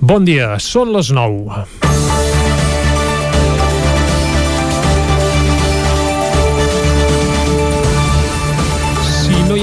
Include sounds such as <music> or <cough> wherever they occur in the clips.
Bon dia, són les 9.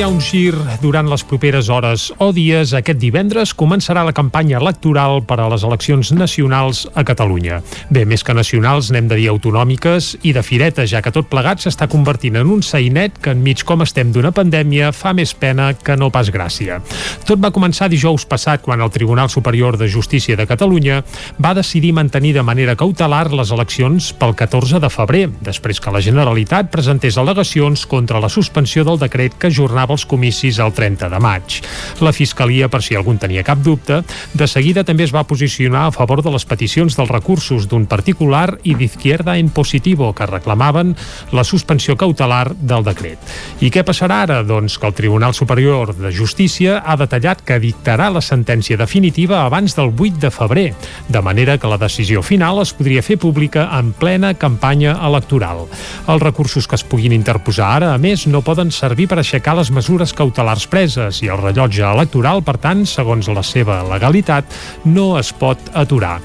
Un gir durant les properes hores o dies, aquest divendres començarà la campanya electoral per a les eleccions nacionals a Catalunya. Bé, més que nacionals, n'hem de dir autonòmiques i de fireta, ja que tot plegat s'està convertint en un sainet que enmig com estem d'una pandèmia fa més pena que no pas gràcia. Tot va començar dijous passat quan el Tribunal Superior de Justícia de Catalunya va decidir mantenir de manera cautelar les eleccions pel 14 de febrer, després que la Generalitat presentés al·legacions contra la suspensió del decret que ajornava tornava als comicis el 30 de maig. La Fiscalia, per si algú tenia cap dubte, de seguida també es va posicionar a favor de les peticions dels recursos d'un particular i d'Izquierda en Positivo, que reclamaven la suspensió cautelar del decret. I què passarà ara? Doncs que el Tribunal Superior de Justícia ha detallat que dictarà la sentència definitiva abans del 8 de febrer, de manera que la decisió final es podria fer pública en plena campanya electoral. Els recursos que es puguin interposar ara, a més, no poden servir per aixecar les mesures cautelars preses i el rellotge electoral, per tant, segons la seva legalitat, no es pot aturar.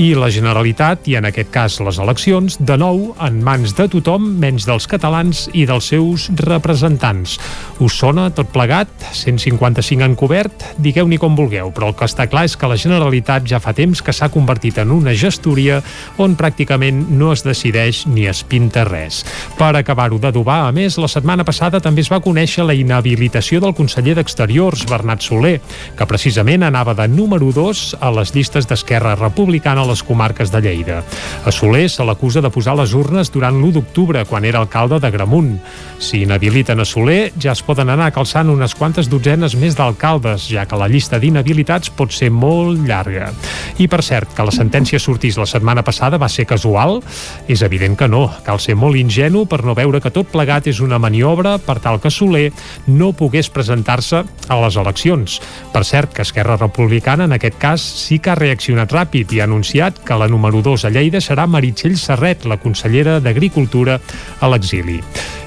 I la Generalitat, i en aquest cas les eleccions, de nou en mans de tothom, menys dels catalans i dels seus representants. Us sona tot plegat? 155 en cobert? Digueu-n'hi com vulgueu, però el que està clar és que la Generalitat ja fa temps que s'ha convertit en una gestoria on pràcticament no es decideix ni es pinta res. Per acabar-ho d'adobar, a més, la setmana passada també es va conèixer la inhabilitació del conseller d'Exteriors, Bernat Soler, que precisament anava de número 2 a les llistes d'Esquerra Republicana a les comarques de Lleida. A Soler se l'acusa de posar les urnes durant l'1 d'octubre, quan era alcalde de Gramunt. Si inhabiliten a Soler, ja es poden anar calçant unes quantes dotzenes més d'alcaldes, ja que la llista d'inhabilitats pot ser molt llarga. I per cert, que la sentència sortís la setmana passada va ser casual? És evident que no. Cal ser molt ingenu per no veure que tot plegat és una maniobra per tal que Soler no pogués presentar-se a les eleccions. Per cert, que Esquerra Republicana en aquest cas sí que ha reaccionat ràpid i ha anunciat que la número 2 a Lleida serà Meritxell Serret, la consellera d'Agricultura a l'exili.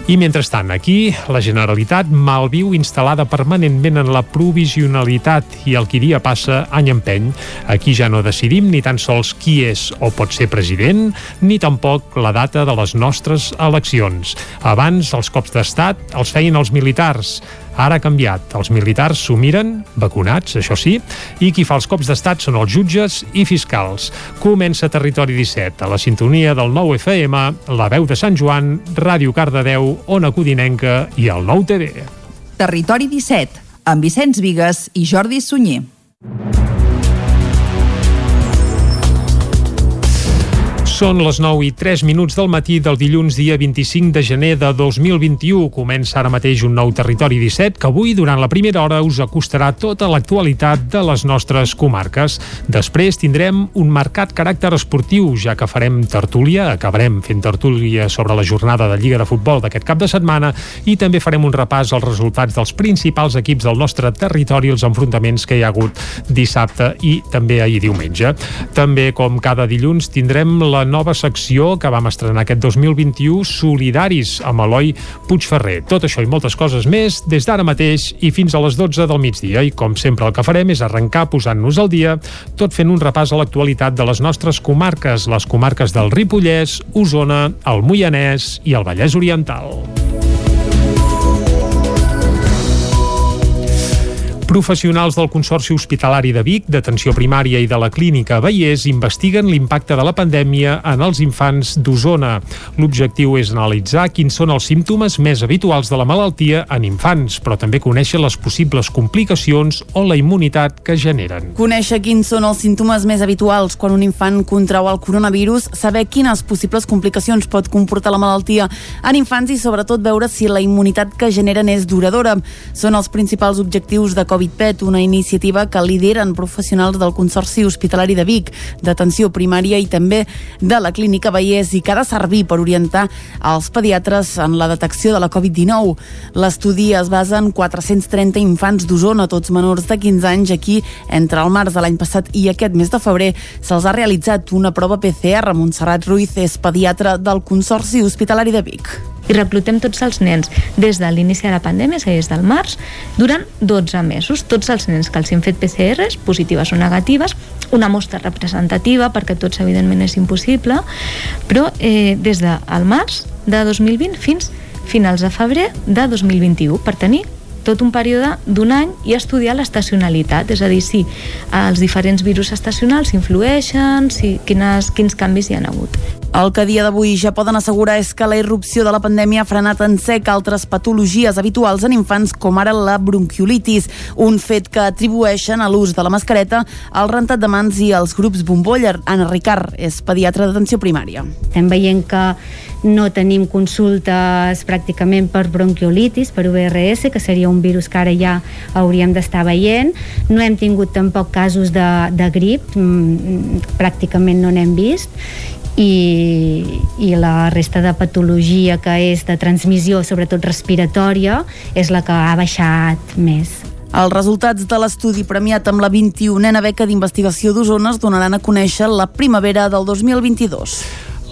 I mentrestant, aquí, la Generalitat malviu instal·lada permanentment en la provisionalitat i el qui dia passa, any empeny. Aquí ja no decidim ni tan sols qui és o pot ser president, ni tampoc la data de les nostres eleccions. Abans, els cops d'estat els feien els militars. Ara ha canviat. Els militars s'ho miren, vacunats, això sí, i qui fa els cops d'estat són els jutges i fiscals. Comença Territori 17, a la sintonia del 9 FM, la veu de Sant Joan, Ràdio Cardedeu, Ona Codinenca i el 9 TV. Territori 17, amb Vicenç Vigues i Jordi Sunyer. Són les 9 i 3 minuts del matí del dilluns dia 25 de gener de 2021. Comença ara mateix un nou Territori 17 que avui, durant la primera hora, us acostarà tota l'actualitat de les nostres comarques. Després tindrem un marcat caràcter esportiu, ja que farem tertúlia, acabarem fent tertúlia sobre la jornada de Lliga de Futbol d'aquest cap de setmana i també farem un repàs als resultats dels principals equips del nostre territori, els enfrontaments que hi ha hagut dissabte i també ahir diumenge. També, com cada dilluns, tindrem la nova secció que vam estrenar aquest 2021, Solidaris, amb Eloi Puigferrer. Tot això i moltes coses més des d'ara mateix i fins a les 12 del migdia. I com sempre el que farem és arrencar posant-nos al dia, tot fent un repàs a l'actualitat de les nostres comarques, les comarques del Ripollès, Osona, el Moianès i el Vallès Oriental. Professionals del Consorci Hospitalari de Vic, d'Atenció Primària i de la Clínica Vallès investiguen l'impacte de la pandèmia en els infants d'Osona. L'objectiu és analitzar quins són els símptomes més habituals de la malaltia en infants, però també conèixer les possibles complicacions o la immunitat que generen. Conèixer quins són els símptomes més habituals quan un infant contrau el coronavirus, saber quines possibles complicacions pot comportar la malaltia en infants i sobretot veure si la immunitat que generen és duradora. Són els principals objectius de Covid COVIDPET, una iniciativa que lideren professionals del Consorci Hospitalari de Vic, d'atenció primària i també de la Clínica Vallès i que ha de servir per orientar els pediatres en la detecció de la Covid-19. L'estudi es basa en 430 infants d'Osona, tots menors de 15 anys. Aquí, entre el març de l'any passat i aquest mes de febrer, se'ls ha realitzat una prova PCR. Montserrat Ruiz és pediatra del Consorci Hospitalari de Vic i reclutem tots els nens des de l'inici de la pandèmia, és a dir, des del març, durant 12 mesos. Tots els nens que els hem fet PCRs, positives o negatives, una mostra representativa, perquè tots evidentment és impossible, però eh, des del març de 2020 fins finals de febrer de 2021 per tenir tot un període d'un any i estudiar l'estacionalitat, és a dir, si els diferents virus estacionals influeixen, si, quines, quins canvis hi han hagut. El que a dia d'avui ja poden assegurar és que la irrupció de la pandèmia ha frenat en sec altres patologies habituals en infants com ara la bronquiolitis, un fet que atribueixen a l'ús de la mascareta, al rentat de mans i als grups bombolla. Anna Ricard és pediatra d'atenció primària. Estem veient que no tenim consultes pràcticament per bronquiolitis, per URS, que seria un virus que ara ja hauríem d'estar veient. No hem tingut tampoc casos de, de grip, mm, pràcticament no n'hem vist i, i la resta de patologia que és de transmissió, sobretot respiratòria, és la que ha baixat més. Els resultats de l'estudi premiat amb la 21a beca d'investigació d'Osona es donaran a conèixer la primavera del 2022.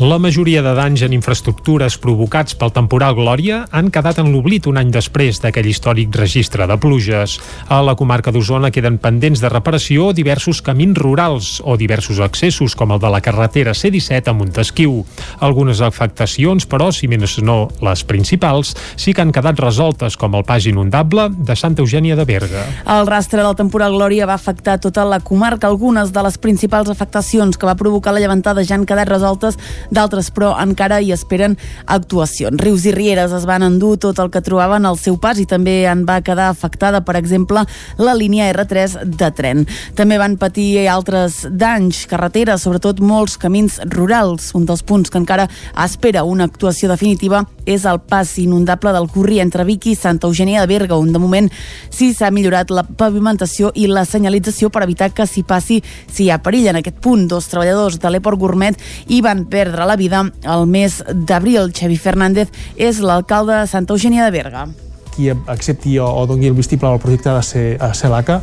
La majoria de danys en infraestructures provocats pel temporal Glòria han quedat en l'oblit un any després d'aquell històric registre de pluges. A la comarca d'Osona queden pendents de reparació diversos camins rurals o diversos accessos, com el de la carretera C-17 a Montesquieu. Algunes afectacions, però, si menys no les principals, sí que han quedat resoltes, com el pas inundable de Santa Eugènia de Berga. El rastre del temporal Glòria va afectar tota la comarca. Algunes de les principals afectacions que va provocar la llevantada ja han quedat resoltes d'altres però encara hi esperen actuacions. Rius i Rieres es van endur tot el que trobaven al seu pas i també en va quedar afectada, per exemple, la línia R3 de tren. També van patir altres danys, carreteres, sobretot molts camins rurals. Un dels punts que encara espera una actuació definitiva és el pas inundable del Curri entre Vic i Santa Eugènia de Berga, on de moment sí s'ha millorat la pavimentació i la senyalització per evitar que s'hi passi si hi ha perill. En aquest punt, dos treballadors de l'Eport Gourmet hi van perdre perdre la vida el mes d'abril. Xavi Fernández és l'alcalde de Santa Eugènia de Berga qui accepti o, o doni el vistiplau al projecte de ser, a ser l'ACA,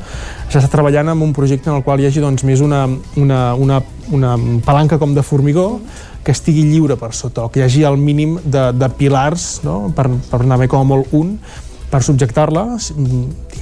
s'està treballant en un projecte en el qual hi hagi doncs, més una, una, una, una palanca com de formigó que estigui lliure per sota, o que hi hagi el mínim de, de pilars, no? per, per anar bé com a molt un, per subjectar-la,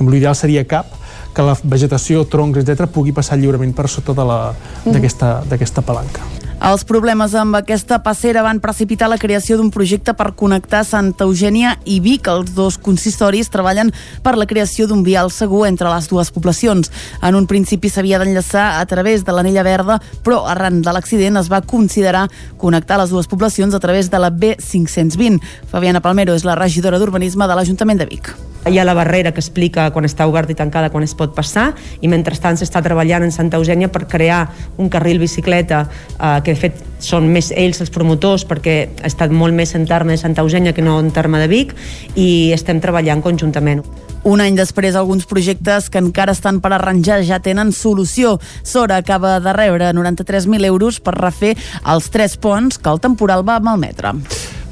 l'ideal seria cap, que la vegetació, troncs, etc pugui passar lliurement per sota mm. d'aquesta palanca. Els problemes amb aquesta passera van precipitar la creació d'un projecte per connectar Santa Eugènia i Vic. Els dos consistoris treballen per la creació d'un vial segur entre les dues poblacions. En un principi s'havia d'enllaçar a través de l'anella verda, però arran de l'accident es va considerar connectar les dues poblacions a través de la B520. Fabiana Palmero és la regidora d'Urbanisme de l'Ajuntament de Vic. Hi ha la barrera que explica quan està oberta i tancada, quan es pot passar, i mentrestant s'està treballant en Santa Eugènia per crear un carril bicicleta, eh, que de fet són més ells els promotors, perquè ha estat molt més en terme de Santa Eugènia que no en terme de Vic, i estem treballant conjuntament. Un any després, alguns projectes que encara estan per arranjar ja tenen solució. Sora acaba de rebre 93.000 euros per refer els tres ponts que el temporal va malmetre.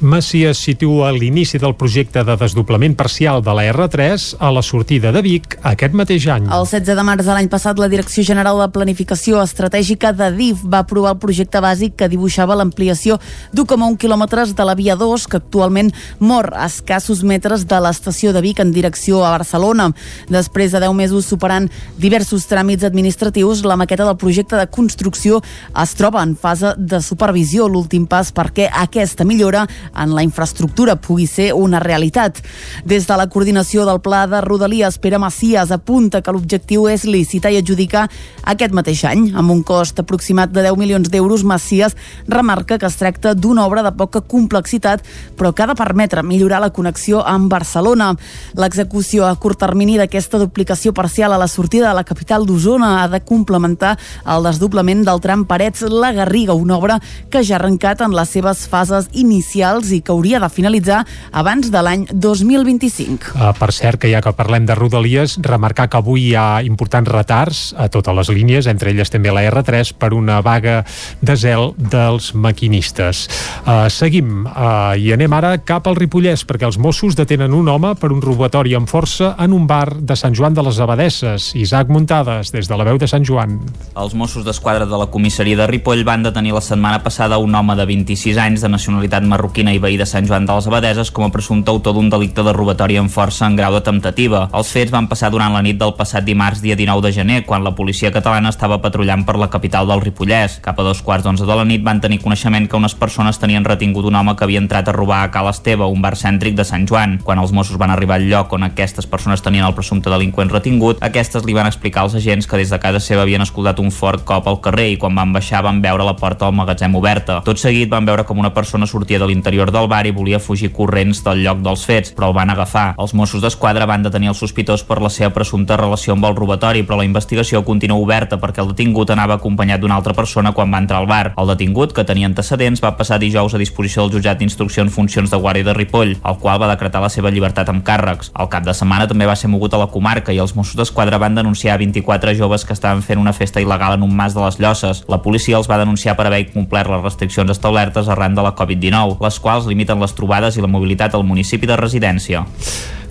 Macias situa l'inici del projecte de desdoblament parcial de la R3 a la sortida de Vic aquest mateix any. El 16 de març de l'any passat, la Direcció General de Planificació Estratègica de DIF va aprovar el projecte bàsic que dibuixava l'ampliació d'1,1 quilòmetres de la via 2, que actualment mor a escassos metres de l'estació de Vic en direcció a Barcelona. Després de 10 mesos superant diversos tràmits administratius, la maqueta del projecte de construcció es troba en fase de supervisió, l'últim pas perquè aquesta millora en la infraestructura pugui ser una realitat. Des de la coordinació del Pla de Rodalies, Pere Macias apunta que l'objectiu és licitar i adjudicar aquest mateix any. Amb un cost aproximat de 10 milions d'euros, Macias remarca que es tracta d'una obra de poca complexitat, però que ha de permetre millorar la connexió amb Barcelona. L'execució a curt termini d'aquesta duplicació parcial a la sortida de la capital d'Osona ha de complementar el desdoblament del tram Parets-La Garriga, una obra que ja ha arrencat en les seves fases inicials i que hauria de finalitzar abans de l'any 2025. Uh, ah, per cert, que ja que parlem de Rodalies, remarcar que avui hi ha importants retards a totes les línies, entre elles també la R3, per una vaga de zel dels maquinistes. Uh, seguim uh, i anem ara cap al Ripollès, perquè els Mossos detenen un home per un robatori amb força en un bar de Sant Joan de les Abadesses. Isaac Muntades, des de la veu de Sant Joan. Els Mossos d'Esquadra de la comissaria de Ripoll van detenir la setmana passada un home de 26 anys de nacionalitat marroquina Martina i veí de Sant Joan de les Abadeses com a presumpte autor d'un delicte de robatori en força en grau de temptativa. Els fets van passar durant la nit del passat dimarts dia 19 de gener, quan la policia catalana estava patrullant per la capital del Ripollès. Cap a dos quarts d'onze de la nit van tenir coneixement que unes persones tenien retingut un home que havia entrat a robar a Cal Esteve, un bar cèntric de Sant Joan. Quan els Mossos van arribar al lloc on aquestes persones tenien el presumpte delinqüent retingut, aquestes li van explicar als agents que des de casa seva havien escoltat un fort cop al carrer i quan van baixar van veure la porta del magatzem oberta. Tot seguit van veure com una persona sortia de l'interior del bar i volia fugir corrents del lloc dels fets, però el van agafar. Els Mossos d'Esquadra van detenir el sospitós per la seva presumpta relació amb el robatori, però la investigació continua oberta perquè el detingut anava acompanyat d'una altra persona quan va entrar al bar. El detingut, que tenia antecedents, va passar dijous a disposició del jutjat d'instrucció en funcions de guàrdia de Ripoll, el qual va decretar la seva llibertat amb càrrecs. Al cap de setmana també va ser mogut a la comarca i els Mossos d'Esquadra van denunciar 24 joves que estaven fent una festa il·legal en un mas de les Llosses. La policia els va denunciar per haver incomplert les restriccions establertes arran de la Covid-19, les quals limiten les trobades i la mobilitat al municipi de residència.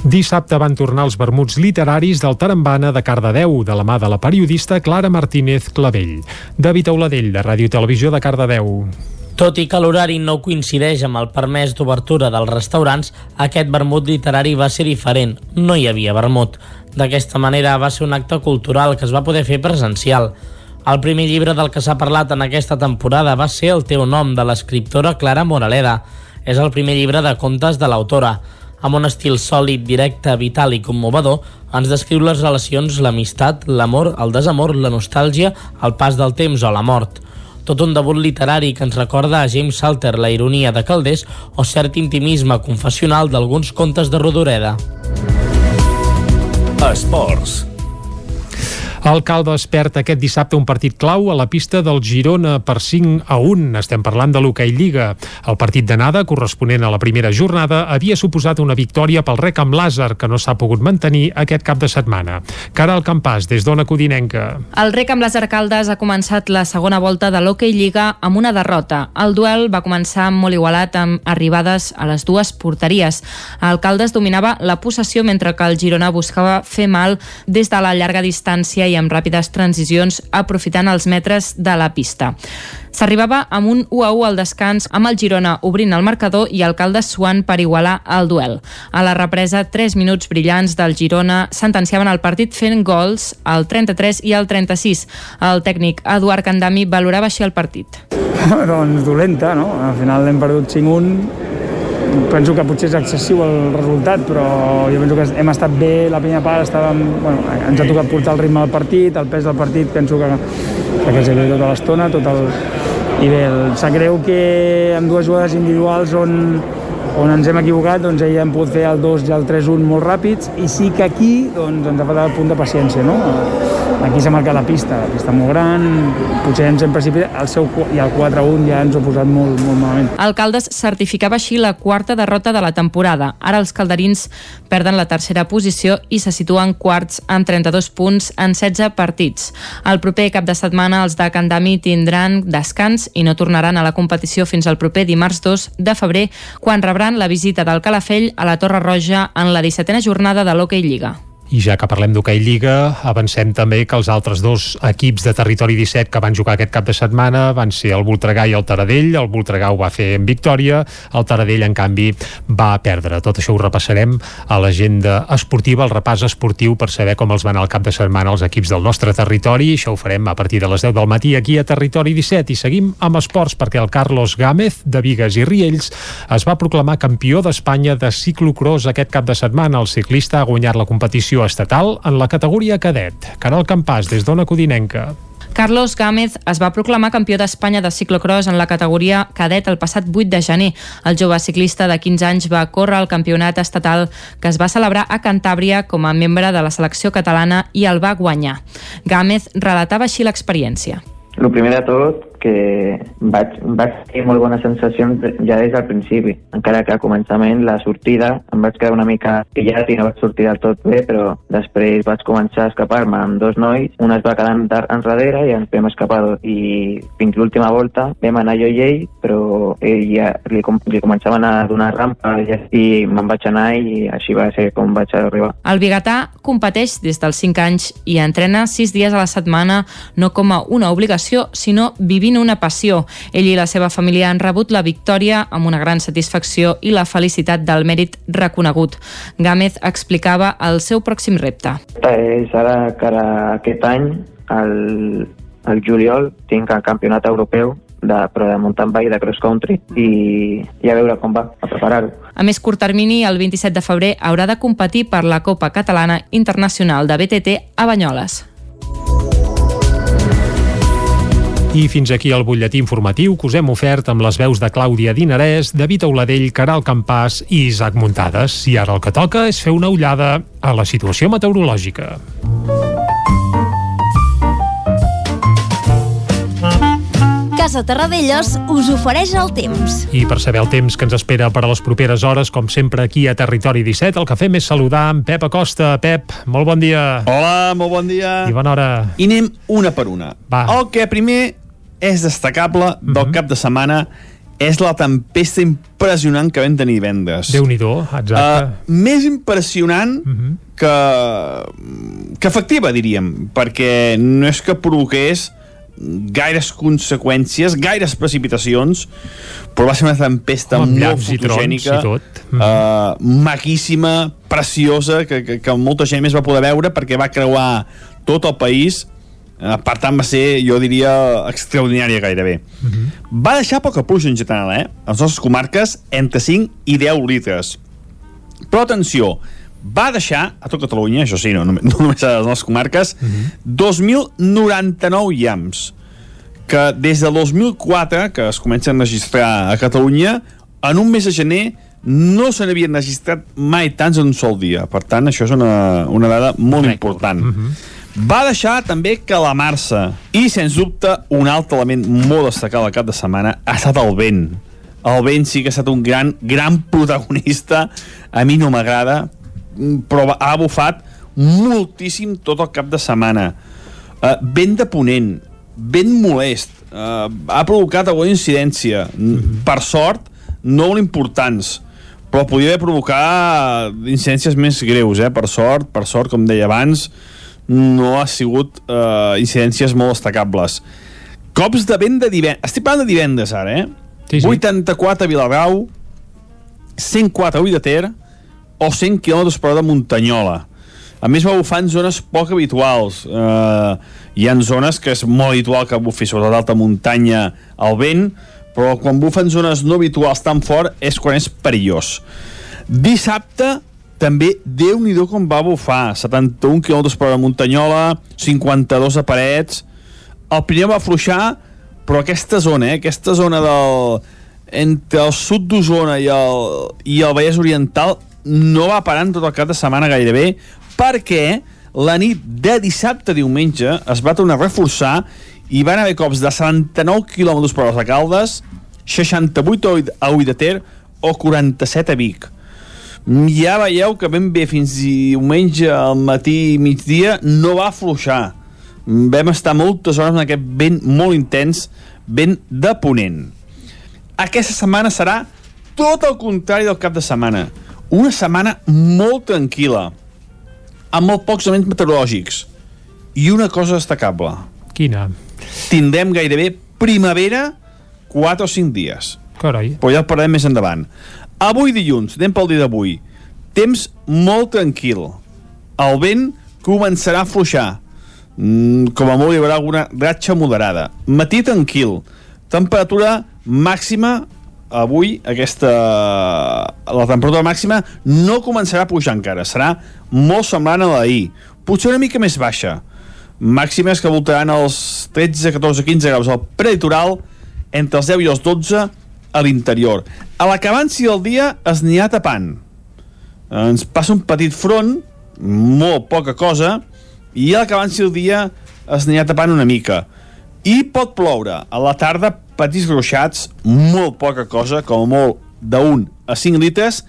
Dissabte van tornar els vermuts literaris del Tarambana de Cardedeu, de la mà de la periodista Clara Martínez Clavell. David Auladell, de Ràdio Televisió de Cardedeu. Tot i que l'horari no coincideix amb el permès d'obertura dels restaurants, aquest vermut literari va ser diferent. No hi havia vermut. D'aquesta manera va ser un acte cultural que es va poder fer presencial. El primer llibre del que s'ha parlat en aquesta temporada va ser El teu nom, de l'escriptora Clara Moraleda. És el primer llibre de contes de l'autora amb un estil sòlid, directe, vital i commovedor, ens descriu les relacions, l'amistat, l'amor, el desamor, la nostàlgia, el pas del temps o la mort. Tot un debut literari que ens recorda a James Salter la ironia de Caldés o cert intimisme confessional d'alguns contes de Rodoreda. Esports. El Calva es perd aquest dissabte un partit clau a la pista del Girona per 5 a 1. Estem parlant de l'Hockey Lliga. El partit d'anada, corresponent a la primera jornada, havia suposat una victòria pel rec amb Làser, que no s'ha pogut mantenir aquest cap de setmana. Caral Campàs, des d'Ona Codinenca. El rec amb Làser Caldes ha començat la segona volta de l'Hockey Lliga amb una derrota. El duel va començar molt igualat amb arribades a les dues porteries. El Caldes dominava la possessió mentre que el Girona buscava fer mal des de la llarga distància i amb ràpides transicions aprofitant els metres de la pista. S'arribava amb un 1 a 1 al descans amb el Girona obrint el marcador i el Caldes suant per igualar el duel. A la represa, 3 minuts brillants del Girona sentenciaven el partit fent gols al 33 i al 36. El tècnic Eduard Candami valorava així el partit. <laughs> doncs dolenta, no? Al final hem perdut 5-1 penso que potser és excessiu el resultat, però jo penso que hem estat bé, la primera part estàvem, bueno, ens ha tocat portar el ritme del partit, el pes del partit penso que, que ens ha tota l'estona, tot el... I bé, sap greu que amb dues jugades individuals on, on ens hem equivocat, doncs ahir hem pogut fer el 2 i el 3-1 molt ràpids, i sí que aquí doncs, ens ha faltat el punt de paciència, no? Aquí s'ha marcat la pista, la pista molt gran, potser ens hem precipitat, el seu, i el 4-1 ja ens ho ha posat molt, molt malament. El Caldes certificava així la quarta derrota de la temporada. Ara els calderins perden la tercera posició i se situen quarts amb 32 punts en 16 partits. El proper cap de setmana els de Candami tindran descans i no tornaran a la competició fins al proper dimarts 2 de febrer, quan rebran la visita del Calafell a la Torre Roja en la 17a jornada de l'Hockey Lliga. I ja que parlem d'hoquei Lliga, avancem també que els altres dos equips de territori 17 que van jugar aquest cap de setmana van ser el Voltregà i el Taradell. El Voltregà ho va fer en victòria, el Taradell, en canvi, va perdre. Tot això ho repassarem a l'agenda esportiva, el repàs esportiu per saber com els van al cap de setmana els equips del nostre territori. Això ho farem a partir de les 10 del matí aquí a Territori 17 i seguim amb esports perquè el Carlos Gámez de Vigues i Riells es va proclamar campió d'Espanya de ciclocross aquest cap de setmana. El ciclista ha guanyat la competició estatal en la categoria cadet. Caral Campàs, des d'Ona Codinenca. Carlos Gámez es va proclamar campió d'Espanya de ciclocross en la categoria cadet el passat 8 de gener. El jove ciclista de 15 anys va córrer al campionat estatal que es va celebrar a Cantàbria com a membre de la selecció catalana i el va guanyar. Gámez relatava així l'experiència. El primer de tot, que vaig, vaig tenir molt bones sensacions ja des del principi, encara que a començament la sortida em vaig quedar una mica pillat i no vaig sortir del tot bé, però després vaig començar a escapar-me amb dos nois, un es va quedar enrere i ens vam escapar. I fins l'última volta vam anar jo i ell, però ell ja li, com, li començaven a donar rampa i me'n vaig anar i així va ser com vaig arribar. El biguetà competeix des dels 5 anys i entrena 6 dies a la setmana no com a una obligació, sinó vivint vivint una passió. Ell i la seva família han rebut la victòria amb una gran satisfacció i la felicitat del mèrit reconegut. Gámez explicava el seu pròxim repte. És ara que ara aquest any, al, al juliol, tinc el campionat europeu de, però de mountain bike, de cross country, i, i a veure com va, a preparar-ho. A més curt termini, el 27 de febrer haurà de competir per la Copa Catalana Internacional de BTT a Banyoles. I fins aquí el butlletí informatiu que us hem ofert amb les veus de Clàudia Dinarès, David Auladell, Caral Campàs i Isaac Muntades. I ara el que toca és fer una ullada a la situació meteorològica. Casa Terradellos us ofereix el temps. I per saber el temps que ens espera per a les properes hores, com sempre aquí a Territori 17, el que fem és saludar en Pep Acosta. Pep, molt bon dia. Hola, molt bon dia. I bona hora. I anem una per una. Va. El que primer és destacable del Mhm. cap de setmana és la tempesta impressionant que vam tenir divendres. Déu-n'hi-do, exacte. Uh, més impressionant Mhm. que, que efectiva, diríem, perquè no és que provoqués gaires conseqüències, gaires precipitacions, però va ser una tempesta Amb molt fotogènica, i tot. Mhm. uh, maquíssima, preciosa, que, que, que molta gent més va poder veure perquè va creuar tot el país, per tant va ser, jo diria, extraordinària gairebé. Va deixar poca pluja en general, eh? A les nostres comarques, entre 5 i 10 litres. Però atenció, va deixar, a tot Catalunya, això sí, no, no, no només a les nostres comarques, 2.099 llamps, que des de 2004, que es comencen a registrar a Catalunya, en un mes de gener no se n'havien registrat mai tants en un sol dia. Per tant, això és una, una dada molt important. Va deixar també calamar-se. I, sens dubte, un altre element molt destacat al cap de setmana ha estat el vent. El vent sí que ha estat un gran, gran protagonista. A mi no m'agrada, però ha bufat moltíssim tot el cap de setmana. Uh, vent de ponent, vent molest, uh, ha provocat alguna incidència. Per sort, no molt importants, però podia haver provocat incidències més greus, eh? per sort, per sort, com deia abans, no ha sigut uh, incidències molt destacables. Cops de vent de divendres. Estic parlant de divendres, ara, eh? Sí, sí. 84 a Vilagrau, 104 a Ull de Ter o 100 km per hora de Muntanyola. A més, va bufar en zones poc habituals. Uh, hi ha zones que és molt habitual que bufi, sobretot d'alta muntanya, el vent, però quan bufa en zones no habituals tan fort és quan és perillós. Dissabte, també, déu nhi com va bufar. 71 km per hora a Muntanyola, 52 a Parets. El primer va afluixar, però aquesta zona, eh, aquesta zona del, entre el sud d'Osona i, el, i el Vallès Oriental no va parant tot el cap de setmana gairebé perquè la nit de dissabte a diumenge es va tornar a reforçar i van haver cops de 79 km per a Caldes, 68 a Ull de Ter o 47 a Vic. Ja veieu que ben bé fins diumenge al matí i migdia no va afluixar. Vam estar moltes hores en aquest vent molt intens, vent de ponent. Aquesta setmana serà tot el contrari del cap de setmana. Una setmana molt tranquil·la, amb molt pocs elements meteorològics. I una cosa destacable. Quina? Tindrem gairebé primavera 4 o 5 dies. Carai. Però ja el parlem més endavant. Avui dilluns, anem pel dia d'avui. Temps molt tranquil. El vent començarà a fluixar. Mm, com a molt hi haurà alguna ratxa moderada. Matí tranquil. Temperatura màxima avui aquesta la temperatura màxima no començarà a pujar encara, serà molt semblant a l'ahir, potser una mica més baixa màximes que voltaran els 13, 14, 15 graus al prelitoral entre els 10 i els 12 a l'interior. A l'acabanci del dia es anirà tapant. Ens passa un petit front, molt poca cosa, i a l'acabanci del dia es anirà tapant una mica. I pot ploure. A la tarda, petits gruixats, molt poca cosa, com a molt d'un a 5 litres,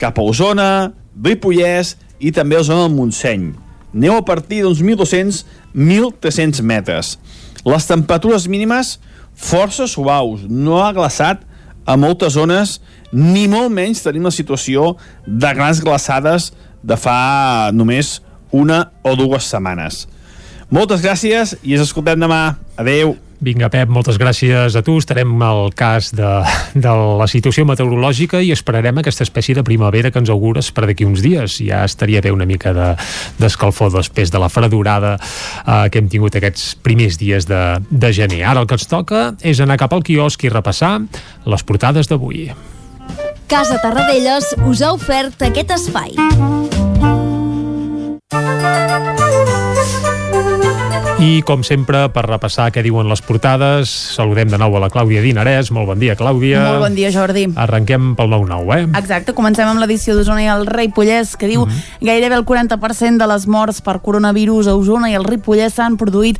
cap a Osona, Ripollès i també a zona del Montseny. Neu a partir d'uns 1.200-1.300 metres. Les temperatures mínimes força suaus, no ha glaçat a moltes zones, ni molt menys tenim la situació de grans glaçades de fa només una o dues setmanes. Moltes gràcies i ens escoltem demà. Adeu. Vinga, Pep, moltes gràcies a tu. Estarem al cas de, de la situació meteorològica i esperarem aquesta espècie de primavera que ens augures per d'aquí uns dies. Ja estaria bé una mica d'escalfor de, després de la fredurada eh, que hem tingut aquests primers dies de, de gener. Ara el que ens toca és anar cap al quiosc i repassar les portades d'avui. Casa Tarradellas us ha ofert aquest espai. I, com sempre, per repassar què diuen les portades, saludem de nou a la Clàudia Dinarès. Molt bon dia, Clàudia. Molt bon dia, Jordi. Arrenquem pel 9-9, eh? Exacte, comencem amb l'edició d'Osona i el Ripollès, que diu mm -hmm. gairebé el 40% de les morts per coronavirus a Osona i el Ripollès s'han produït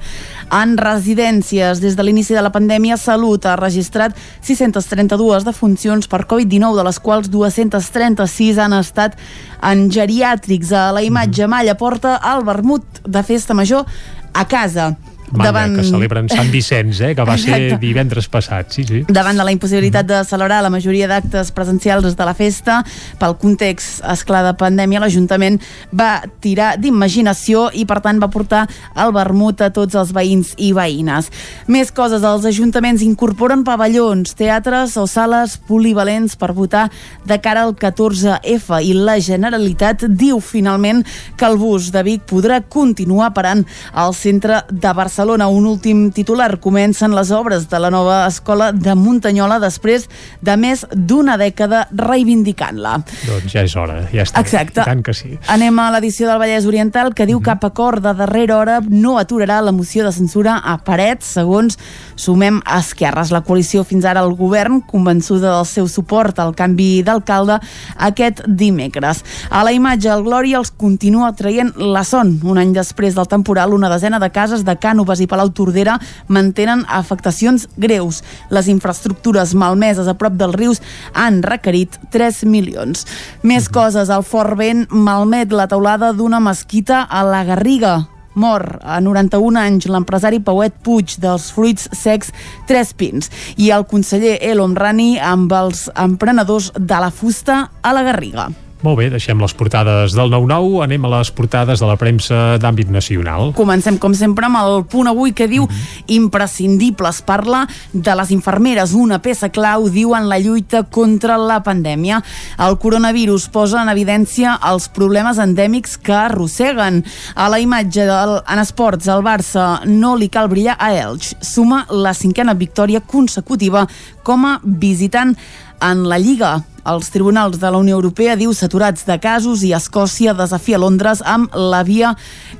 en residències. Des de l'inici de la pandèmia, Salut ha registrat 632 defuncions per Covid-19, de les quals 236 han estat en geriàtrics. A la imatge, Malla porta el vermut de festa major a casa. Malla, davant... que celebren Sant Vicenç, eh, que va Exacte. ser divendres passat. Sí, sí. Davant de la impossibilitat de celebrar la majoria d'actes presencials de la festa, pel context, esclar de pandèmia, l'Ajuntament va tirar d'imaginació i, per tant, va portar el vermut a tots els veïns i veïnes. Més coses, els ajuntaments incorporen pavellons, teatres o sales polivalents per votar de cara al 14F i la Generalitat diu finalment que el bus de Vic podrà continuar parant al centre de Barcelona Barcelona. Un últim titular. Comencen les obres de la nova escola de Muntanyola després de més d'una dècada reivindicant-la. Doncs ja és hora, ja està. Exacte. tant que sí. Anem a l'edició del Vallès Oriental que diu que cap acord de darrera hora no aturarà la moció de censura a Parets, segons Sumem Esquerres. La coalició fins ara al govern, convençuda del seu suport al canvi d'alcalde aquest dimecres. A la imatge, el Glòria els continua traient la son. Un any després del temporal, una desena de cases de Cànoves Cànoves i Palau Tordera mantenen afectacions greus. Les infraestructures malmeses a prop dels rius han requerit 3 milions. Més coses, el fort vent malmet la teulada d'una mesquita a la Garriga, mor a 91 anys l'empresari Pauet Puig dels fruits secs Tres Pins i el conseller El Omrani amb els emprenedors de la fusta a la Garriga. Molt bé, deixem les portades del 9-9, anem a les portades de la premsa d'àmbit nacional. Comencem, com sempre, amb el punt avui que diu mm -hmm. imprescindibles. Parla de les infermeres, una peça clau, diu, en la lluita contra la pandèmia. El coronavirus posa en evidència els problemes endèmics que arrosseguen. A la imatge del, en esports, el Barça no li cal brillar a Elx. Suma la cinquena victòria consecutiva com a visitant en la Lliga els tribunals de la Unió Europea diu saturats de casos i Escòcia desafia Londres amb la via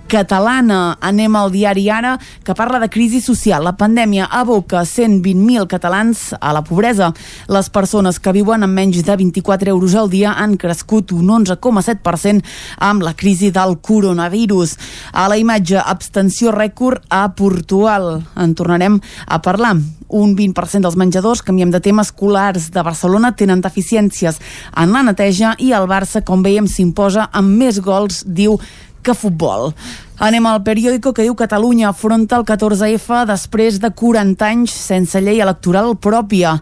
catalana. Anem al diari Ara, que parla de crisi social. La pandèmia aboca 120.000 catalans a la pobresa. Les persones que viuen amb menys de 24 euros al dia han crescut un 11,7% amb la crisi del coronavirus. A la imatge, abstenció rècord a Portugal. En tornarem a parlar un 20% dels menjadors, canviem de tema, escolars de Barcelona tenen deficiències en la neteja i el Barça, com veiem, s'imposa amb més gols, diu que futbol. Anem al periòdico que diu Catalunya afronta el 14F després de 40 anys sense llei electoral pròpia.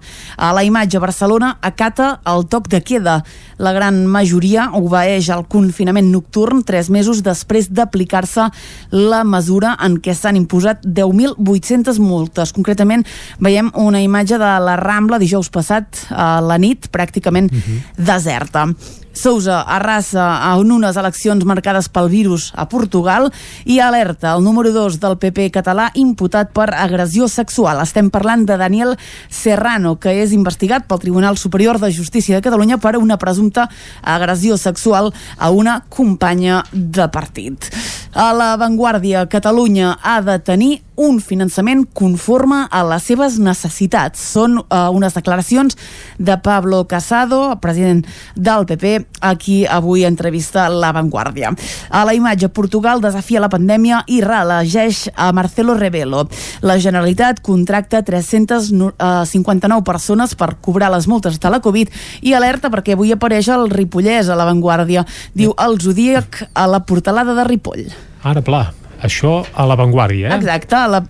A la imatge, Barcelona acata el toc de queda. La gran majoria obeeix al confinament nocturn tres mesos després d'aplicar-se la mesura en què s'han imposat 10.800 multes. Concretament, veiem una imatge de la Rambla dijous passat a la nit, pràcticament uh -huh. deserta. Sousa arrasa en unes eleccions marcades pel virus a Portugal i alerta el número 2 del PP català imputat per agressió sexual. Estem parlant de Daniel Serrano, que és investigat pel Tribunal Superior de Justícia de Catalunya per una presumpta agressió sexual a una companya de partit. A la Vanguardia, Catalunya ha de tenir un finançament conforme a les seves necessitats. Són uh, unes declaracions de Pablo Casado, president del PP, a qui avui entrevista La Vanguardia. A la imatge, Portugal desafia la pandèmia i reelegeix a Marcelo Rebelo. La Generalitat contracta 359 eh, persones per cobrar les multes de la Covid i alerta perquè avui apareix el Ripollès a La Vanguardia. Diu el Zodíac a la portalada de Ripoll. Ara, pla, això a l'avantguàrdia, eh? Exacte, la,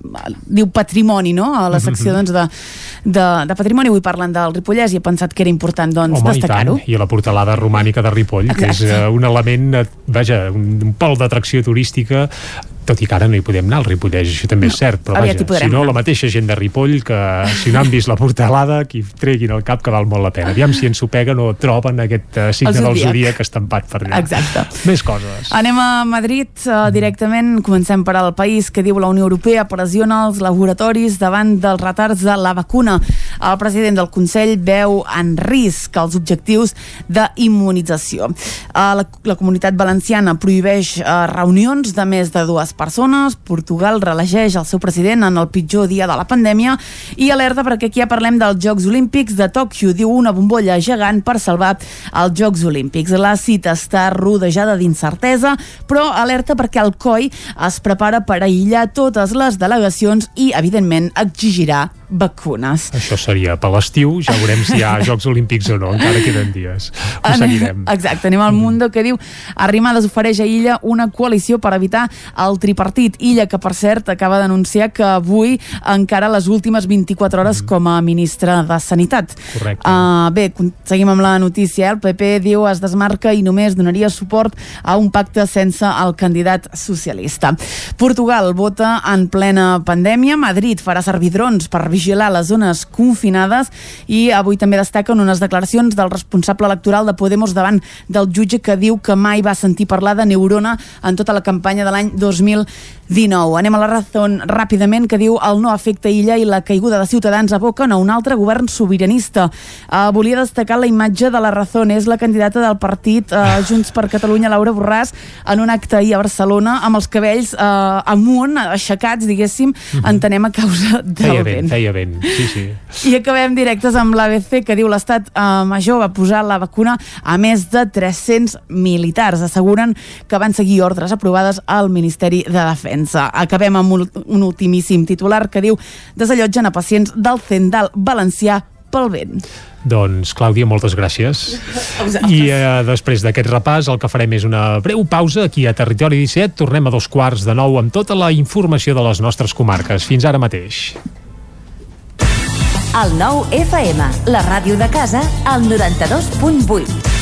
diu patrimoni, no? A la secció doncs, de, de, de patrimoni, avui parlen del Ripollès i he pensat que era important doncs, destacar-ho. I, I la portalada romànica de Ripoll, Exacte. que és uh, un element, uh, vaja, un, un pol d'atracció turística tot i que ara no hi podem anar al Ripollès, això també no, és cert, però vaja, si no, la mateixa gent de Ripoll, que si no han vist la portalada, que treguin el cap que val molt la pena. Aviam si ens ho peguen o troben aquest uh, signe del zodíac estampat per allà. Exacte. Més coses. Anem a Madrid uh, directament, comencem per al país que diu la Unió Europea pressiona els laboratoris davant dels retards de la vacuna. El president del Consell veu en risc els objectius d'immunització. Uh, la, la comunitat valenciana prohibeix uh, reunions de més de dues persones, Portugal relegeix el seu president en el pitjor dia de la pandèmia. I alerta perquè aquí ja parlem dels Jocs Olímpics de Tòquio, diu una bombolla gegant per salvar els Jocs Olímpics. La cita està rodejada d'incertesa, però alerta perquè el COI es prepara per aïllar totes les delegacions i, evidentment, exigirà vacunes. Això seria per l'estiu, ja veurem si hi ha <laughs> Jocs Olímpics o no, encara queden dies. Ho seguirem. Exacte, anem al Mundo que diu Arrimadas ofereix a Illa una coalició per evitar el tripartit. Illa, que per cert acaba d'anunciar que avui encara les últimes 24 hores mm. com a ministre de Sanitat. Correcte. Uh, bé, seguim amb la notícia. El PP diu es desmarca i només donaria suport a un pacte sense el candidat socialista. Portugal vota en plena pandèmia. Madrid farà servir drons per vigilar les zones confinades i avui també destaquen unes declaracions del responsable electoral de Podemos davant del jutge que diu que mai va sentir parlar de Neurona en tota la campanya de l'any 2019. Anem a la raó ràpidament que diu el no afecta illa i la caiguda de Ciutadans aboquen a un altre govern sobiranista. Uh, volia destacar la imatge de la raó és la candidata del partit uh, Junts per Catalunya, Laura Borràs, en un acte ahir a Barcelona amb els cabells uh, amunt, aixecats, diguéssim, uh mhm. -huh. entenem a causa del feia vent. Feia vent, sí, sí. I acabem directes amb l'ABC que diu l'estat uh, major va posar la vacuna a més de 300 militars. Asseguren que van seguir ordres aprovades al Ministeri de Defensa. Acabem amb un, un ultimíssim titular que diu desallotgen a pacients del Cendal valencià pel vent. Doncs, Clàudia, moltes gràcies. <laughs> I eh, després d'aquest repàs el que farem és una breu pausa aquí a Territori 17. Tornem a dos quarts de nou amb tota la informació de les nostres comarques. Fins ara mateix. El nou FM, la ràdio de casa, al 92.8.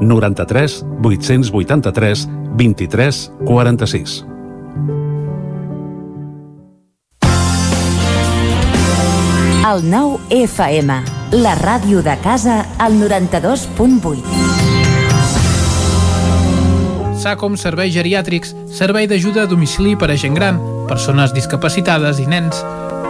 93 883 23 46. El nou FM, la ràdio de casa, al 92.8. SACOM Serveis Geriàtrics, servei d'ajuda a domicili per a gent gran, persones discapacitades i nens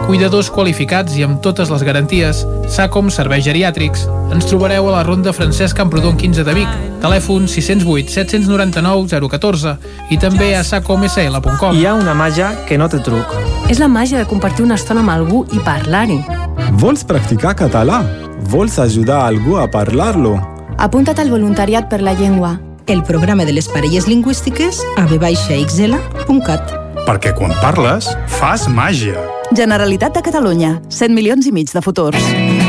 cuidadors qualificats i amb totes les garanties. SACOM Serveis Geriàtrics. Ens trobareu a la Ronda Francesc Camprodon 15 de Vic, telèfon 608 799 014 i també a sacomsl.com. Hi ha una màgia que no té truc. És la màgia de compartir una estona amb algú i parlar-hi. Vols practicar català? Vols ajudar algú a parlar-lo? Apunta't al voluntariat per la llengua. El programa de les parelles lingüístiques a vxl.cat Perquè quan parles, fas màgia. Generalitat de Catalunya. 100 milions i mig de futurs.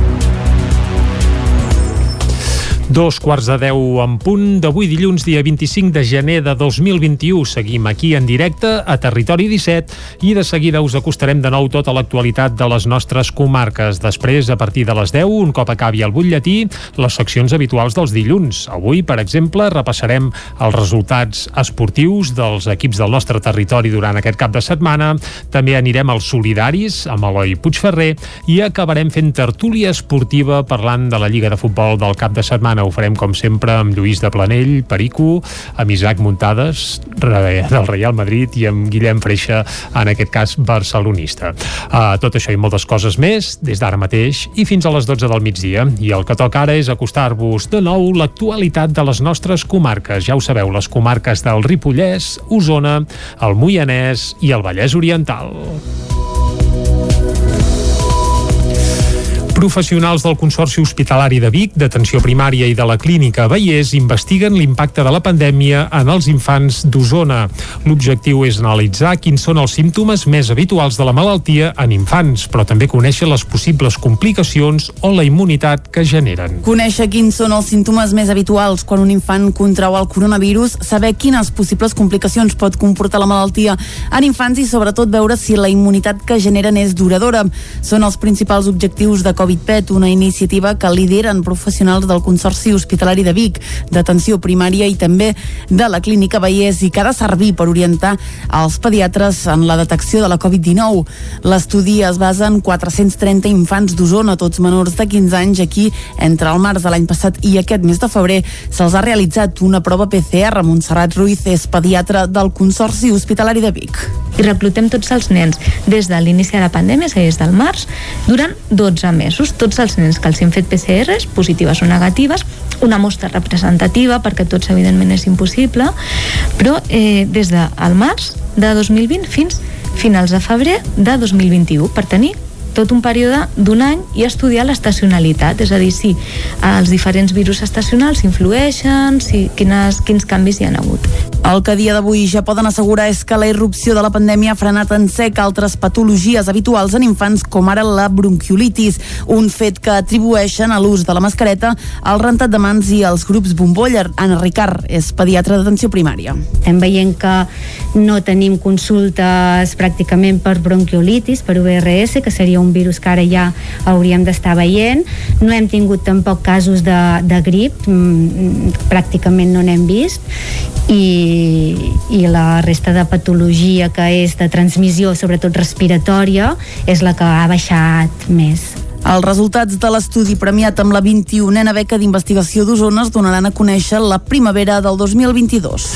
Dos quarts de deu en punt d'avui dilluns, dia 25 de gener de 2021. Seguim aquí en directe a Territori 17 i de seguida us acostarem de nou tota l'actualitat de les nostres comarques. Després, a partir de les 10, un cop acabi el butlletí, les seccions habituals dels dilluns. Avui, per exemple, repassarem els resultats esportius dels equips del nostre territori durant aquest cap de setmana. També anirem als solidaris amb Eloi Puigferrer i acabarem fent tertúlia esportiva parlant de la Lliga de Futbol del cap de setmana ho farem com sempre amb Lluís de Planell, Perico, amb Isaac Muntades del Real Madrid i amb Guillem Freixa, en aquest cas barcelonista. Uh, tot això i moltes coses més des d'ara mateix i fins a les 12 del migdia. I el que toca ara és acostar-vos de nou l'actualitat de les nostres comarques. Ja ho sabeu, les comarques del Ripollès, Osona, el Moianès i el Vallès Oriental. Professionals del Consorci Hospitalari de Vic, d'Atenció Primària i de la Clínica Vallès investiguen l'impacte de la pandèmia en els infants d'Osona. L'objectiu és analitzar quins són els símptomes més habituals de la malaltia en infants, però també conèixer les possibles complicacions o la immunitat que generen. Conèixer quins són els símptomes més habituals quan un infant contrau el coronavirus, saber quines possibles complicacions pot comportar la malaltia en infants i sobretot veure si la immunitat que generen és duradora. Són els principals objectius de Covid-PET, una iniciativa que lideren professionals del Consorci Hospitalari de Vic, d'atenció primària i també de la Clínica Vallès i que ha de servir per orientar els pediatres en la detecció de la Covid-19. L'estudi es basa en 430 infants d'Osona, tots menors de 15 anys. Aquí, entre el març de l'any passat i aquest mes de febrer, se'ls ha realitzat una prova PCR. Montserrat Ruiz és pediatre del Consorci Hospitalari de Vic. I reclutem tots els nens des de l'inici de la pandèmia, és a dir, des del març, durant 12 mesos. Tots els nens que els hem fet PCRs, positives o negatives, una mostra representativa, perquè tots evidentment és impossible, però eh, des del març de 2020 fins finals de febrer de 2021, per tenir tot un període d'un any i estudiar l'estacionalitat, és a dir, si els diferents virus estacionals influeixen, si, quines, quins canvis hi han hagut. El que a dia d'avui ja poden assegurar és que la irrupció de la pandèmia ha frenat en sec altres patologies habituals en infants, com ara la bronquiolitis, un fet que atribueixen a l'ús de la mascareta, al rentat de mans i als grups bombolla. Anna Ricard és pediatra d'atenció primària. Estem veient que no tenim consultes pràcticament per bronquiolitis, per URS, que seria un virus que ara ja hauríem d'estar veient. No hem tingut tampoc casos de, de grip, mm, pràcticament no n'hem vist, i, i la resta de patologia que és de transmissió, sobretot respiratòria, és la que ha baixat més. Els resultats de l'estudi premiat amb la 21a beca d'investigació d'Osona es donaran a conèixer la primavera del 2022.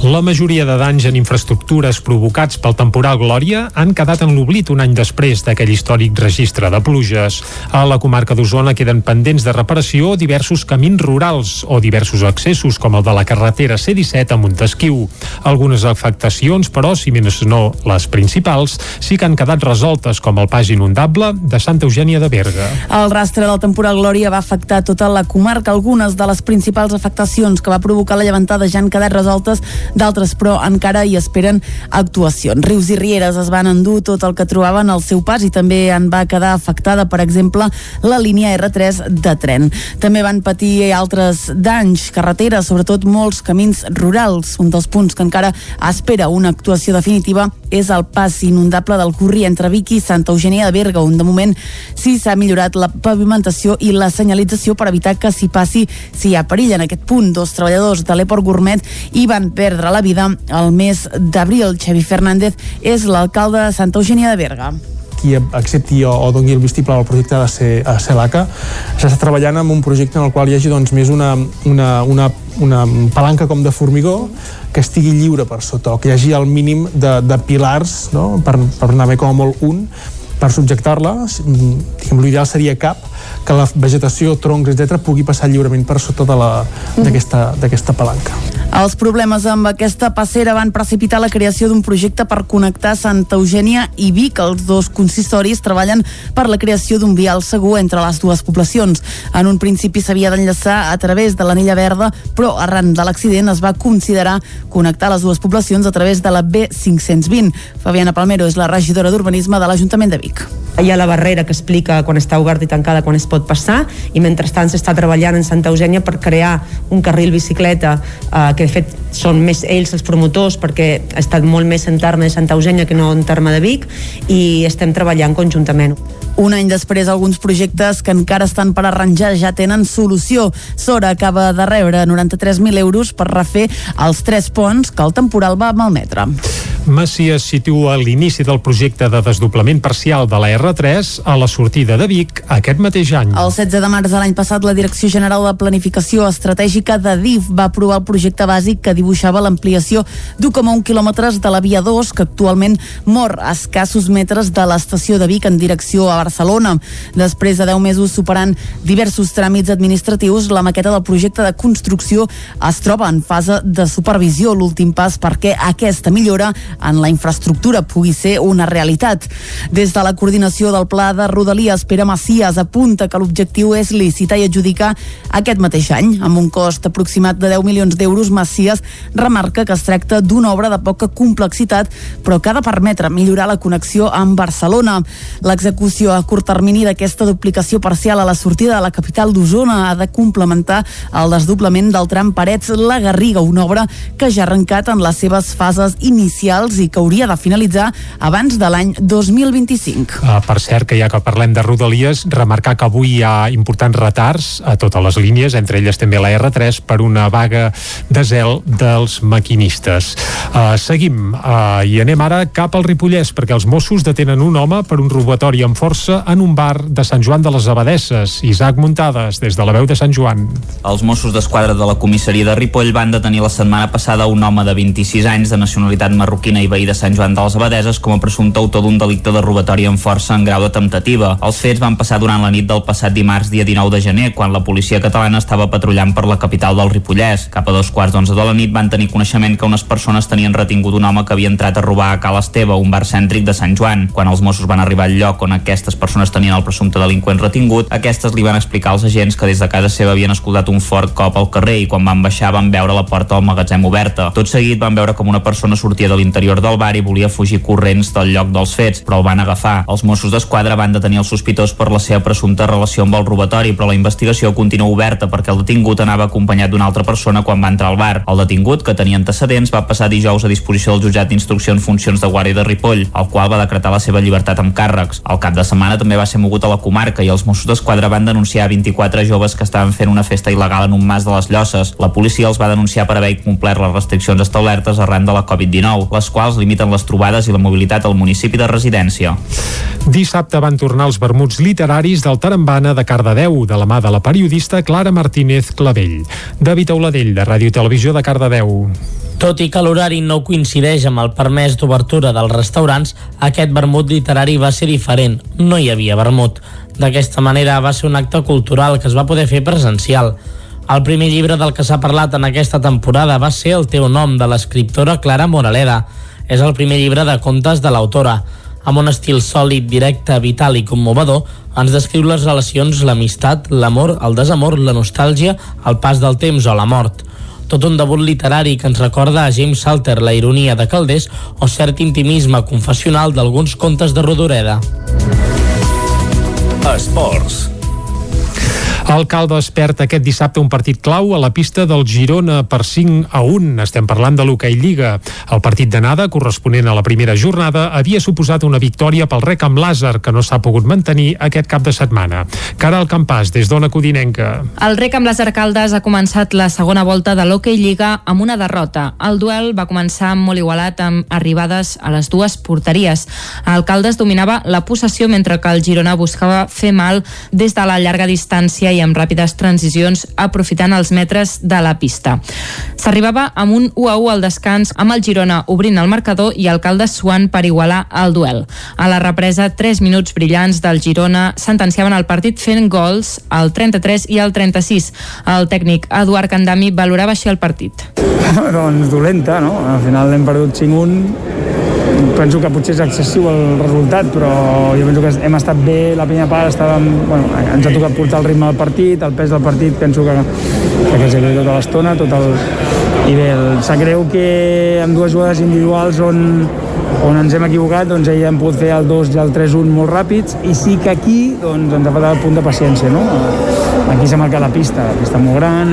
La majoria de danys en infraestructures provocats pel temporal Glòria han quedat en l'oblit un any després d'aquell històric registre de pluges. A la comarca d'Osona queden pendents de reparació diversos camins rurals o diversos accessos, com el de la carretera C-17 a Montesquiu. Algunes afectacions, però, si més no les principals, sí que han quedat resoltes, com el pas inundable de Santa Eugènia de Berga. El rastre del temporal Glòria va afectar tota la comarca. Algunes de les principals afectacions que va provocar la llevantada ja han quedat resoltes d'altres però encara hi esperen actuacions. Rius i Rieres es van endur tot el que trobaven al seu pas i també en va quedar afectada, per exemple, la línia R3 de tren. També van patir altres danys, carreteres, sobretot molts camins rurals. Un dels punts que encara espera una actuació definitiva és el pas inundable del Curri entre Vic i Santa Eugènia de Berga, on de moment sí s'ha millorat la pavimentació i la senyalització per evitar que s'hi passi si hi ha perill. En aquest punt, dos treballadors de l'Eport Gourmet hi van perdre la vida el mes d'abril. Xavi Fernández és l'alcalde de Santa Eugènia de Berga qui accepti o, o doni el vistiplau al projecte de ser, a CELACA s'està treballant en un projecte en el qual hi hagi doncs, més una, una, una, una palanca com de formigó que estigui lliure per sota, o que hi hagi el mínim de, de pilars, no? per, per anar bé com a molt un, per subjectar-la, l'ideal seria cap, que la vegetació, troncs, etc pugui passar lliurement per sota d'aquesta palanca. Els problemes amb aquesta passera van precipitar la creació d'un projecte per connectar Santa Eugènia i Vic. Els dos consistoris treballen per la creació d'un vial segur entre les dues poblacions. En un principi s'havia d'enllaçar a través de l'anella verda, però arran de l'accident es va considerar connectar les dues poblacions a través de la B520. Fabiana Palmero és la regidora d'Urbanisme de l'Ajuntament de Vic. Hi ha la barrera que explica quan està oberta i tancada, quan es pot passar, i mentrestant s'està treballant en Santa Eugènia per crear un carril bicicleta, eh, que de fet són més ells els promotors, perquè ha estat molt més en terme de Santa Eugènia que no en terme de Vic, i estem treballant conjuntament. Un any després, alguns projectes que encara estan per arranjar ja tenen solució. Sora acaba de rebre 93.000 euros per refer els tres ponts que el temporal va malmetre. Macias situa l'inici del projecte de desdoblament parcial de la R3 a la sortida de Vic aquest mateix any. El 16 de març de l'any passat, la Direcció General de Planificació Estratègica de DIF va aprovar el projecte bàsic que dibuixava l'ampliació d'1,1 quilòmetres de la via 2, que actualment mor a escassos metres de l'estació de Vic en direcció a Barcelona. Després de 10 mesos superant diversos tràmits administratius, la maqueta del projecte de construcció es troba en fase de supervisió, l'últim pas perquè aquesta millora en la infraestructura pugui ser una realitat. Des de la coordinació del Pla de Rodalies, Pere Macias apunta que l'objectiu és licitar i adjudicar aquest mateix any. Amb un cost aproximat de 10 milions d'euros, Macias remarca que es tracta d'una obra de poca complexitat, però que ha de permetre millorar la connexió amb Barcelona. L'execució a curt termini d'aquesta duplicació parcial a la sortida de la capital d'Osona ha de complementar el desdoblament del tram Parets-La Garriga, una obra que ja ha arrencat en les seves fases inicials i que hauria de finalitzar abans de l'any 2025. Uh, per cert, que ja que parlem de Rodalies, remarcar que avui hi ha importants retards a totes les línies, entre elles també la R3, per una vaga de zel dels maquinistes. Uh, seguim uh, i anem ara cap al Ripollès, perquè els Mossos detenen un home per un robatori amb força en un bar de Sant Joan de les Abadesses. Isaac Muntades, des de la veu de Sant Joan. Els Mossos d'Esquadra de la comissaria de Ripoll van detenir la setmana passada un home de 26 anys de nacionalitat marroquina i veí de Sant Joan de les Abadeses com a presumpte autor d'un delicte de robatori amb força en grau de temptativa. Els fets van passar durant la nit del passat dimarts dia 19 de gener, quan la policia catalana estava patrullant per la capital del Ripollès. Cap a dos quarts d'onze de la nit van tenir coneixement que unes persones tenien retingut un home que havia entrat a robar a Cal Esteve, un bar cèntric de Sant Joan. Quan els Mossos van arribar al lloc on aquestes persones tenien el presumpte delinqüent retingut, aquestes li van explicar als agents que des de casa seva havien escoltat un fort cop al carrer i quan van baixar van veure la porta del magatzem oberta. Tot seguit van veure com una persona sortia de l'interior del bar i volia fugir corrents del lloc dels fets, però el van agafar. Els Mossos d'Esquadra van detenir el sospitós per la seva presumpta relació amb el robatori, però la investigació continua oberta perquè el detingut anava acompanyat d'una altra persona quan va entrar al bar. El detingut, que tenia antecedents, va passar dijous a disposició del jutjat d'instrucció en funcions de guàrdia de Ripoll, el qual va decretar la seva llibertat amb càrrecs. Al cap de setmana també va ser mogut a la comarca i els Mossos d'Esquadra van denunciar 24 joves que estaven fent una festa il·legal en un mas de les Llosses. La policia els va denunciar per haver incomplert les restriccions establertes arran de la Covid-19, les quals limiten les trobades i la mobilitat al municipi de residència. Dissabte van tornar els vermuts literaris del Tarambana de Cardedeu, de la mà de la periodista Clara Martínez Clavell. David Auladell, de Ràdio i Televisió de Cardedeu. Tot i que l'horari no coincideix amb el permès d'obertura dels restaurants, aquest vermut literari va ser diferent. No hi havia vermut. D'aquesta manera va ser un acte cultural que es va poder fer presencial. El primer llibre del que s'ha parlat en aquesta temporada va ser El teu nom, de l'escriptora Clara Moraleda. És el primer llibre de contes de l'autora. Amb un estil sòlid, directe, vital i commovedor, ens descriu les relacions, l'amistat, l'amor, el desamor, la nostàlgia, el pas del temps o la mort tot un debut literari que ens recorda a James Salter la ironia de Caldés o cert intimisme confessional d'alguns contes de Rodoreda. Esports. El Caldes perd aquest dissabte un partit clau a la pista del Girona per 5 a 1. Estem parlant de l'Hockey Lliga. El partit d'anada, corresponent a la primera jornada, havia suposat una victòria pel rec amb Làser, que no s'ha pogut mantenir aquest cap de setmana. Cara al Campàs, des d'Ona Codinenca. El rec amb Làser Caldes ha començat la segona volta de l'Hockey Lliga amb una derrota. El duel va començar molt igualat amb arribades a les dues porteries. El Caldes dominava la possessió mentre que el Girona buscava fer mal des de la llarga distància i amb ràpides transicions aprofitant els metres de la pista. S'arribava amb un 1 a 1 al descans amb el Girona obrint el marcador i el Caldes suant per igualar el duel. A la represa, 3 minuts brillants del Girona sentenciaven el partit fent gols al 33 i al 36. El tècnic Eduard Candami valorava així el partit. <laughs> doncs dolenta, no? Al final hem perdut 5-1 penso que potser és excessiu el resultat, però jo penso que hem estat bé, la primera part estàvem, bueno, ens ha tocat portar el ritme del partit, el pes del partit, penso que, que ens ha tota l'estona, tot el... I bé, sap greu que amb dues jugades individuals on, on ens hem equivocat, doncs ahir hem pogut fer el 2 i el 3-1 molt ràpids, i sí que aquí doncs, ens ha faltat el punt de paciència, no? Aquí s'ha marcat la pista, la pista molt gran,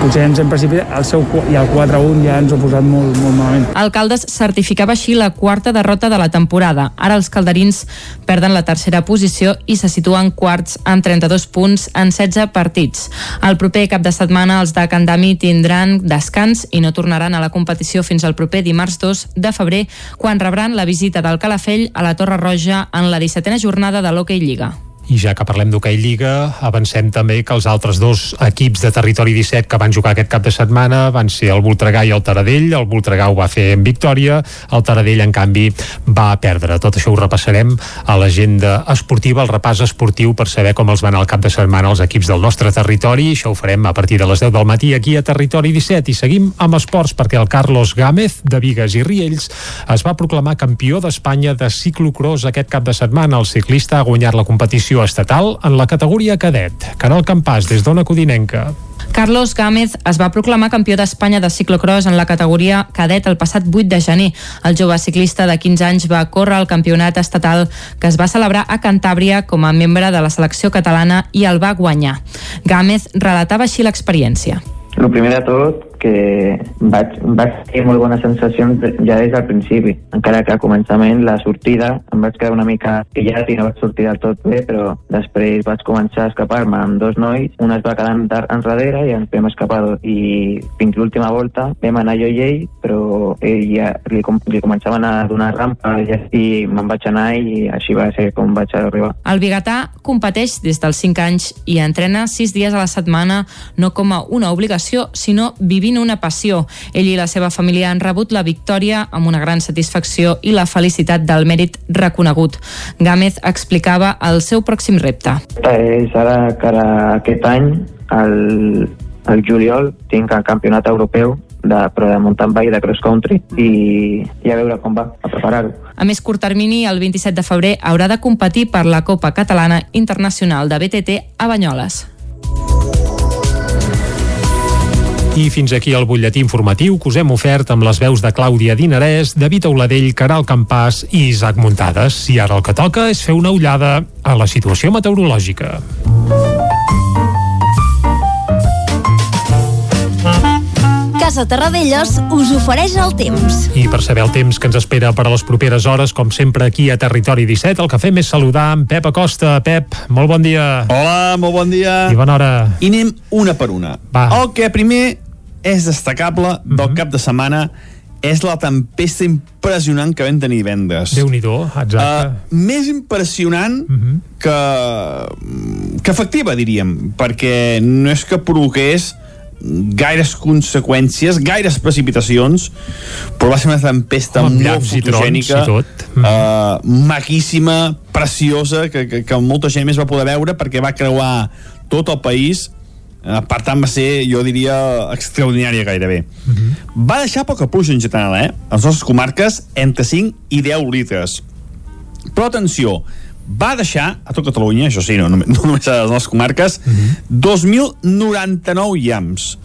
potser ens hem precipitat, el seu, i el 4-1 ja ens ho ha posat molt, molt malament. Alcaldes certificava així la quarta derrota de la temporada. Ara els calderins perden la tercera posició i se situen quarts amb 32 punts en 16 partits. El proper cap de setmana els de Candami tindran descans i no tornaran a la competició fins al proper dimarts 2 de febrer, quan rebran la visita del Calafell a la Torre Roja en la 17a jornada de l'Hockey Lliga. I ja que parlem d'hoquei Lliga, avancem també que els altres dos equips de territori 17 que van jugar aquest cap de setmana van ser el Voltregà i el Taradell. El Voltregà ho va fer en victòria, el Taradell, en canvi, va perdre. Tot això ho repassarem a l'agenda esportiva, el repàs esportiu per saber com els van al cap de setmana els equips del nostre territori. Això ho farem a partir de les 10 del matí aquí a Territori 17 i seguim amb esports perquè el Carlos Gámez de Vigues i Riells es va proclamar campió d'Espanya de ciclocross aquest cap de setmana. El ciclista ha guanyat la competició estatal en la categoria cadet. Canal Campàs, des d'Ona Codinenca. Carlos Gámez es va proclamar campió d'Espanya de ciclocross en la categoria cadet el passat 8 de gener. El jove ciclista de 15 anys va córrer al campionat estatal que es va celebrar a Cantàbria com a membre de la selecció catalana i el va guanyar. Gámez relatava així l'experiència. El primer de tot, que vaig, vaig tenir molt bones sensacions ja des del principi, encara que a començament la sortida em vaig quedar una mica pillat i no vaig sortir del tot bé, però després vaig començar a escapar-me amb dos nois, un es va quedar enrere i ens vam escapar dos. I fins l'última volta vam anar jo i ell, però ell ja li, com, li començaven a donar rampa i me'n vaig anar i així va ser com vaig arribar. El biguetà competeix des dels 5 anys i entrena 6 dies a la setmana no com a una obligació, sinó vivint vivint una passió. Ell i la seva família han rebut la victòria amb una gran satisfacció i la felicitat del mèrit reconegut. Gámez explicava el seu pròxim repte. És ara que ara aquest any, el, el juliol, tinc el campionat europeu de, però de mountain bike, de cross country i, i a veure com va, a preparar-ho. A més curt termini, el 27 de febrer haurà de competir per la Copa Catalana Internacional de BTT a Banyoles. I fins aquí el butlletí informatiu que us hem ofert amb les veus de Clàudia Dinarès, David Auladell, Caral Campàs i Isaac Muntades. I ara el que toca és fer una ullada a la situació meteorològica. Casa Terradellos us ofereix el temps. I per saber el temps que ens espera per a les properes hores, com sempre aquí a Territori 17, el que fem és saludar en Pep Acosta. Pep, molt bon dia. Hola, molt bon dia. I bona hora. I anem una per una. Va. El que primer és destacable del uh -huh. cap de setmana és la tempesta impressionant que vam tenir divendres. déu nhi exacte. Uh, més impressionant uh -huh. que, que efectiva, diríem, perquè no és que provoqués gaires conseqüències, gaires precipitacions, però va ser una tempesta Amb molt fotogènica, tot. uh, maquíssima, preciosa, que, que, que molta gent més va poder veure perquè va creuar tot el país, uh, per tant va ser, jo diria, extraordinària gairebé. Uh -huh. Va deixar poca pluja en general, eh? A les nostres comarques, entre 5 i 10 litres. Però atenció, va deixar a tot Catalunya, això sí, no, no, no només a les comarques, uh -huh. 2.099 llams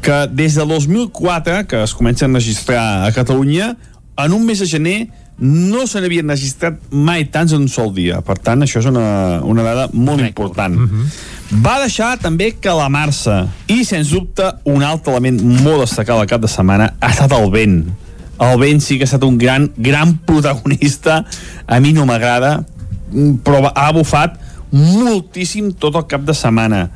que des de 2004 que es comencen a registrar a Catalunya en un mes de gener no se n'havien registrat mai tants en un sol dia per tant això és una, una dada molt important uh -huh. Va deixar també calamarsa. I, sens dubte, un altre element molt destacat al cap de setmana ha estat el vent. El vent sí que ha estat un gran, gran protagonista. A mi no m'agrada, però ha bufat moltíssim tot el cap de setmana.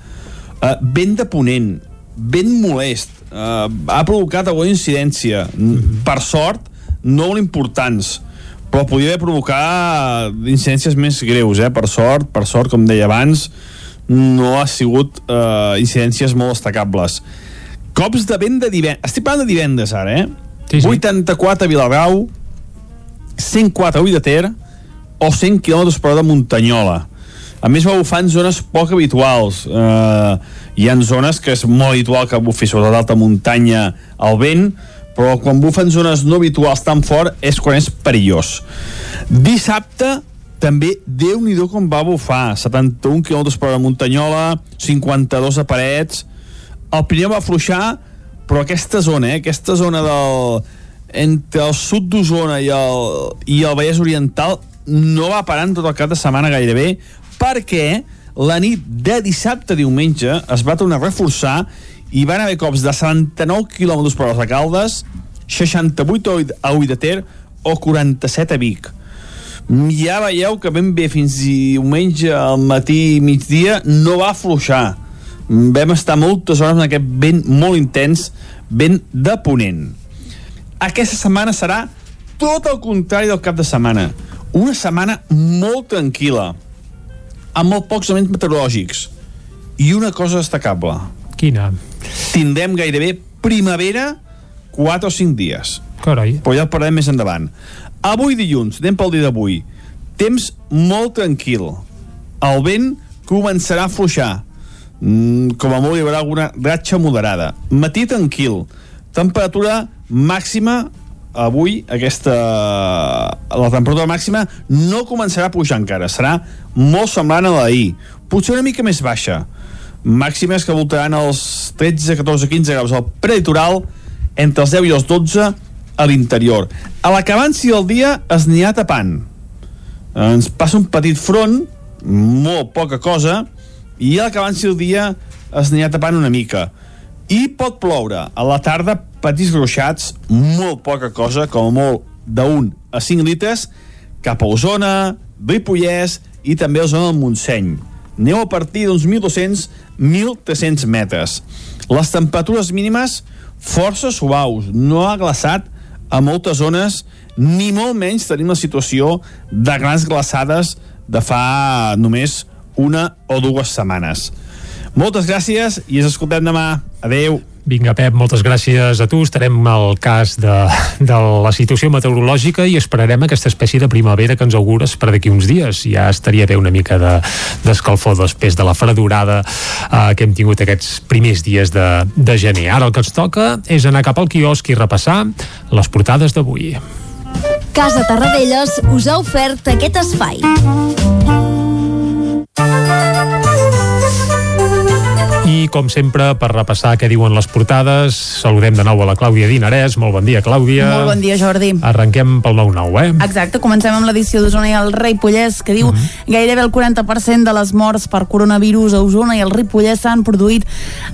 Uh, vent de ponent, vent molest, uh, ha provocat alguna incidència. Mm -hmm. Per sort, no molt importants, però podia haver provocat incidències més greus, eh? per sort, per sort, com deia abans, no ha sigut uh, incidències molt destacables. Cops de vent de divendres, estic parlant de divendres ara, eh? Sí, sí. 84 a Vilagrau, 104 a Ull de Ter o 100 km per hora de Muntanyola. A més, va bufar en zones poc habituals. Uh, hi ha zones que és molt habitual que bufi, sobretot d'alta muntanya, el vent, però quan bufen zones no habituals tan fort és quan és perillós. Dissabte també déu nhi com va bufar 71 km per hora a Muntanyola 52 a Parets el primer va afluixar però aquesta zona, eh, aquesta zona del entre el sud d'Osona i, el, i el Vallès Oriental no va parant tot el cap de setmana gairebé perquè la nit de dissabte a diumenge es va tornar a reforçar i van haver cops de 79 km per hora a Caldes 68 a Ull de Ter o 47 a Vic. Ja veieu que ben bé fins diumenge al matí i migdia no va afluixar. Vam estar moltes hores en aquest vent molt intens vent de ponent. Aquesta setmana serà tot el contrari del cap de setmana una setmana molt tranquil·la amb molt pocs elements meteorològics i una cosa destacable quina? tindrem gairebé primavera 4 o 5 dies Carai. però ja el parlarem més endavant Avui dilluns, anem pel dia d'avui. Temps molt tranquil. El vent començarà a fluixar. Mm, com a molt hi haurà alguna ratxa moderada. Matí tranquil. Temperatura màxima avui aquesta la temperatura màxima no començarà a pujar encara, serà molt semblant a l'ahir, potser una mica més baixa màximes que voltaran els 13, 14, 15 graus al prelitoral entre els 10 i els 12 a l'interior. A l'acabanci del dia es n'hi tapant. Ens passa un petit front, molt poca cosa, i a l'acabanci del dia es n'hi tapant una mica. I pot ploure. A la tarda, petits gruixats, molt poca cosa, com a molt d'un a 5 litres, cap a Osona, Ripollès i també a zona del Montseny. Neu a partir d'uns 1.200-1.300 metres. Les temperatures mínimes força suaus, no ha glaçat a moltes zones, ni molt menys tenim la situació de grans glaçades de fa només una o dues setmanes. Moltes gràcies i ens escoltem demà. Adeu. Vinga, Pep, moltes gràcies a tu. Estarem al cas de, de la situació meteorològica i esperarem aquesta espècie de primavera que ens augures per d'aquí uns dies. Ja estaria bé una mica d'escalfor de, després de la fredurada eh, que hem tingut aquests primers dies de, de gener. Ara el que ens toca és anar cap al quiosc i repassar les portades d'avui. Casa Tarradellas us ha ofert aquest espai. I, com sempre, per repassar què diuen les portades, saludem de nou a la Clàudia Dinarès. Molt bon dia, Clàudia. Molt bon dia, Jordi. Arrenquem pel 9-9, eh? Exacte, comencem amb l'edició d'Osona i el Ripollès, que diu mm -hmm. gairebé el 40% de les morts per coronavirus a Osona i el Ripollès s'han produït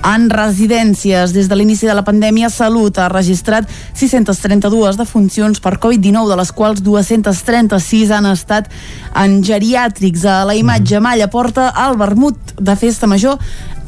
en residències. Des de l'inici de la pandèmia, Salut ha registrat 632 defuncions per Covid-19, de les quals 236 han estat en geriàtrics. A la imatge, Malla porta el vermut de festa major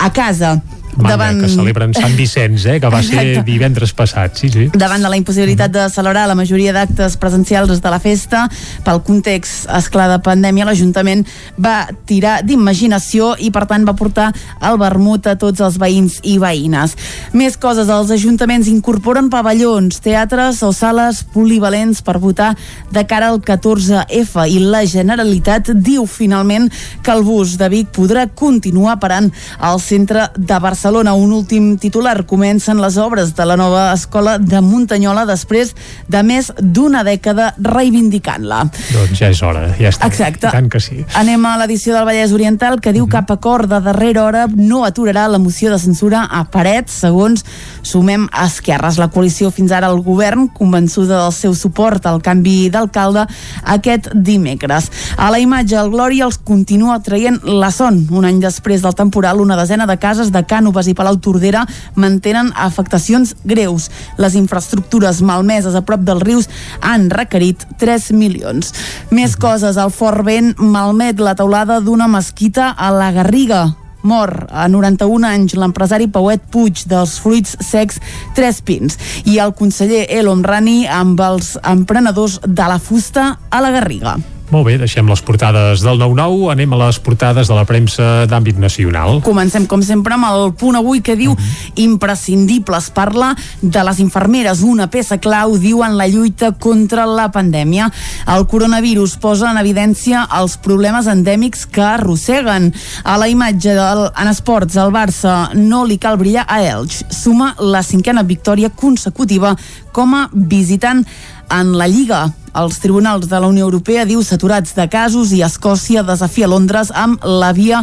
a casa Manya, davant... que celebren Sant Vicenç, eh, que va Exacte. ser divendres passat, sí, sí. Davant de la impossibilitat de celebrar la majoria d'actes presencials de la festa, pel context, esclar de pandèmia, l'Ajuntament va tirar d'imaginació i, per tant, va portar el vermut a tots els veïns i veïnes. Més coses, els ajuntaments incorporen pavellons, teatres o sales polivalents per votar de cara al 14F i la Generalitat diu finalment que el bus de Vic podrà continuar parant al centre de Barcelona Barcelona. Un últim titular. Comencen les obres de la nova escola de Muntanyola després de més d'una dècada reivindicant-la. Doncs ja és hora, ja està. Exacte. I tant que sí. Anem a l'edició del Vallès Oriental que diu cap acord de darrera hora no aturarà la moció de censura a Parets, segons Sumem Esquerres. La coalició fins ara al govern, convençuda del seu suport al canvi d'alcalde aquest dimecres. A la imatge, el Glòria els continua traient la son. Un any després del temporal, una desena de cases de Cànoves i Palau Tordera mantenen afectacions greus. Les infraestructures malmeses a prop dels rius han requerit 3 milions. Més coses, el fort vent malmet la teulada d'una mesquita a la Garriga. Mor a 91 anys l'empresari Pauet Puig dels fruits secs Tres Pins i el conseller El Omrani amb els emprenedors de la fusta a la Garriga. Molt bé, deixem les portades del 9-9, anem a les portades de la premsa d'àmbit nacional. Comencem, com sempre, amb el punt avui que diu imprescindibles. Parla de les infermeres, una peça clau, diu, en la lluita contra la pandèmia. El coronavirus posa en evidència els problemes endèmics que arrosseguen. A la imatge del, en esports, el Barça no li cal brillar a Elx. Suma la cinquena victòria consecutiva com a visitant en la Lliga. Els tribunals de la Unió Europea diu saturats de casos i Escòcia desafia Londres amb la via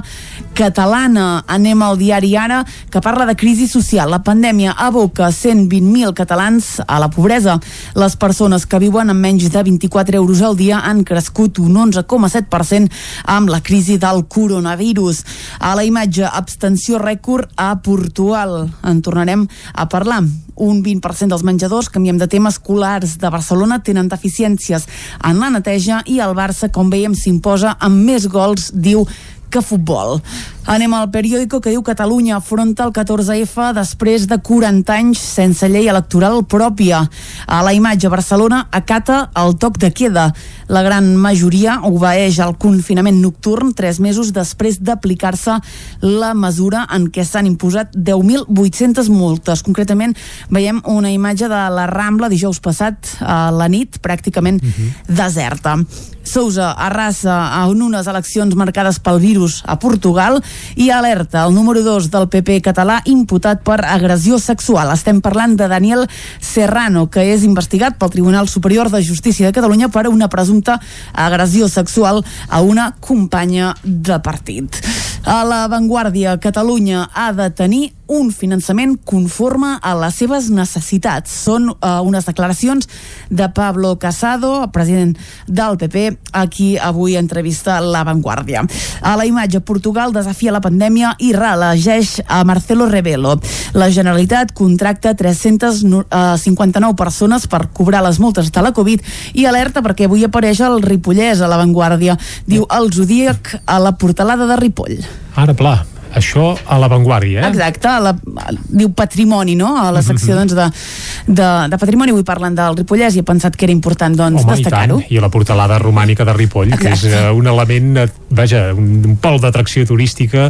catalana. Anem al diari Ara, que parla de crisi social. La pandèmia aboca 120.000 catalans a la pobresa. Les persones que viuen amb menys de 24 euros al dia han crescut un 11,7% amb la crisi del coronavirus. A la imatge, abstenció rècord a Portugal. En tornarem a parlar un 20% dels menjadors, canviem de tema, escolars de Barcelona tenen deficiències en la neteja i el Barça, com veiem, s'imposa amb més gols, diu que futbol. Anem al periòdico que diu Catalunya afronta el 14F després de 40 anys sense llei electoral pròpia. A la imatge, Barcelona acata el toc de queda. La gran majoria obeeix al confinament nocturn tres mesos després d'aplicar-se la mesura en què s'han imposat 10.800 multes. Concretament, veiem una imatge de la Rambla dijous passat a la nit, pràcticament uh -huh. deserta. Sousa arrasa en unes eleccions marcades pel virus a Portugal i alerta el número 2 del PP català imputat per agressió sexual. Estem parlant de Daniel Serrano, que és investigat pel Tribunal Superior de Justícia de Catalunya per una presumpta agressió sexual a una companya de partit. A la Vanguardia, Catalunya ha de tenir un finançament conforme a les seves necessitats. Són uh, unes declaracions de Pablo Casado, president del PP, a qui avui entrevista La Vanguardia. A la imatge, Portugal desafia la pandèmia i reelegeix a Marcelo Rebelo. La Generalitat contracta 359 persones per cobrar les multes de la Covid i alerta perquè avui apareix el Ripollès a La Vanguardia. Diu el Zodíac a la portalada de Ripoll. Ara, pla, això a l'avantguàrdia, eh? Exacte, la, diu patrimoni, no? A la secció doncs, de, de, de patrimoni, avui parlen del Ripollès i he pensat que era important doncs, i destacar-ho. i a la portalada romànica de Ripoll, que és Exacte. uh, un element, eh, vaja, un, un pol d'atracció turística,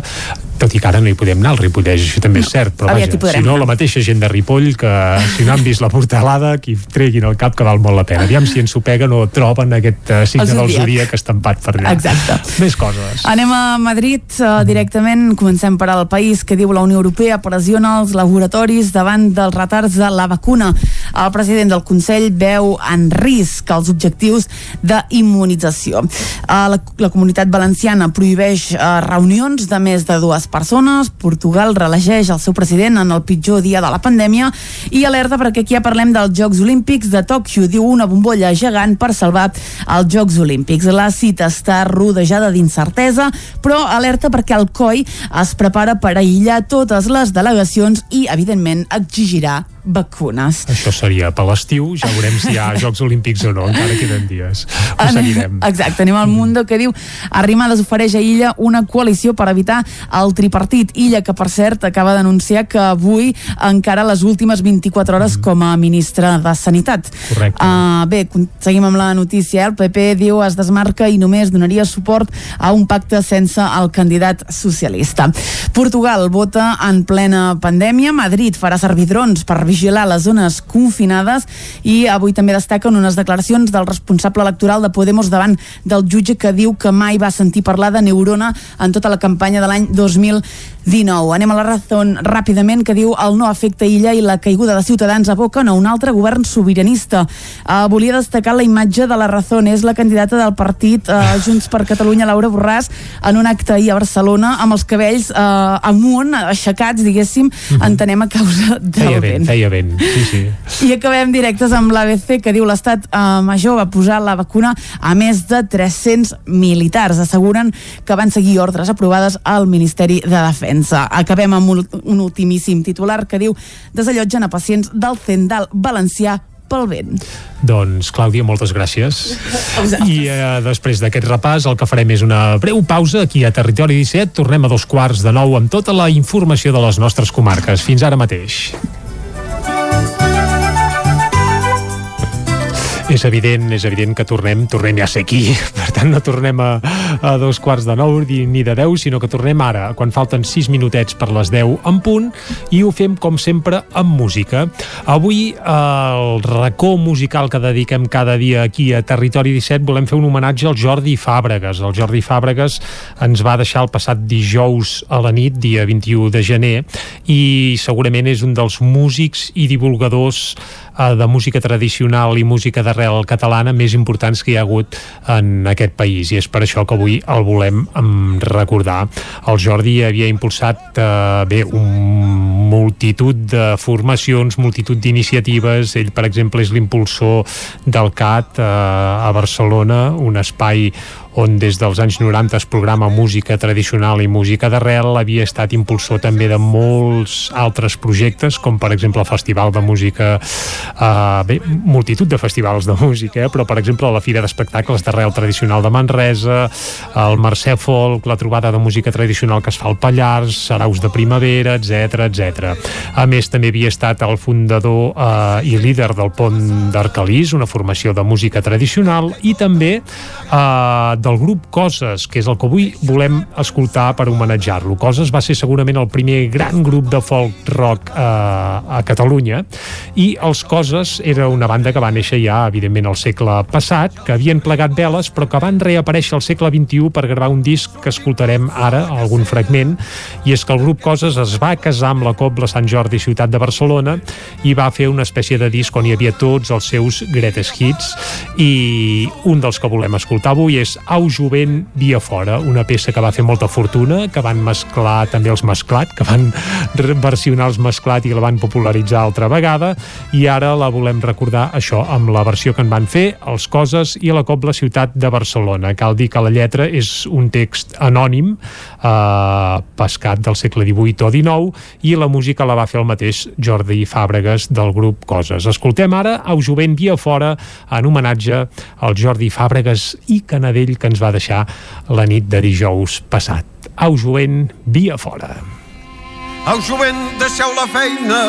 tot i que ara no hi podem anar al Ripollès, això també és cert, però vaja, si no, la mateixa gent de Ripoll, que si no han vist la portalada, que treguin el cap, que val molt la pena. Aviam si ens ho peguen o troben aquest uh, signe El del zodíac. estampat per allà. Exacte. Més coses. Anem a Madrid uh, directament, comencem per al país que diu la Unió Europea pressiona els laboratoris davant dels retards de la vacuna. El president del Consell veu en risc els objectius d'immunització. Uh, la, la comunitat valenciana prohibeix uh, reunions de més de dues persones, Portugal reelegeix el seu president en el pitjor dia de la pandèmia i alerta perquè aquí ja parlem dels Jocs Olímpics de Tòquio, diu una bombolla gegant per salvar els Jocs Olímpics. La cita està rodejada d'incertesa, però alerta perquè el COI es prepara per aïllar totes les delegacions i, evidentment, exigirà vacunes. Això seria per l'estiu, ja veurem si hi ha <laughs> Jocs Olímpics o no, encara queden dies. Ho seguirem. Exacte, anem al Mundo que diu Arrimadas ofereix a Illa una coalició per evitar el tripartit. Illa, que per cert acaba d'anunciar que avui encara les últimes 24 hores com a ministra de Sanitat. Correcte. Uh, bé, seguim amb la notícia. El PP diu es desmarca i només donaria suport a un pacte sense el candidat socialista. Portugal vota en plena pandèmia. Madrid farà servir drons per vigilar les zones confinades i avui també destaquen unes declaracions del responsable electoral de Podemos davant del jutge que diu que mai va sentir parlar de neurona en tota la campanya de l'any 19. Anem a la Razón ràpidament que diu el no afecta Illa i la caiguda de Ciutadans aboquen a un altre govern sobiranista. Uh, volia destacar la imatge de la Razón, és la candidata del partit uh, Junts per Catalunya, Laura Borràs, en un acte ahir a Barcelona amb els cabells uh, amunt, aixecats, diguéssim, uh -huh. entenem a causa del feia vent. vent. Feia vent, sí, sí. I acabem directes amb l'ABC que diu l'estat eh, major va posar la vacuna a més de 300 militars. Asseguren que van seguir ordres aprovades al Ministeri de Defensa. Acabem amb un, un ultimíssim titular que diu desallotgen a pacients del Zendal valencià pel vent. Doncs, Clàudia, moltes gràcies. I eh, després d'aquest repàs el que farem és una breu pausa aquí a Territori 17. Tornem a dos quarts de nou amb tota la informació de les nostres comarques. Fins ara mateix. És evident, és evident que tornem, tornem ja a ser aquí. Per tant, no tornem a, a dos quarts de nou ni de deu, sinó que tornem ara, quan falten sis minutets per les deu en punt, i ho fem, com sempre, amb música. Avui, el racó musical que dediquem cada dia aquí a Territori 17, volem fer un homenatge al Jordi Fàbregas. El Jordi Fàbregas ens va deixar el passat dijous a la nit, dia 21 de gener, i segurament és un dels músics i divulgadors de música tradicional i música d'arrel catalana més importants que hi ha hagut en aquest país i és per això que avui el volem em, recordar. El Jordi havia impulsat eh, bé un multitud de formacions, multitud d'iniciatives. Ell, per exemple, és l'impulsor del CAT eh, a Barcelona, un espai on des dels anys 90 es programa música tradicional i música d'arrel, havia estat impulsor també de molts altres projectes, com per exemple el Festival de Música, eh, bé, multitud de festivals de música, eh, però per exemple la Fira d'Espectacles d'arrel tradicional de Manresa, el Mercè Folk, la trobada de música tradicional que es fa al Pallars, Saraus de Primavera, etc etc. A més, també havia estat el fundador eh, i líder del Pont d'Arcalís, una formació de música tradicional, i també eh, del grup Coses, que és el que avui volem escoltar per homenatjar-lo. Coses va ser segurament el primer gran grup de folk rock eh, a Catalunya i els Coses era una banda que va néixer ja, evidentment, al segle passat, que havien plegat veles, però que van reaparèixer al segle XXI per gravar un disc que escoltarem ara, algun fragment, i és que el grup Coses es va casar amb la Cobla Sant Jordi Ciutat de Barcelona i va fer una espècie de disc on hi havia tots els seus greatest hits i un dels que volem escoltar avui és Au Jovent Via Fora, una peça que va fer molta fortuna, que van mesclar també els mesclat, que van <laughs> versionar els mesclat i la van popularitzar altra vegada i ara la volem recordar això amb la versió que en van fer els Coses i la Cobla Ciutat de Barcelona. Cal dir que la lletra és un text anònim eh, pescat del segle XVIII o XIX i la música la va fer el mateix Jordi Fàbregas del grup Coses. Escoltem ara Au Jovent Via Fora en homenatge al Jordi Fàbregas i Canadell que ens va deixar la nit de dijous passat. Au jovent, via fora. Au jovent, deixeu la feina,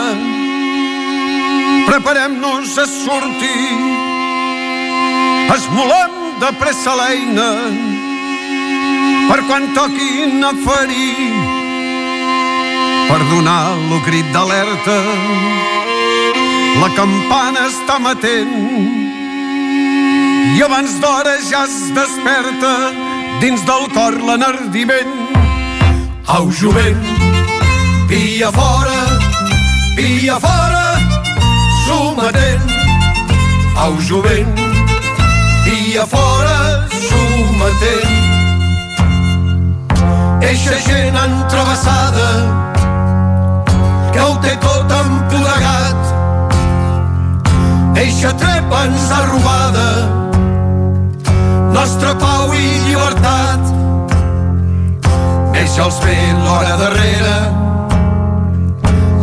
preparem-nos a sortir, esmolem de pressa l'eina, per quan toquin a ferir, per donar el crit d'alerta, la campana està matent, i abans d'hora ja es desperta dins del cor l'enardiment. Au, jovent, via fora, via fora, sometent. Au, jovent, via fora, sometent. Eixa gent entrevessada que ho té tot empoderat eixa trepa ens ha robada nostra pau i llibertat. Eixa els ve l'hora darrere,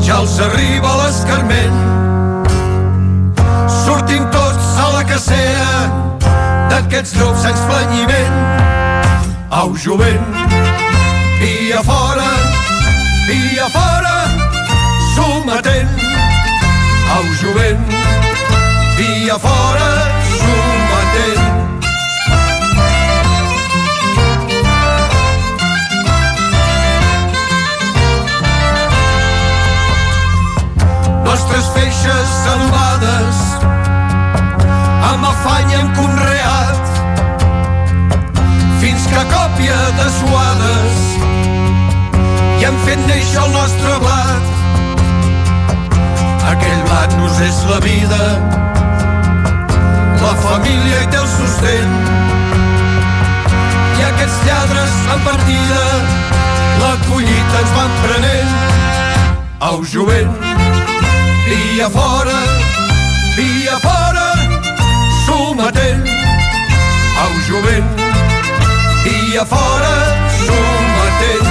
ja els arriba l'escarment. Sortim tots a la cacera d'aquests llops sense planyiment. Au, jovent, via fora, via fora, sometent. Au, jovent, via fora, nostres feixes salvades amb afany hem conreat fins que a còpia de suades i hem fent néixer el nostre blat. Aquell blat nos és la vida, la família i té el sostén. I aquests lladres en partida, la collita ens van prenent. Au, jovent, via fora, via fora, sometent. Au, jovent, via fora, sometent.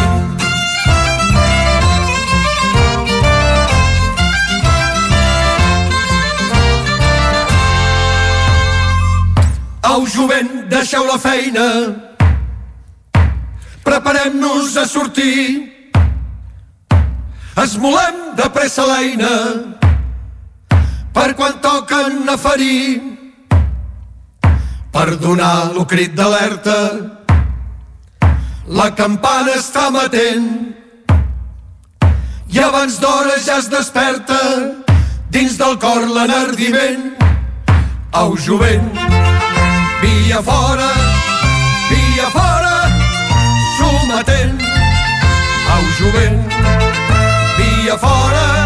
Au, jovent, deixeu la feina. Preparem-nos a sortir. Esmolem de pressa l'eina per quan toquen a ferir. Per donar lo crit d'alerta, la campana està matent i abans d'hora ja es desperta dins del cor l'enardiment. Au, jovent, via fora, via fora, sometent. Au, jovent, via fora,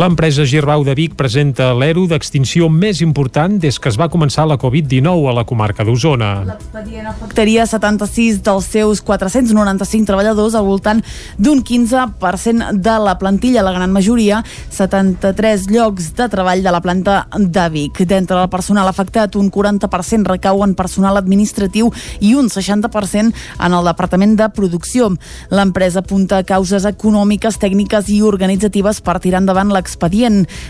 L'empresa Girbau de Vic presenta l'ERO d'extinció més important des que es va començar la Covid-19 a la comarca d'Osona. L'expedient afectaria 76 dels seus 495 treballadors al voltant d'un 15% de la plantilla, la gran majoria, 73 llocs de treball de la planta de Vic. D'entre el personal afectat, un 40% recau en personal administratiu i un 60% en el departament de producció. L'empresa apunta a causes econòmiques, tècniques i organitzatives per tirar endavant l'expedient.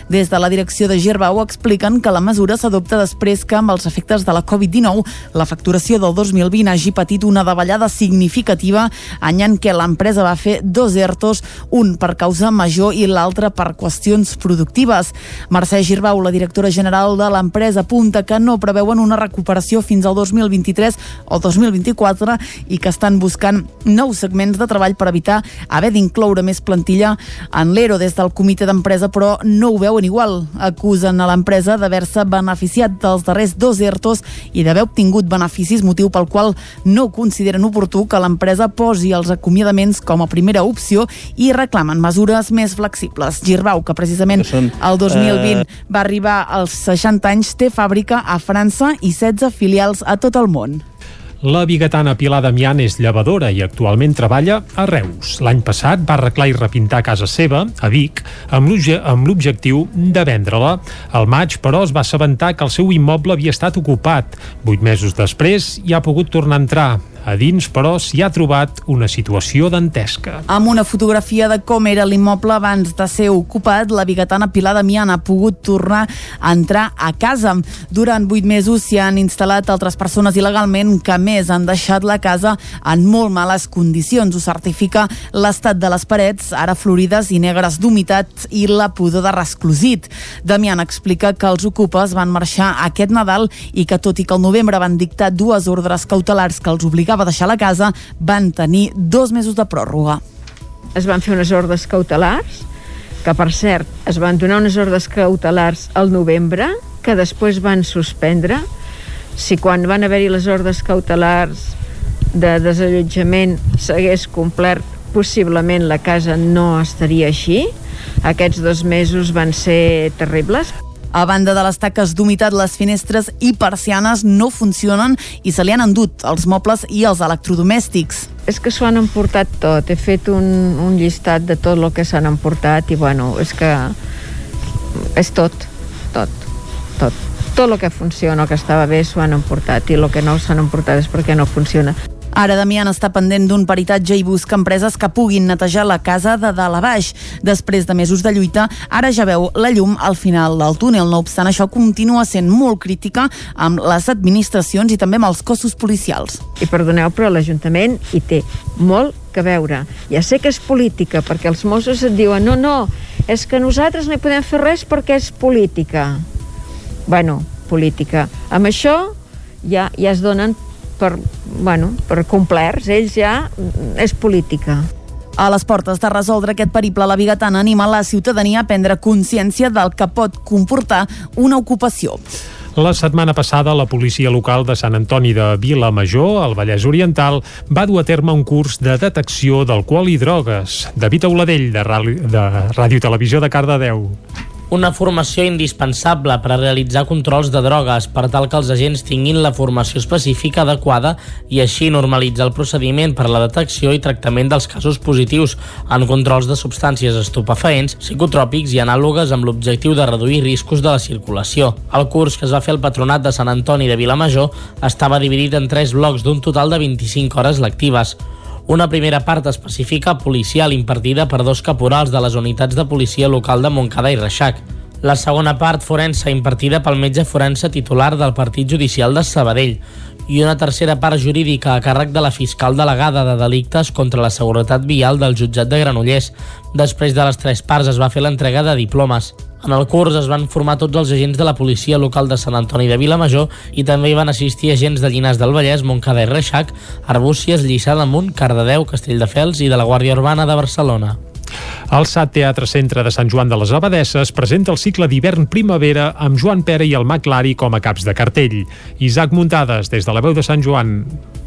Des de la direcció de Gerbau expliquen que la mesura s'adopta després que, amb els efectes de la Covid-19, la facturació del 2020 hagi patit una davallada significativa any en què l'empresa va fer dos ERTOs, un per causa major i l'altre per qüestions productives. Mercè Girbau, la directora general de l'empresa, apunta que no preveuen una recuperació fins al 2023 o 2024 i que estan buscant nous segments de treball per evitar haver d'incloure més plantilla en l'ERO des del comitè d'empresa però no ho veuen igual. Acusen a l'empresa d'haver-se beneficiat dels darrers dos ERTOs i d'haver obtingut beneficis, motiu pel qual no consideren oportú que l'empresa posi els acomiadaments com a primera opció i reclamen mesures més flexibles. Girbau, que precisament Que són, el 2020 eh, va arribar als 60 anys, té fàbrica a França i 16 filials a tot el món. La biguetana Pilar Damián és llevadora i actualment treballa a Reus. L'any passat va arreglar i repintar casa seva, a Vic, amb l'obje- amb l'objectiu de vendre-la. Al maig, però, es va assabentar que el seu immoble havia estat ocupat. Vuit mesos després hi ha pogut tornar a entrar. A dins, però, s'hi ha trobat una situació dantesca. Amb una fotografia de com era l'immoble abans de ser ocupat, la biguetana Pilar Damián ha pogut tornar a entrar a casa. Durant vuit mesos s'hi han instal·lat altres persones il·legalment que més han deixat la casa en molt males condicions. Ho certifica l'estat de les parets, ara florides i negres d'humitat i la pudor de resclosit. Damián explica que els ocupes van marxar aquest Nadal i que tot i que al novembre van dictar dues ordres cautelars que els obligava a deixar la casa, van tenir dos mesos de pròrroga. es van fer unes ordres cautelars, que per cert es van donar unes ordres cautelars al novembre, que després van suspendre. Si quan van haver-hi les ordres cautelars de desallotjament s'hagués complert, possiblement la casa no estaria així. Aquests dos mesos van ser terribles. A banda de les taques d'humitat, les finestres i persianes no funcionen i se li han endut els mobles i els electrodomèstics. És que s'ho han emportat tot. He fet un, un llistat de tot el que s'han emportat i, bueno, és que és tot, tot, tot. Tot el que funciona, el que estava bé, s'ho han emportat i el que no s'han emportat és perquè no funciona. Ara Damián està pendent d'un peritatge i busca empreses que puguin netejar la casa de dalt a baix. Després de mesos de lluita, ara ja veu la llum al final del túnel. No obstant això, continua sent molt crítica amb les administracions i també amb els cossos policials. I perdoneu, però l'Ajuntament hi té molt que veure. Ja sé que és política, perquè els Mossos et diuen no, no, és que nosaltres no hi podem fer res perquè és política. Bueno, política. Amb això ja, ja es donen per, bueno, per complerts. Ells ja és política. A les portes de resoldre aquest periple, la Bigatana anima la ciutadania a prendre consciència del que pot comportar una ocupació. La setmana passada, la policia local de Sant Antoni de Vilamajor, al Vallès Oriental, va dur a terme un curs de detecció d'alcohol i drogues. David Auladell, de Ràdio Televisió de Cardedeu una formació indispensable per a realitzar controls de drogues per tal que els agents tinguin la formació específica adequada i així normalitzar el procediment per a la detecció i tractament dels casos positius en controls de substàncies estupefaents, psicotròpics i anàlogues amb l'objectiu de reduir riscos de la circulació. El curs que es va fer al Patronat de Sant Antoni de Vilamajor estava dividit en tres blocs d'un total de 25 hores lectives una primera part específica policial impartida per dos caporals de les unitats de policia local de Montcada i Reixac. La segona part forense impartida pel metge forense titular del Partit Judicial de Sabadell i una tercera part jurídica a càrrec de la fiscal delegada de delictes contra la seguretat vial del jutjat de Granollers. Després de les tres parts es va fer l'entrega de diplomes. En el curs es van formar tots els agents de la policia local de Sant Antoni de Vilamajor i també hi van assistir agents de Llinars del Vallès, Montcada i Reixac, Arbúcies, Lliçà d'Amunt, Cardedeu, Castelldefels i de la Guàrdia Urbana de Barcelona. El SAT Teatre Centre de Sant Joan de les Abadesses presenta el cicle d'hivern-primavera amb Joan Pera i el Maclari com a caps de cartell. Isaac Muntades, des de la veu de Sant Joan.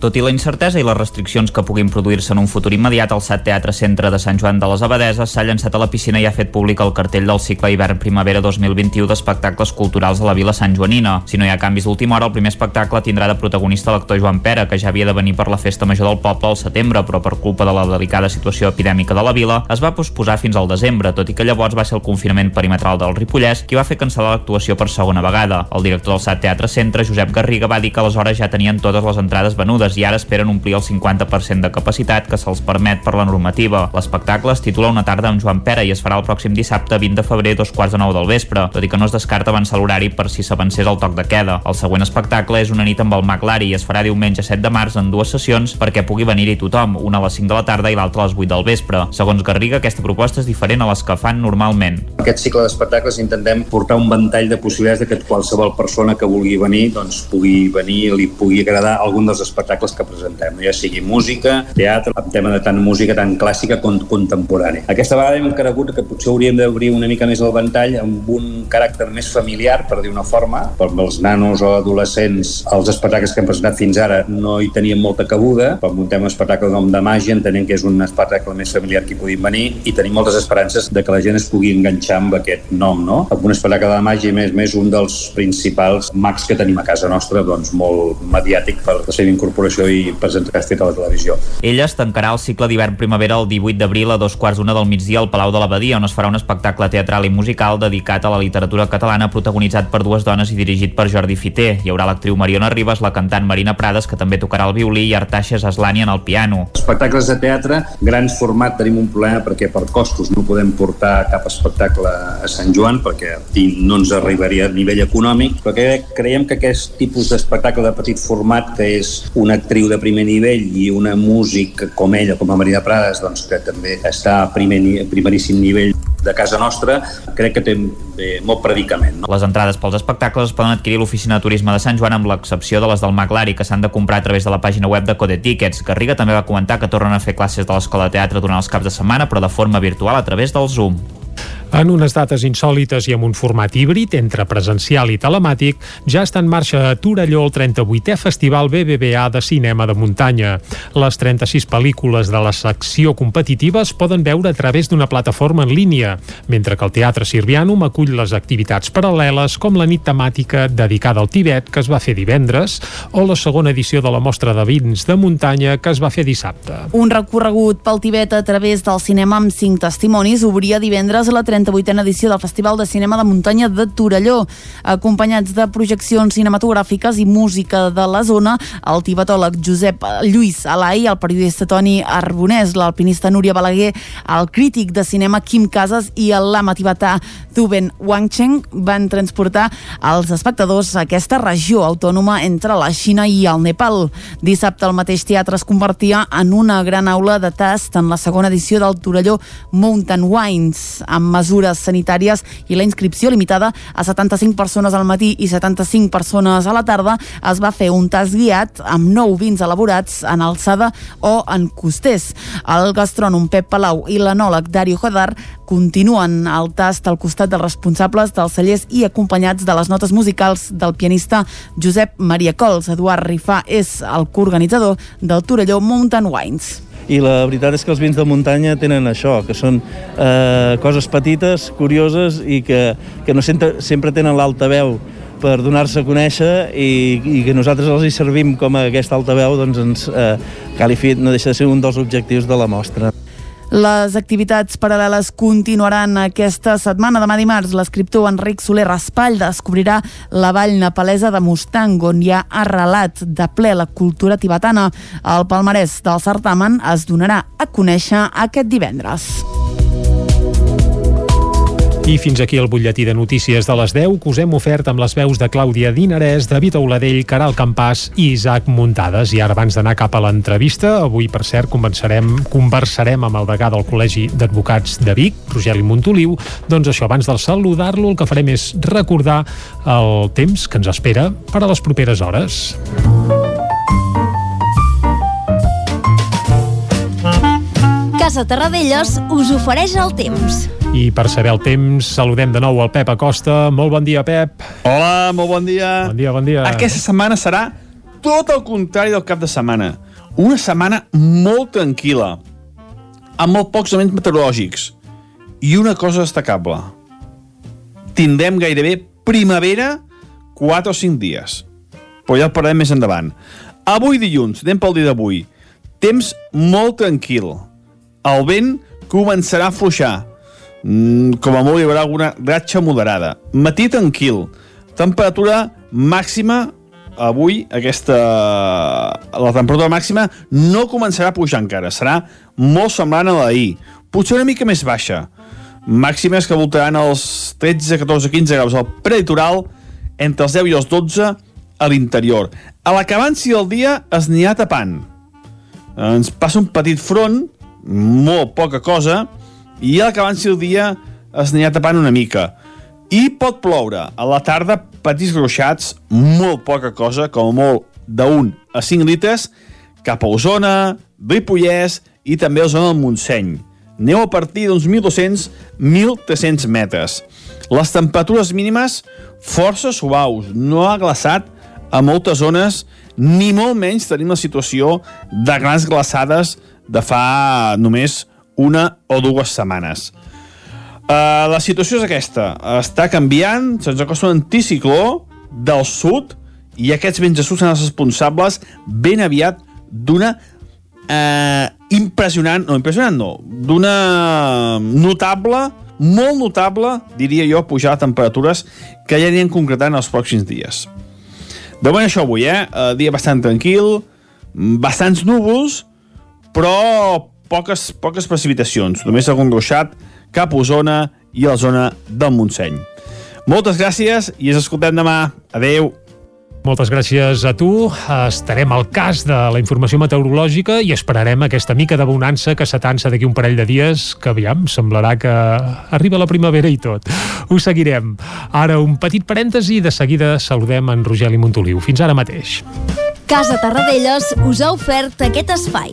Tot i la incertesa i les restriccions que puguin produir-se en un futur immediat, el SAT Teatre Centre de Sant Joan de les Abadeses s'ha llançat a la piscina i ha fet públic el cartell del cicle hivern-primavera 2021 d'espectacles culturals a la Vila Sant Joanina. Si no hi ha canvis d'última hora, el primer espectacle tindrà de protagonista l'actor Joan Pera, que ja havia de venir per la festa major del poble al setembre, però per culpa de la delicada situació epidèmica de la vila, es va posposar fins al desembre, tot i que llavors va ser el confinament perimetral del Ripollès qui va fer cancel·lar l'actuació per segona vegada. El director del SAT Teatre Centre, Josep Garriga, va dir que aleshores ja tenien totes les entrades venudes i ara esperen omplir el 50% de capacitat que se'ls permet per la normativa. L'espectacle es titula Una tarda amb Joan Pera i es farà el pròxim dissabte 20 de febrer dos quarts de nou del vespre, tot i que no es descarta avançar l'horari per si s'avancés el toc de queda. El següent espectacle és una nit amb el Maclari i es farà diumenge 7 de març en dues sessions perquè pugui venir-hi tothom, una a les 5 de la tarda i l'altra a les 8 del vespre. Segons Garriga, aquesta proposta és diferent a les que fan normalment. Aquest cicle d'espectacles intentem portar un ventall de possibilitats que qualsevol persona que vulgui venir doncs, pugui venir i li pugui agradar algun dels espectacles que presentem ja sigui música, teatre, el tema de tant música tan clàssica com contemporània. Aquesta vegada hem cregut que potser hauríem d'obrir una mica més el ventall amb un caràcter més familiar, per dir una forma, per els nanos o adolescents, els espectacles que hem presentat fins ara no hi tenien molta cabuda, però muntem un espectacle com de màgia, entenem que és un espectacle més familiar que hi puguin venir i tenim moltes esperances de que la gent es pugui enganxar amb aquest nom, no? Amb un espectacle de màgia, més més un dels principals mags que tenim a casa nostra, doncs molt mediàtic per la seva incorporació i presentació a la televisió. Ella es tancarà el cicle d'hivern-primavera el 18 d'abril a dos quarts d'una del migdia al Palau de l'Abadia, on es farà un espectacle teatral i musical dedicat a la literatura catalana protagonitzat per dues dones i dirigit per Jordi Fiter. Hi haurà l'actriu Mariona Ribas, la cantant Marina Prades, que també tocarà el violí, i Artaixes Aslani en el piano. Espectacles de teatre, grans format, tenim un problema perquè per costos no podem portar cap espectacle a Sant Joan perquè no ens arribaria a nivell econòmic, però creiem que aquest tipus d'espectacle de petit format, que és una actriu de primer nivell i una músic com ella, com a Maria Prades, doncs, que també està a primer, primeríssim nivell de casa nostra, crec que té bé, molt predicament. No? Les entrades pels espectacles es poden adquirir l'Oficina de Turisme de Sant Joan amb l'excepció de les del Maclari, que s'han de comprar a través de la pàgina web de Code Tickets. Garriga també va comentar que tornen a fer classes de l'Escola de Teatre durant els caps de setmana, però de forma virtual a través del Zoom. En unes dates insòlites i amb un format híbrid entre presencial i telemàtic, ja està en marxa a Torelló el 38è Festival BBVA de Cinema de Muntanya. Les 36 pel·lícules de la secció competitiva es poden veure a través d'una plataforma en línia, mentre que el Teatre Sirvianum acull les activitats paral·leles com la nit temàtica dedicada al Tibet, que es va fer divendres, o la segona edició de la mostra de vins de muntanya, que es va fer dissabte. Un recorregut pel Tibet a través del cinema amb cinc testimonis obria divendres a la 30 38a edició del Festival de Cinema de Muntanya de Torelló. Acompanyats de projeccions cinematogràfiques i música de la zona, el tibetòleg Josep Lluís Alai, el periodista Toni Arbonès, l'alpinista Núria Balaguer, el crític de cinema Quim Casas i el lama tibetà Tuben Wangcheng van transportar els espectadors a aquesta regió autònoma entre la Xina i el Nepal. Dissabte el mateix teatre es convertia en una gran aula de tast en la segona edició del Torelló Mountain Wines, amb mesures sanitàries i la inscripció limitada a 75 persones al matí i 75 persones a la tarda, es va fer un tast guiat amb nou vins elaborats en alçada o en costers. El gastrònom Pep Palau i l'anòleg Dario Hodar continuen el tast al costat dels responsables dels cellers i acompanyats de les notes musicals del pianista Josep Maria Cols. Eduard Rifà és el coorganitzador del Torelló Mountain Wines i la veritat és que els vins de muntanya tenen això, que són eh, coses petites, curioses i que, que no sempre, sempre tenen l'altaveu per donar-se a conèixer i, i que nosaltres els hi servim com a aquesta altaveu doncs ens, eh, Califit no deixa de ser un dels objectius de la mostra. Les activitats paral·leles continuaran aquesta setmana. Demà dimarts, l'escriptor Enric Soler Raspall descobrirà la vall nepalesa de Mustang, on hi ha arrelat de ple la cultura tibetana. El palmarès del certamen es donarà a conèixer aquest divendres. I fins aquí el butlletí de notícies de les 10 que us hem ofert amb les veus de Clàudia Dinarès, David Auladell, Caral Campàs i Isaac Muntades. I ara abans d'anar cap a l'entrevista, avui per cert conversarem, conversarem amb el degà del Col·legi d'Advocats de Vic, Rogeli Montoliu. Doncs això, abans de saludar-lo, el que farem és recordar el temps que ens espera per a les properes hores. Casa Terradellos us ofereix el temps. I per saber el temps, saludem de nou el Pep Acosta. Molt bon dia, Pep. Hola, molt bon dia. Bon dia, bon dia. Aquesta setmana serà tot el contrari del cap de setmana. Una setmana molt tranquil·la, amb molt pocs elements meteorològics. I una cosa destacable. Tindrem gairebé primavera 4 o 5 dies. Però ja el parlarem més endavant. Avui dilluns, anem pel dia d'avui. Temps molt tranquil. El vent començarà a fluixar. Mm, com a molt hi haurà alguna ratxa moderada. Matí tranquil. Temperatura màxima avui aquesta la temperatura màxima no començarà a pujar encara, serà molt semblant a la d'ahir, potser una mica més baixa màximes que voltaran els 13, 14, 15 graus al prelitoral entre els 10 i els 12 a l'interior a l'acabanci del dia es n'hi ha tapant ens passa un petit front molt poca cosa i a l'acabanci del dia es ha tapant una mica i pot ploure a la tarda petits gruixats, molt poca cosa, com a molt d'un a 5 litres, cap a Osona, Ripollès i també a zona del Montseny. Neu a partir d'uns 1.200-1.300 metres. Les temperatures mínimes força suaus, no ha glaçat a moltes zones, ni molt menys tenim la situació de grans glaçades de fa només una o dues setmanes. Uh, la situació és aquesta. Està canviant, se'ns acosta un anticicló del sud i aquests vents de sud són els responsables ben aviat d'una eh, impressionant, no, impressionant no, d'una notable, molt notable, diria jo, pujada de temperatures que ja anirem concretant els pròxims dies. De moment això avui, eh? Uh, dia bastant tranquil, bastants núvols, però poques, poques precipitacions, només algun gruixat cap a Osona i a la zona del Montseny. Moltes gràcies i ens escoltem demà. Adeu. Moltes gràcies a tu. Estarem al cas de la informació meteorològica i esperarem aquesta mica de bonança que s'atança d'aquí un parell de dies, que aviam, semblarà que arriba la primavera i tot. Ho seguirem. Ara un petit parèntesi i de seguida saludem en Rogeli Montoliu. Fins ara mateix. Casa Tarradellas us ha ofert aquest espai.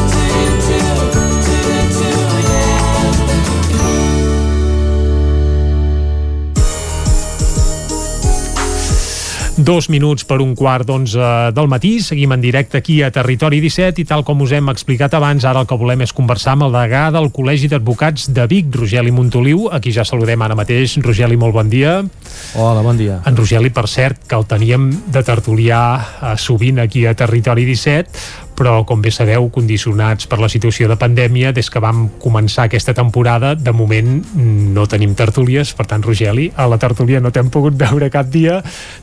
Dos minuts per un quart d'onze del matí. Seguim en directe aquí a Territori 17 i tal com us hem explicat abans, ara el que volem és conversar amb el degà del Col·legi d'Advocats de Vic, Rogeli Montoliu. Aquí ja saludem ara mateix. Rogeli, molt bon dia. Hola, bon dia. En Rogeli, per cert, que el teníem de tertulià eh, sovint aquí a Territori 17, però com bé sabeu, condicionats per la situació de pandèmia, des que vam començar aquesta temporada, de moment no tenim tertúlies, per tant, Rogeli, a la tertúlia no t'hem pogut veure cap dia,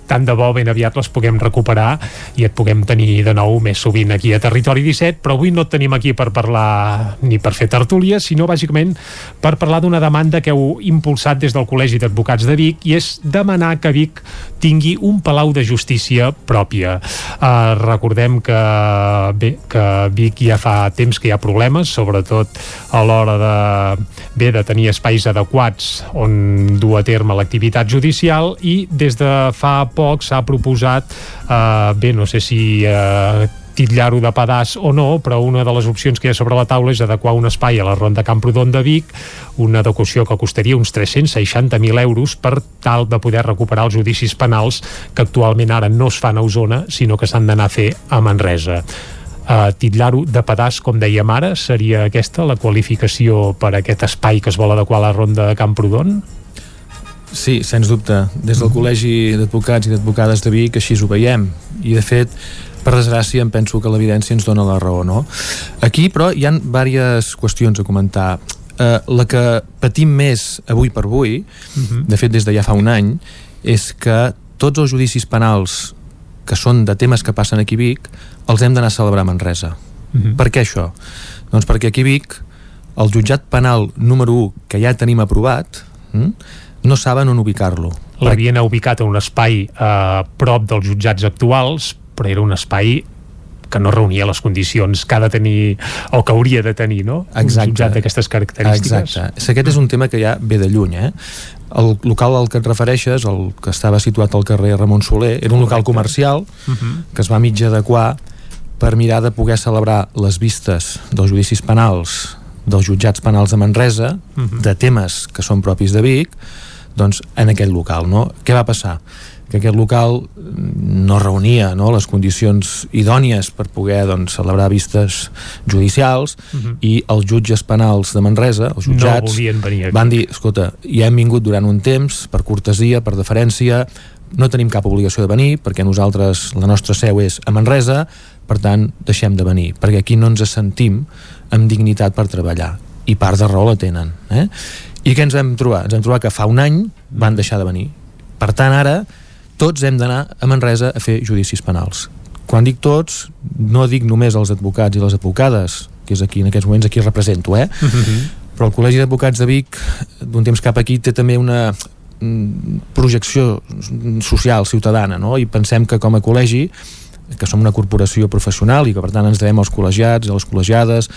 tant de bo ben aviat les puguem recuperar i et puguem tenir de nou més sovint aquí a Territori 17, però avui no et tenim aquí per parlar ni per fer tertúlies, sinó bàsicament per parlar d'una demanda que heu impulsat des del Col·legi d'Advocats de Vic i és demanar que Vic tingui un palau de justícia pròpia. Uh, recordem que bé, que Vic ja fa temps que hi ha problemes, sobretot a l'hora de, bé, de tenir espais adequats on dur a terme l'activitat judicial i des de fa poc s'ha proposat, eh, bé, no sé si eh, titllar-ho de pedaç o no, però una de les opcions que hi ha sobre la taula és adequar un espai a la Ronda Camprodon de Vic, una adequació que costaria uns 360.000 euros per tal de poder recuperar els judicis penals que actualment ara no es fan a Osona, sinó que s'han d'anar a fer a Manresa. Uh, titllar-ho de pedaç, com dèiem ara, seria aquesta la qualificació per aquest espai que es vol adequar a la Ronda de Camprodon? Sí, sens dubte. Des del Col·legi d'Advocats i d'Advocades de Vic així ho veiem. I, de fet, per desgràcia, em penso que l'evidència ens dona la raó, no? Aquí, però, hi han diverses qüestions a comentar. Uh, la que patim més avui per avui, uh -huh. de fet des de ja fa un any, és que tots els judicis penals que són de temes que passen aquí a Vic els hem d'anar a celebrar a Manresa. Uh -huh. Per què això? Doncs perquè aquí Vic el jutjat penal número 1 que ja tenim aprovat hm, no saben on ubicar-lo. L'havien ubicat a un espai a prop dels jutjats actuals, però era un espai que no reunia les condicions que ha de tenir o que hauria de tenir, no? Exacte. Un jutjat d'aquestes característiques. Exacte. Aquest és un tema que ja ve de lluny, eh? El local al que et refereixes, el que estava situat al carrer Ramon Soler, era un local comercial Uh -huh. que es va mig adequar per mirar de poder celebrar les vistes dels judicis penals dels jutjats penals de Manresa, Uh -huh. de temes que són propis de Vic, doncs en aquest local, no? Què va passar? que aquest local no reunia no, les condicions idònies per poder doncs, celebrar vistes judicials Uh -huh. i els jutges penals de Manresa, els No jutjats, volien venir aquí. van dir, escolta, ja hem vingut durant un temps, per cortesia, per deferència, no tenim cap obligació de venir, perquè nosaltres, la nostra seu és a Manresa, per tant, deixem de venir, perquè aquí no ens sentim amb dignitat per treballar. I part de raó la tenen. Eh? I què ens vam trobar? Ens vam trobar que fa un any van deixar de venir. Per tant, ara, tots hem d'anar a Manresa a fer judicis penals. Quan dic tots, no dic només els advocats i les advocades, que és aquí en aquests moments aquí represento, eh? Uh -huh. però el Col·legi d'Advocats de Vic d'un temps cap aquí té també una mm, projecció social, ciutadana no? i pensem que com a col·legi que som una corporació professional i que per tant ens devem als col·legiats a les col·legiades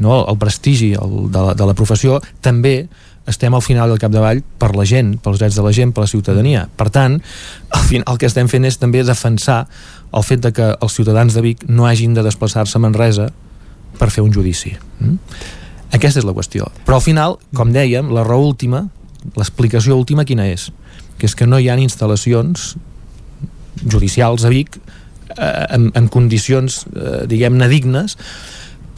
no? el prestigi el, de, la, de la professió també estem al final del capdavall per la gent, pels drets de la gent, per la ciutadania. Per tant, al final el que estem fent és també defensar el fet de que els ciutadans de Vic no hagin de desplaçar-se a Manresa per fer un judici. Mm? Aquesta és la qüestió. Però al final, com dèiem, la raó última, l'explicació última quina és? Que és que no hi ha instal·lacions judicials a Vic en, en condicions, eh, diguem-ne, dignes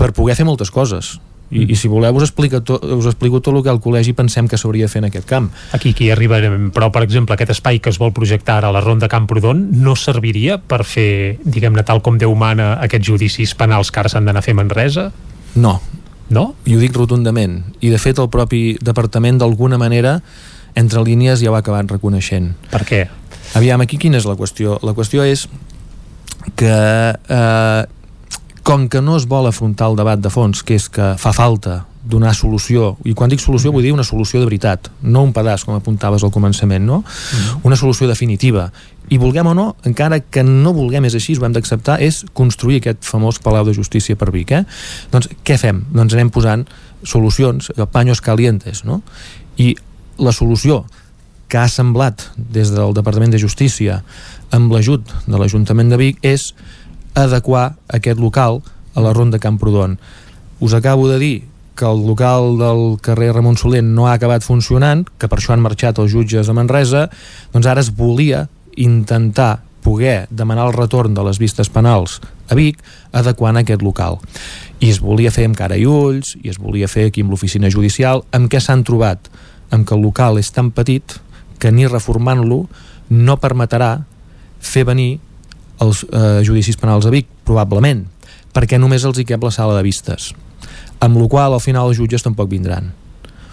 per poder fer moltes coses. I, i si voleu us to, us explico tot el que al col·legi pensem que s'hauria de fer en aquest camp. Aquí que hi arribarem, però per exemple aquest espai que es vol projectar ara a la Ronda Camprodon no serviria per fer, diguem-ne, tal com Déu mana aquests judicis penals que ara s'han d'anar a fer Manresa? No. No? I ho dic rotundament. I de fet el propi departament d'alguna manera entre línies ja ho ha acabat reconeixent. Per què? Aviam, aquí quina és la qüestió? La qüestió és que eh, com que no es vol afrontar el debat de fons, que és que fa falta donar solució, i quan dic solució vull dir una solució de veritat, no un pedaç com apuntaves al començament, no? Una solució definitiva. I vulguem o no, encara que no vulguem és així, ho hem d'acceptar, és construir aquest famós Palau de Justícia per Vic, eh? Doncs què fem? Doncs anem posant solucions, paños calientes, no? I la solució que ha semblat des del Departament de Justícia amb l'ajut de l'Ajuntament de Vic és adequar aquest local a la Ronda Camprodon. Us acabo de dir que el local del carrer Ramon Soler no ha acabat funcionant, que per això han marxat els jutges a Manresa, doncs ara es volia intentar poder demanar el retorn de les vistes penals a Vic adequant aquest local i es volia fer amb cara i ulls i es volia fer aquí amb l'oficina judicial amb què s'han trobat? amb que el local és tan petit que ni reformant-lo no permetrà fer venir els eh, judicis penals a Vic, probablement, perquè només els hi cap la sala de vistes. Amb la qual al final els jutges tampoc vindran.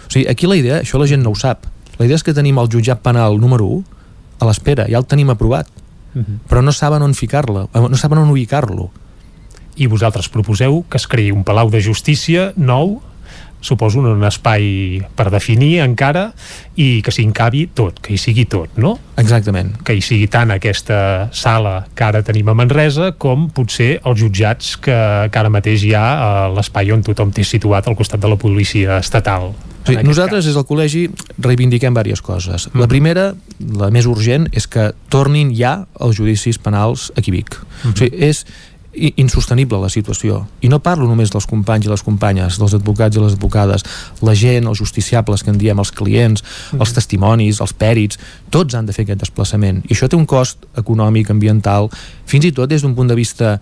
O sigui, aquí la idea, això la gent no ho sap, la idea és que tenim el jutjat penal número 1 a l'espera, ja el tenim aprovat, uh -huh. però no saben on ficar-lo, no saben on ubicar-lo. I vosaltres proposeu que es creï un palau de justícia nou suposo un espai per definir encara i que s'hi encabi tot, que hi sigui tot, no? Exactament. Que hi sigui tant aquesta sala que ara tenim a Manresa com potser els jutjats que, que ara mateix hi ha a l'espai on tothom té situat al costat de la policia estatal. Sí, nosaltres des del col·legi reivindiquem diverses coses. Mm. La primera, la més urgent, és que tornin ja els judicis penals aquí a Vic. Mm. O sigui, és, insostenible la situació i no parlo només dels companys i les companyes dels advocats i les advocades la gent, els justiciables que en diem els clients mm. els testimonis, els pèrits tots han de fer aquest desplaçament i això té un cost econòmic, ambiental fins i tot des d'un punt de vista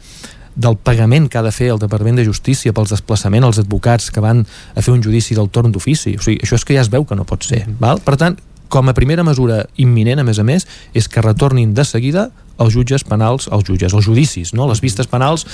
del pagament que ha de fer el Departament de Justícia pels desplaçaments als advocats que van a fer un judici del torn d'ofici. O sigui, això és que ja es veu que no pot ser. Mm. Val? Per tant, com a primera mesura imminent, a més a més, és que retornin de seguida els jutges penals, els jutges, els judicis, no? les vistes penals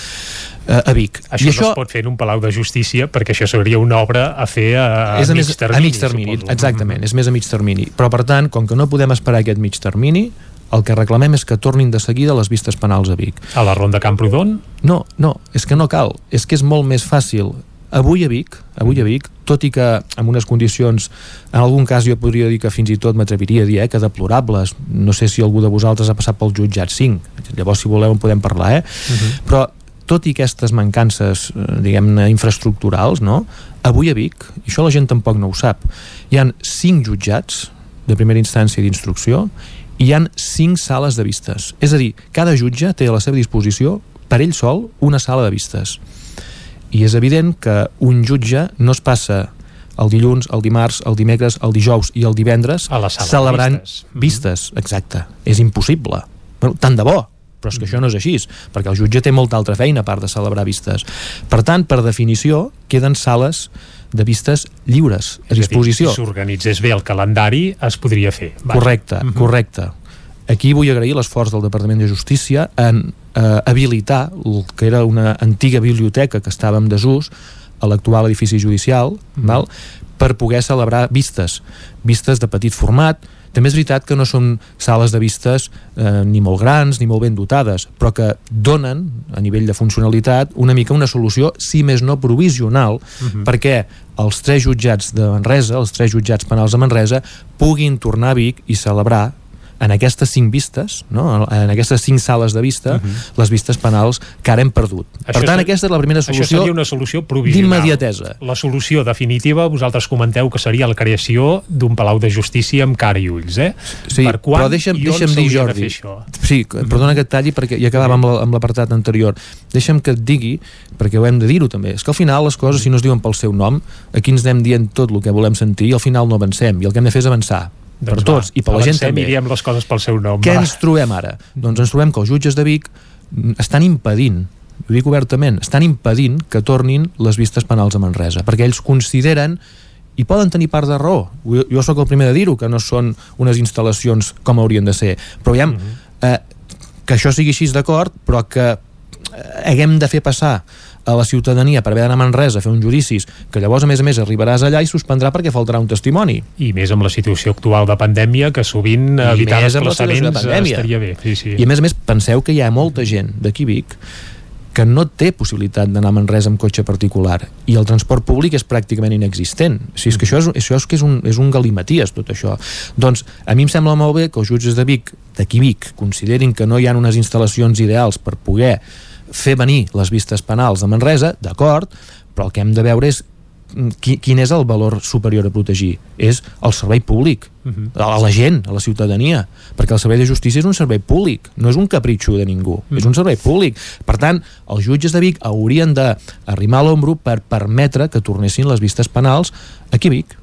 eh, a Vic. Això, I això no es pot fer en un palau de justícia perquè això seria una obra a fer a, a és a mig més, termini. A mig termini, suposo. exactament, mm -hmm. és més a mig termini. Però per tant, com que no podem esperar aquest mig termini, el que reclamem és que tornin de seguida les vistes penals a Vic. A la ronda Camprodon? No, no, és que no cal. És que és molt més fàcil Avui a Vic, avui a Vic, tot i que en unes condicions, en algun cas jo podria dir que fins i tot m'atreviria a dir eh, que deplorables, no sé si algú de vosaltres ha passat pel jutjat 5, llavors si voleu en podem parlar, eh? Uh -huh. Però tot i aquestes mancances, eh, diguem-ne, infraestructurals, no? Avui a Vic, i això la gent tampoc no ho sap, hi han 5 jutjats de primera instància d'instrucció i hi han 5 sales de vistes. És a dir, cada jutge té a la seva disposició per ell sol una sala de vistes i és evident que un jutge no es passa el dilluns, el dimarts, el dimecres, el dijous i el divendres a la sala celebrant vistes. vistes. Exacte. És impossible. Bueno, tant de bo, però és que això no és així, perquè el jutge té molta altra feina a part de celebrar vistes. Per tant, per definició, queden sales de vistes lliures a disposició. si s'organitzés bé el calendari, es podria fer. Correcte, uh -huh. correcte. Aquí vull agrair l'esforç del Departament de Justícia en eh, habilitar el que era una antiga biblioteca que estava en desús a l'actual edifici judicial mm. val? per poder celebrar vistes vistes de petit format també és veritat que no són sales de vistes eh, ni molt grans ni molt ben dotades però que donen a nivell de funcionalitat una mica una solució si més no provisional mm -hmm. perquè els tres jutjats de Manresa els tres jutjats penals de Manresa puguin tornar a Vic i celebrar en aquestes cinc vistes, no? en aquestes cinc sales de vista, uh mhm. -huh. les vistes penals que ara hem perdut. Això per tant, aquesta és la primera solució Això seria una solució provisional. D'immediatesa. La solució definitiva, vosaltres comenteu que seria la creació d'un Palau de Justícia amb cara i ulls, eh? Sí, per quan però deixa'm, deixa'm dir, Jordi? Sí, perdona que et talli perquè ja acabava amb l'apartat anterior. Deixa'm que et digui, perquè ho hem de dir-ho també, és que al final les coses, si no es diuen pel seu nom, aquí ens anem dient tot el que volem sentir i al final no avancem, i el que hem de fer és avançar per doncs tots, va, i per la gent també. i diem les coses pel seu nom. Què va. ens trobem ara? Doncs ens trobem que els jutges de Vic estan impedint ho dic obertament, estan impedint que tornin les vistes penals a Manresa, perquè ells consideren i poden tenir part de raó. Jo, jo sóc el primer de dir-ho, que no són unes instal·lacions com haurien de ser. Però uh -huh. eh, que això sigui així d'acord, però que eh, haguem de fer passar a la ciutadania per haver d'anar a Manresa a fer uns judicis, que llavors a més a més arribaràs allà i suspendrà perquè faltarà un testimoni. I més amb la situació actual de pandèmia, que sovint I evitar desplaçaments de estaria bé. Sí, sí. I a més a més penseu que hi ha molta gent d'aquí Vic que no té possibilitat d'anar a Manresa amb cotxe particular i el transport públic és pràcticament inexistent o sigui, és que això és, això és, que és, un, és un galimaties tot això doncs a mi em sembla molt bé que els jutges de Vic d'aquí Vic considerin que no hi ha unes instal·lacions ideals per poder fer venir les vistes penals de Manresa, d'acord, però el que hem de veure és mm, quin és el valor superior a protegir? És el servei públic. Uh -huh. a la gent, a la ciutadania. Perquè el servei de justícia és un servei públic no és un capritxo de ningú, uh -huh. és un servei públic. Per tant, els jutges de Vic haurien d'arrimar l'ombro per permetre que tornessin les vistes penals aquí a Vic.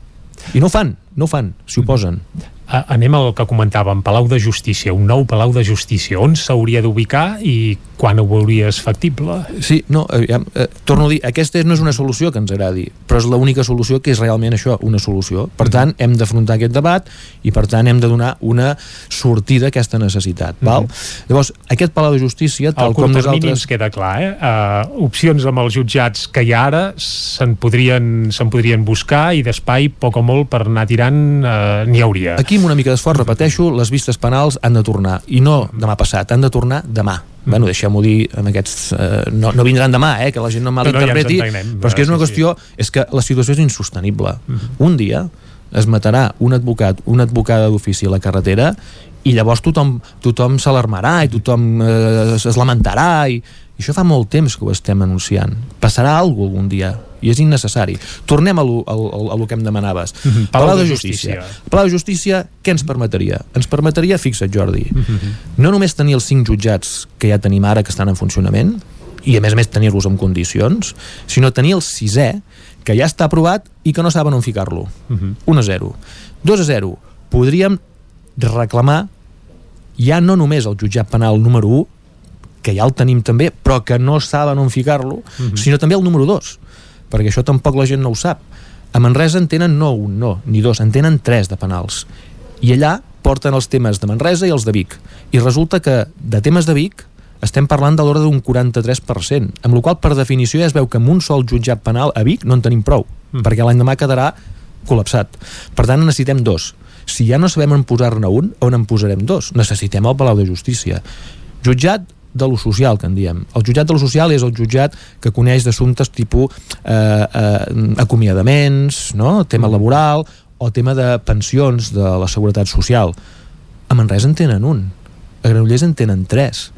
I no ho fan, no ho fan, s'hi oposen. Uh, anem al que comentàvem, Palau de Justícia, un nou Palau de Justícia. On s'hauria d'ubicar i quan ho veuries factible? Sí, no, ja, eh, torno a dir, aquesta no és una solució que ens agradi, però és l'única solució que és realment això, una solució. Per Mhm. tant, hem d'afrontar aquest debat i per tant hem de donar una sortida a aquesta necessitat. Val? Llavors, aquest Palau de Justícia, tal Al com nosaltres... ens queda clar, eh? Uh, opcions amb els jutjats que hi ha ara se'n podrien, se'n podrien buscar i d'espai, poc o molt, per anar tirant, uh, n'hi hauria. Aquí, amb una mica d'esforç, repeteixo, les vistes penals han de tornar, i no demà passat, han de tornar demà. Mm. Bueno, deixem-ho dir amb aquests... Eh, no, no vindran demà, eh, que la gent no malinterpreti, No, no, ja però és que és una Sí, sí. qüestió... És que la situació és insostenible. Mm-hmm. Un dia es matarà un advocat, una advocada d'ofici a la carretera i llavors tothom, tothom s'alarmarà i tothom eh, es, es lamentarà i, i això fa molt temps que ho estem anunciant. Passarà alguna cosa algun dia i és innecessari. Tornem a lo, a, a, a lo que em demanaves. Mhm, Palau de Justícia. Palau de Justícia, què ens permetria? Ens permetria, fixa't Jordi, no només tenir els cinc jutjats que ja tenim ara que estan en funcionament, i a més a més tenir-los en condicions, sinó tenir el sisè, que ja està aprovat i que no saben on ficar-lo. 1 a 0. 2 a 0. Podríem reclamar ja no només el jutjat penal número 1, que ja el tenim també, però que no saben on ficar-lo, Mhm. sinó també el número 2, perquè això tampoc la gent no ho sap. A Manresa en tenen no un, no, ni dos, en tenen tres de penals. I allà porten els temes de Manresa i els de Vic. I resulta que de temes de Vic estem parlant de l'ordre d'un 43%, amb la qual per definició ja es veu que amb un sol jutjat penal a Vic no en tenim prou, mm. perquè l'any demà quedarà col·lapsat. Per tant, en necessitem dos. Si ja no sabem on posar-ne un, on en posarem dos? Necessitem el Palau de Justícia. Jutjat de lo social, que en diem. El jutjat de lo social és el jutjat que coneix d'assumptes tipus eh, eh, acomiadaments, no? tema laboral, o tema de pensions de la seguretat social. A Manresa en tenen un. A Granollers en tenen tres.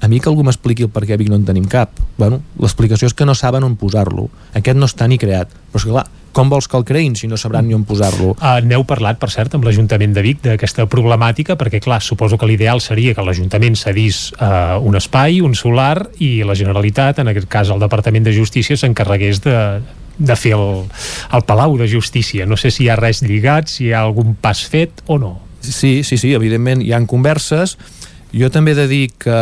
A mi que algú m'expliqui el per què a Vic no en tenim cap. Bueno, l'explicació és que no saben on posar-lo. Aquest no està ni creat. Però és que clar, com vols que el creïn si no sabran ni on posar-lo? Uh, N'heu parlat, per cert, amb l'Ajuntament de Vic d'aquesta problemàtica, perquè, clar, suposo que l'ideal seria que l'Ajuntament cedís uh, un espai, un solar, i la Generalitat, en aquest cas el Departament de Justícia, s'encarregués de, de fer el, el Palau de Justícia. No sé si hi ha res lligat, si hi ha algun pas fet o no. Sí, sí, sí, evidentment hi han converses. Jo també he de dir que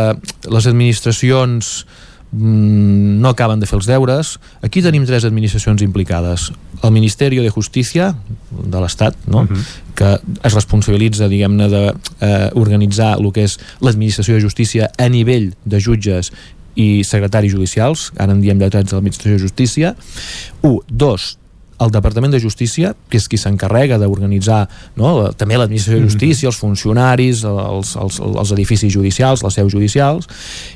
les administracions mm, no acaben de fer els deures. Aquí tenim tres administracions implicades. El Ministeri de Justícia de l'Estat, no? Mhm. que es responsabilitza, diguem-ne, d'organitzar eh, el que és l'administració de justícia a nivell de jutges i secretaris judicials, ara en diem lletrats de l'administració de justícia. Un, dos, el Departament de Justícia, que és qui s'encarrega d'organitzar no, també l'administració de justícia, els funcionaris, els, els, els edificis judicials, les seus judicials,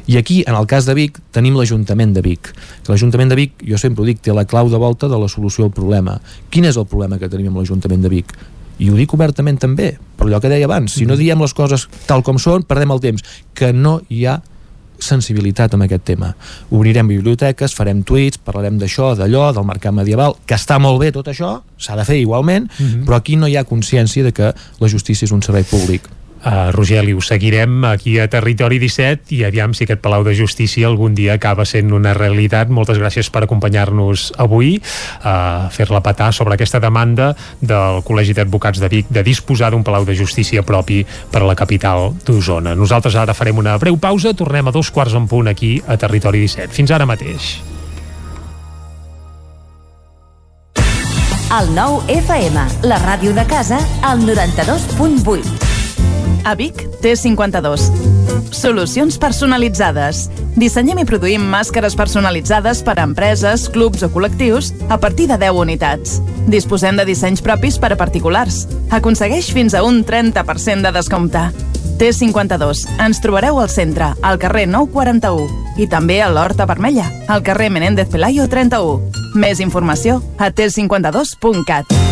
i aquí, en el cas de Vic, tenim l'Ajuntament de Vic. L'Ajuntament de Vic, jo sempre ho dic, té la clau de volta de la solució al problema. Quin és el problema que tenim amb l'Ajuntament de Vic? i ho dic obertament també, per allò que deia abans, si no diem les coses tal com són, perdem el temps, que no hi ha sensibilitat amb aquest tema. Obrirem biblioteques, farem tuits, parlarem d'això, d'allò, del mercat medieval, que està molt bé tot això, s'ha de fer igualment, Mhm. però aquí no hi ha consciència de que la justícia és un servei públic. Uh, Rogeli, ho seguirem aquí a Territori 17 i aviam si aquest Palau de Justícia algun dia acaba sent una realitat. Moltes gràcies per acompanyar-nos avui, a uh, fer-la petar sobre aquesta demanda del Col·legi d'Advocats de Vic de disposar d'un Palau de Justícia propi per a la capital d'Osona. Nosaltres ara farem una breu pausa, tornem a dos quarts en punt aquí a Territori 17. Fins ara mateix. El nou FM, la ràdio de casa, al 92.8. A Vic, T52. Solucions personalitzades. Dissenyem i produïm màscares personalitzades per a empreses, clubs o col·lectius a partir de 10 unitats. Disposem de dissenys propis per a particulars. Aconsegueix fins a un 30% de descompte. T52. Ens trobareu al centre, al carrer 941 i també a l'Horta Vermella, al carrer Menéndez Pelayo 31. Més informació a t52.cat.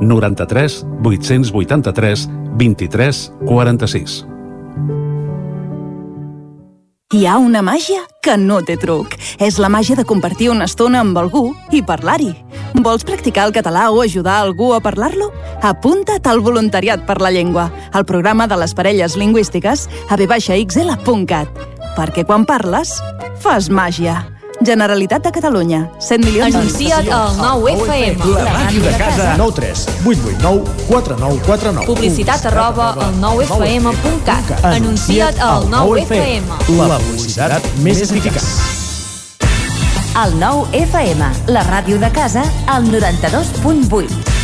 93 883 23 46. Hi ha una màgia que no té truc. És la màgia de compartir una estona amb algú i parlar-hi. Vols practicar el català o ajudar algú a parlar-lo? Apunta't al Voluntariat per la Llengua, al programa de les parelles lingüístiques a vxl.cat. Perquè quan parles, fas màgia. Generalitat de Catalunya. 100 milions... Anuncia't al 9FM. La màquina de casa. 9 3 8 8 9 4 9 4 9. Publicitat arroba al 9FM.cat. Anuncia't al 9FM. La publicitat més eficaç. El 9FM, la ràdio de casa, al 92.8.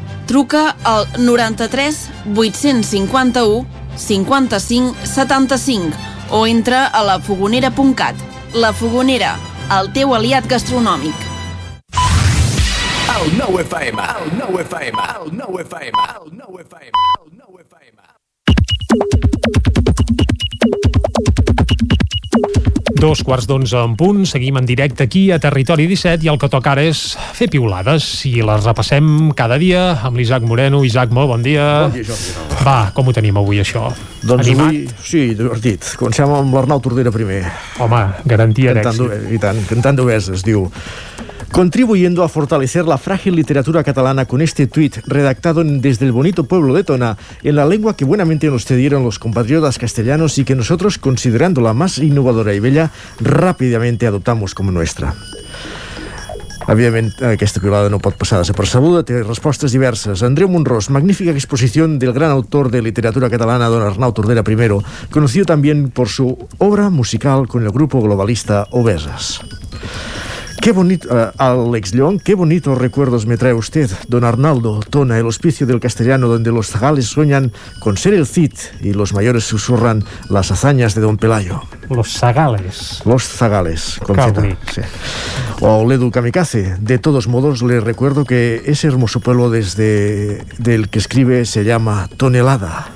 Truca al 93 851 55 75 o entra a lafogonera.cat. La Fogonera, el teu aliat gastronòmic. El 9 FM, el 9 FM, el 9 FM, el 9 FM, el 9 FM. Dos quarts d'onze en punt, seguim en directe aquí a Territori 17 i el que toca ara és fer piulades i les repassem cada dia amb l'Isaac Moreno. Isaac, molt bon dia. Bon dia, Jordi. Va, com ho tenim avui, això? Doncs Animat? avui, sí, divertit. Comencem amb l'Arnau Tordera primer. Home, garantia d'èxit. I tant, cantant d'obeses, diu... Contribuyendo a fortalecer la frágil literatura catalana con este tuit redactado desde el bonito pueblo de Tona, en la lengua que buenamente nos cedieron los compatriotas castellanos y que nosotros, considerándola más innovadora y bella, rápidamente adoptamos como nuestra. Evidentment, aquesta piolada no pot passar desapercebuda, té respostes diverses. Andreu Monrós, magnífica exposición del gran autor de literatura catalana, don Arnau Tordera I, conocido también por su obra musical con el grupo globalista Obesas. Qué bonito, eh, Alex León, qué bonitos recuerdos me trae usted, don Arnaldo, Tona, el hospicio del castellano donde los zagales sueñan con ser el Cid y los mayores susurran las hazañas de don Pelayo. Los zagales. Los zagales, con sí. O Ledu Kamikaze. De todos modos, le recuerdo que ese hermoso pueblo desde del que escribe se llama Tonelada.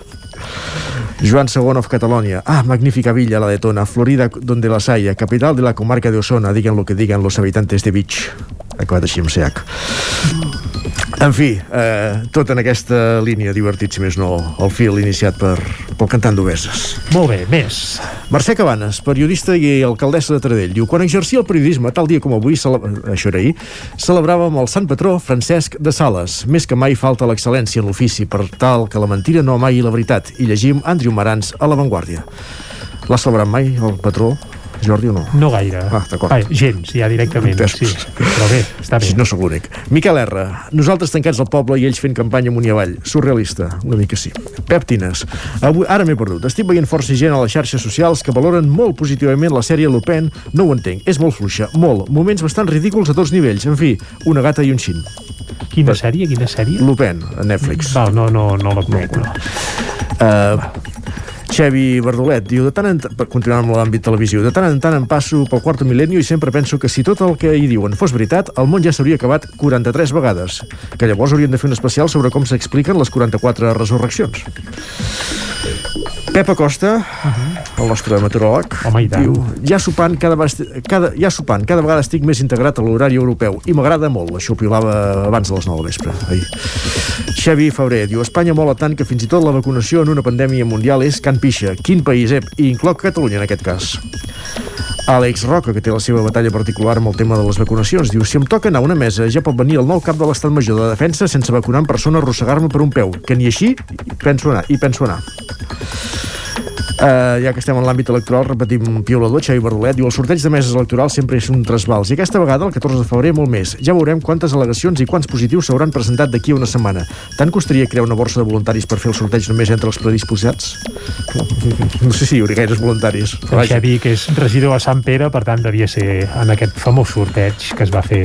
Joan II of Catalonia. Ah, magnífica villa la de Tona, Florida donde las haya, capital de la comarca de Osona, digan lo que digan los habitantes de Beach. Acabat així amb CH. En fi, eh, tot en aquesta línia, divertit, si més no, el fil iniciat per, pel cantant d'obeses. Molt bé, més. Mercè Cabanes, periodista i alcaldessa de Taradell, diu quan exercia el periodisme tal dia com avui, cele... això era ahir, celebràvem el sant patró Francesc de Sales. Més que mai falta l'excel·lència en l'ofici per tal que la mentira no amagui la veritat. I llegim Andrew Marans a La Vanguardia. L'ha celebrat mai, el patró, Jordi, o no? No gaire. Ah, d'acord. Ai, gens, ja directament. Entès. Sí. Però bé, està bé. Sí, no sóc l'únic. Miquel R. Nosaltres tancats al poble i ells fent campanya amunt i avall. Surrealista, una mica sí. Pep Tines. Avui, ara m'he perdut. Estic veient força gent a les xarxes socials que valoren molt positivament la sèrie Lupin. No ho entenc. És molt fluixa. Molt. Moments bastant ridículs a tots nivells. En fi, una gata i un xin. Quina sèrie? Quina sèrie? Lupin, a Netflix. Val, no, no, no la conec. No. Uh, Xevi Verdolet diu, de tant en tant, per continuar amb l'àmbit televisió, de tant en tant em passo pel quarto mil·lenni i sempre penso que si tot el que hi diuen fos veritat, el món ja s'hauria acabat 43 vegades, que llavors haurien de fer un especial sobre com s'expliquen les 44 resurreccions. Pep Acosta, el nostre meteoròleg, Home, diu, ja sopant, cada, cada, ja sopant, cada vegada estic més integrat a l'horari europeu i m'agrada molt, això ho pilava abans de les 9 del vespre. Ahir. Xavi Febrer diu, Espanya mola tant que fins i tot la vacunació en una pandèmia mundial és can pixa. Quin país, eh? I incloc Catalunya en aquest cas. Àlex Roca, que té la seva batalla particular amb el tema de les vacunacions, diu si em toca anar a una mesa ja pot venir el nou cap de l'Estat Major de Defensa sense vacunar en persona arrossegar-me per un peu, que ni així penso anar, i penso anar. Uh, ja que estem en l'àmbit electoral, repetim Piolador, Xavi Bardolet, diu el sorteig de meses electorals sempre és un trasbals i aquesta vegada, el 14 de febrer, molt més. Ja veurem quantes al·legacions i quants positius s'hauran presentat d'aquí a una setmana. Tant costaria crear una borsa de voluntaris per fer el sorteig només entre els predisposats? No sé si hi hauria gaires voluntaris. El Xavi, que és regidor a Sant Pere, per tant, devia ser en aquest famós sorteig que es va fer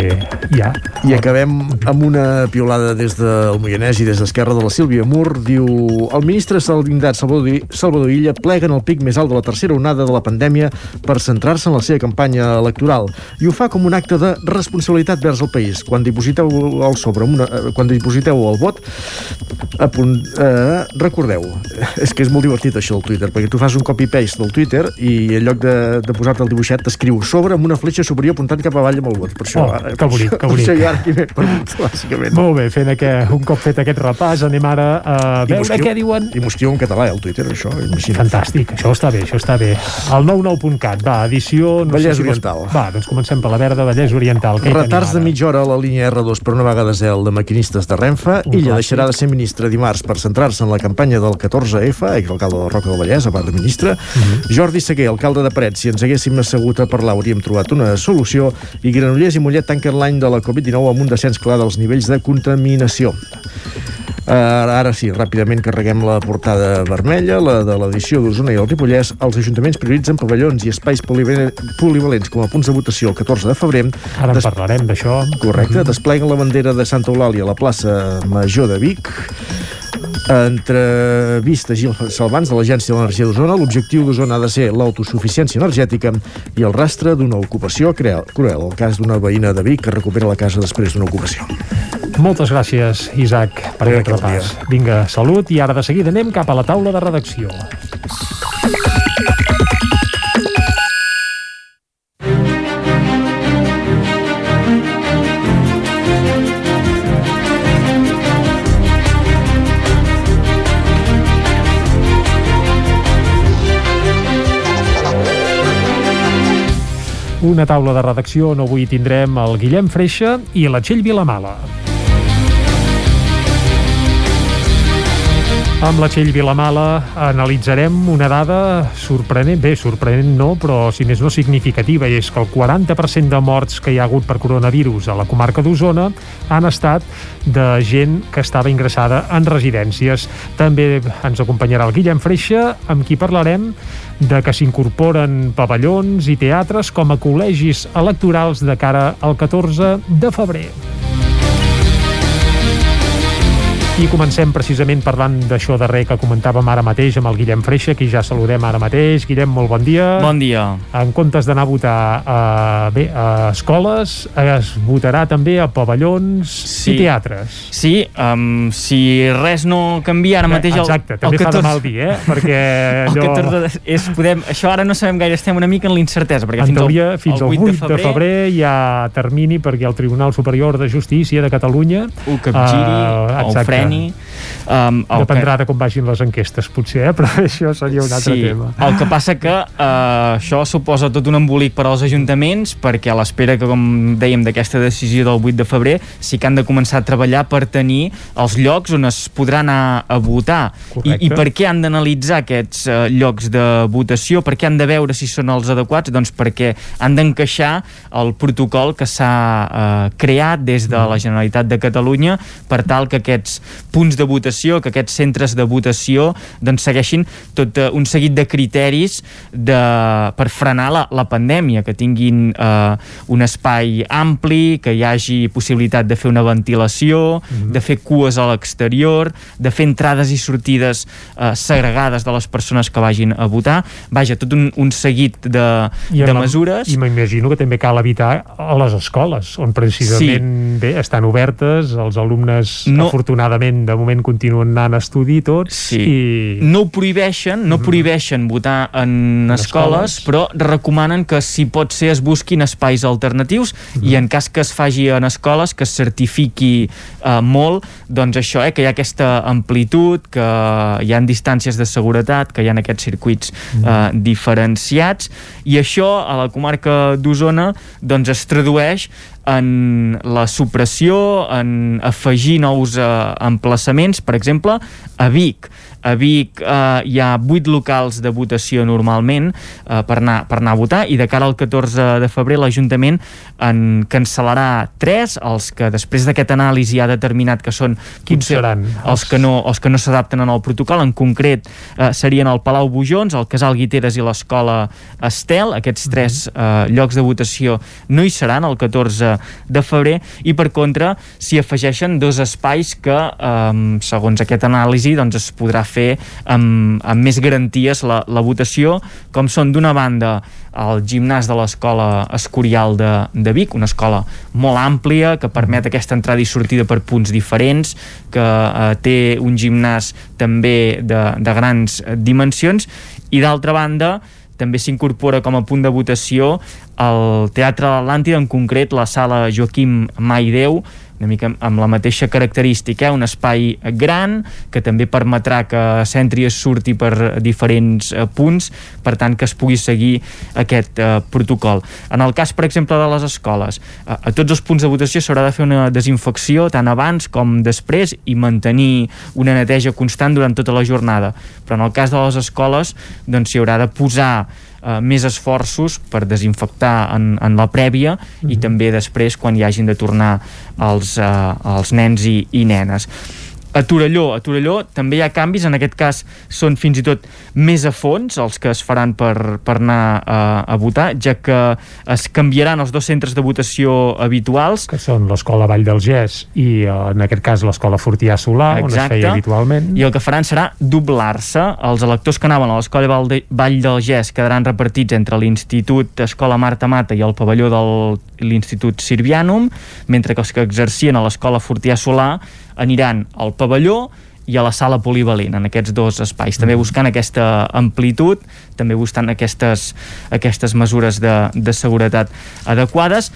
ja. I acabem amb una piolada des del Moianès i des d'Esquerra de la Sílvia Mur. Diu, el ministre Salvindat Salvador, Salvador Illa plega en el pic més alt de la tercera onada de la pandèmia per centrar-se en la seva campanya electoral i ho fa com un acte de responsabilitat vers el país. Quan dipositeu el sobre una, eh, quan dipositeu el vot punt, eh, recordeu és que és molt divertit això del Twitter perquè tu fas un copy-paste del Twitter i en lloc de, de posar-te el dibuixet t'escriu sobre amb una fletxa superior apuntant cap avall amb el vot per això, oh, que bonic, que bonic. per això ara m'he perdut, bàsicament molt bé, fent aquest, un cop fet aquest repàs anem ara a veure què diuen i m'ho escriu en català, eh, el Twitter, això imagina't. fantàstic, això està bé, això està bé. El 99.cat, va, edició no Vallès sé si Oriental. va, doncs comencem per la verda Vallès Oriental Què retards de mitja hora a la línia R2 per una vegada zel de maquinistes de Renfe un Illa deixarà de ser ministre dimarts per centrar-se en la campanya del 14F exalcalde de Roca del Vallès, a part de ministre uh Mhm. -huh. Jordi Seguer, alcalde de Parets si ens haguéssim assegut a parlar hauríem trobat una solució. I Granollers i Mollet tanquen l'any de la Covid-19 amb un descens clar dels nivells de contaminació Uh, ara sí, ràpidament carreguem la portada vermella, la de l'edició d'Osona i el Ripollès. Els ajuntaments prioritzen pavellons i espais polivalents com a punts de votació el 14 de febrer. Ara Des... parlarem d'això. Correcte. Mm -hmm. Despleguen la bandera de Santa Eulàlia a la plaça Major de Vic. Entrevista Gil Salvans de l'Agència de l'Energia d'Osona. L'objectiu d'Osona ha de ser l'autosuficiència energètica i el rastre d'una ocupació cruel. El cas d'una veïna de Vic que recupera la casa després d'una ocupació. Moltes gràcies, Isaac, per aquest repàs. Vinga, salut, i ara de seguida anem cap a la taula de redacció. Una taula de redacció on avui tindrem el Guillem Freixa i la Txell Vilamala. Amb la Txell Vilamala analitzarem una dada sorprenent, bé, sorprenent no, però si més no significativa, i és que el 40% de morts que hi ha hagut per coronavirus a la comarca d'Osona han estat de gent que estava ingressada en residències. També ens acompanyarà el Guillem Freixa, amb qui parlarem de que s'incorporen pavellons i teatres com a col·legis electorals de cara al 14 de febrer. I comencem precisament parlant d'això darrer que comentàvem ara mateix amb el Guillem Freixa, qui ja saludem ara mateix. Guillem, molt bon dia. Bon dia. En comptes d'anar a votar a, bé, a escoles, es votarà també a pavellons sí. i teatres. Sí, um, si res no canvia ara mateix... El, Exacte, també el 14... fa de mal dir, eh? Perquè <laughs> allò... El 14 de... és, podem... Això ara no sabem gaire, estem una mica en l'incertesa, perquè en fins, teoria, al, fins al 8, 8 de, febrer... de febrer hi ha termini perquè el Tribunal Superior de Justícia de Catalunya ho capgiri uh, o Sony. Um, Dependrà que... de com vagin les enquestes, potser, eh? <laughs> però això seria un altre sí, tema. El que passa que uh, això suposa tot un embolic per als ajuntaments, perquè a l'espera que, com dèiem, d'aquesta decisió del 8 de febrer, sí que han de començar a treballar per tenir els llocs on es podrà anar a votar. I, I per què han d'analitzar aquests uh, llocs de votació? Per què han de veure si són els adequats? Doncs perquè han d'encaixar el protocol que s'ha uh, creat des de la Generalitat de Catalunya per tal que aquests punts de votació, que aquests centres de votació doncs segueixin tot uh, un seguit de criteris de, per frenar la, la pandèmia, que tinguin uh, un espai ampli, que hi hagi possibilitat de fer una ventilació, mm -hmm. de fer cues a l'exterior, de fer entrades i sortides uh, segregades de les persones que vagin a votar. Vaja, tot un, un seguit de, I de mesures. I m'imagino que també cal evitar a les escoles, on precisament sí. bé, estan obertes, els alumnes no, afortunadament de moment continuen continuen anant a estudi tots sí. i... No ho prohibeixen, no mm. prohibeixen votar en, en escoles, escoles, però recomanen que si pot ser es busquin espais alternatius mm. i en cas que es faci en escoles que es certifiqui eh, molt, doncs això, eh, que hi ha aquesta amplitud, que hi ha distàncies de seguretat, que hi ha aquests circuits mm. eh, diferenciats i això a la comarca d'Osona doncs es tradueix en la supressió, en afegir nous eh, emplaçaments, per exemple, a Vic. A Vic eh, hi ha vuit locals de votació normalment eh, per, anar, per anar a votar i de cara al 14 de febrer l'Ajuntament en cancel·larà tres, els que després d'aquest anàlisi ha determinat que són quins seran els que no, els que no s'adapten al protocol, en concret eh, serien el Palau Bujons, el Casal Guiteres i l'Escola Estel, aquests tres eh, llocs de votació no hi seran el 14 de febrer. I per contra s'hi afegeixen dos espais que eh, segons aquest anàlisi doncs es podrà fer amb, amb més garanties la, la votació, com són d'una banda el gimnàs de l'escola Escorial de, de Vic, una escola molt àmplia que permet aquesta entrada i sortida per punts diferents, que eh, té un gimnàs també de, de grans dimensions i d'altra banda també s'incorpora com a punt de votació el Teatre Atlàntida, en concret la sala Joaquim Maideu, una mica amb la mateixa característica, eh? un espai gran que també permetrà que s'entri i es surti per diferents eh, punts, per tant que es pugui seguir aquest eh, protocol. En el cas, per exemple, de les escoles, a, a tots els punts de votació s'haurà de fer una desinfecció tant abans com després i mantenir una neteja constant durant tota la jornada. Però en el cas de les escoles, doncs s'hi haurà de posar eh, més esforços per desinfectar en, en la prèvia mm -hmm. i mhm. també després quan hi hagin de tornar els, eh, els nens i, i nenes a Torelló, a Torelló també hi ha canvis, en aquest cas són fins i tot més a fons els que es faran per, per anar a, a votar, ja que es canviaran els dos centres de votació habituals. Que són l'Escola Vall del Gès i en aquest cas l'Escola Fortià Solà, Exacte. on es feia habitualment. I el que faran serà doblar-se. Els electors que anaven a l'Escola Vall, de, Vall del Gès quedaran repartits entre l'Institut Escola Marta Mata i el pavelló de l'Institut Sirvianum, mentre que els que exercien a l'Escola Fortià Solà aniran al pavelló i a la sala polivalent, en aquests dos espais, també mm-hmm. buscant aquesta amplitud, també buscant aquestes, aquestes mesures de, de seguretat adequades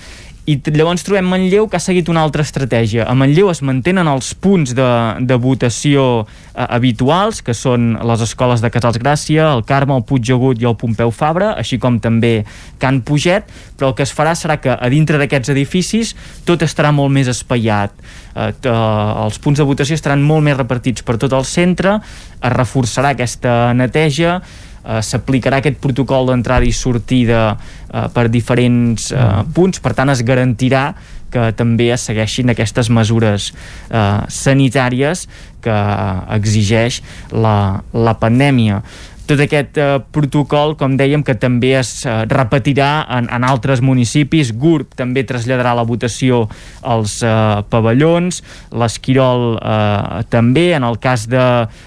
i llavors trobem Manlleu que ha seguit una altra estratègia. A Manlleu es mantenen els punts de, de votació eh, habituals, que són les escoles de Casals Gràcia, el Carme, el Puigdegut i el Pompeu Fabra, així com també Can Puget, però el que es farà serà que a dintre d'aquests edificis tot estarà molt més espaiat. Eh, els punts de votació estaran molt més repartits per tot el centre, es reforçarà aquesta neteja, eh, s'aplicarà aquest protocol d'entrada i sortida eh, per diferents eh, mm. punts, per tant es garantirà que també es segueixin aquestes mesures eh, sanitàries que exigeix la, la pandèmia tot aquest eh, protocol, com dèiem, que també es eh, repetirà en, en altres municipis. GURB també traslladarà la votació als eh, pavellons, l'Esquirol eh, també. En el cas de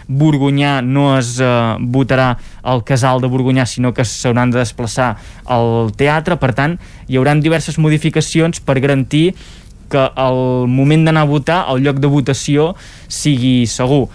Borgonyà no es eh, votarà al casal de Borgonyà, sinó que s'hauran de desplaçar al teatre. Per tant, hi haurà diverses modificacions per garantir que al moment d'anar a votar el lloc de votació sigui segur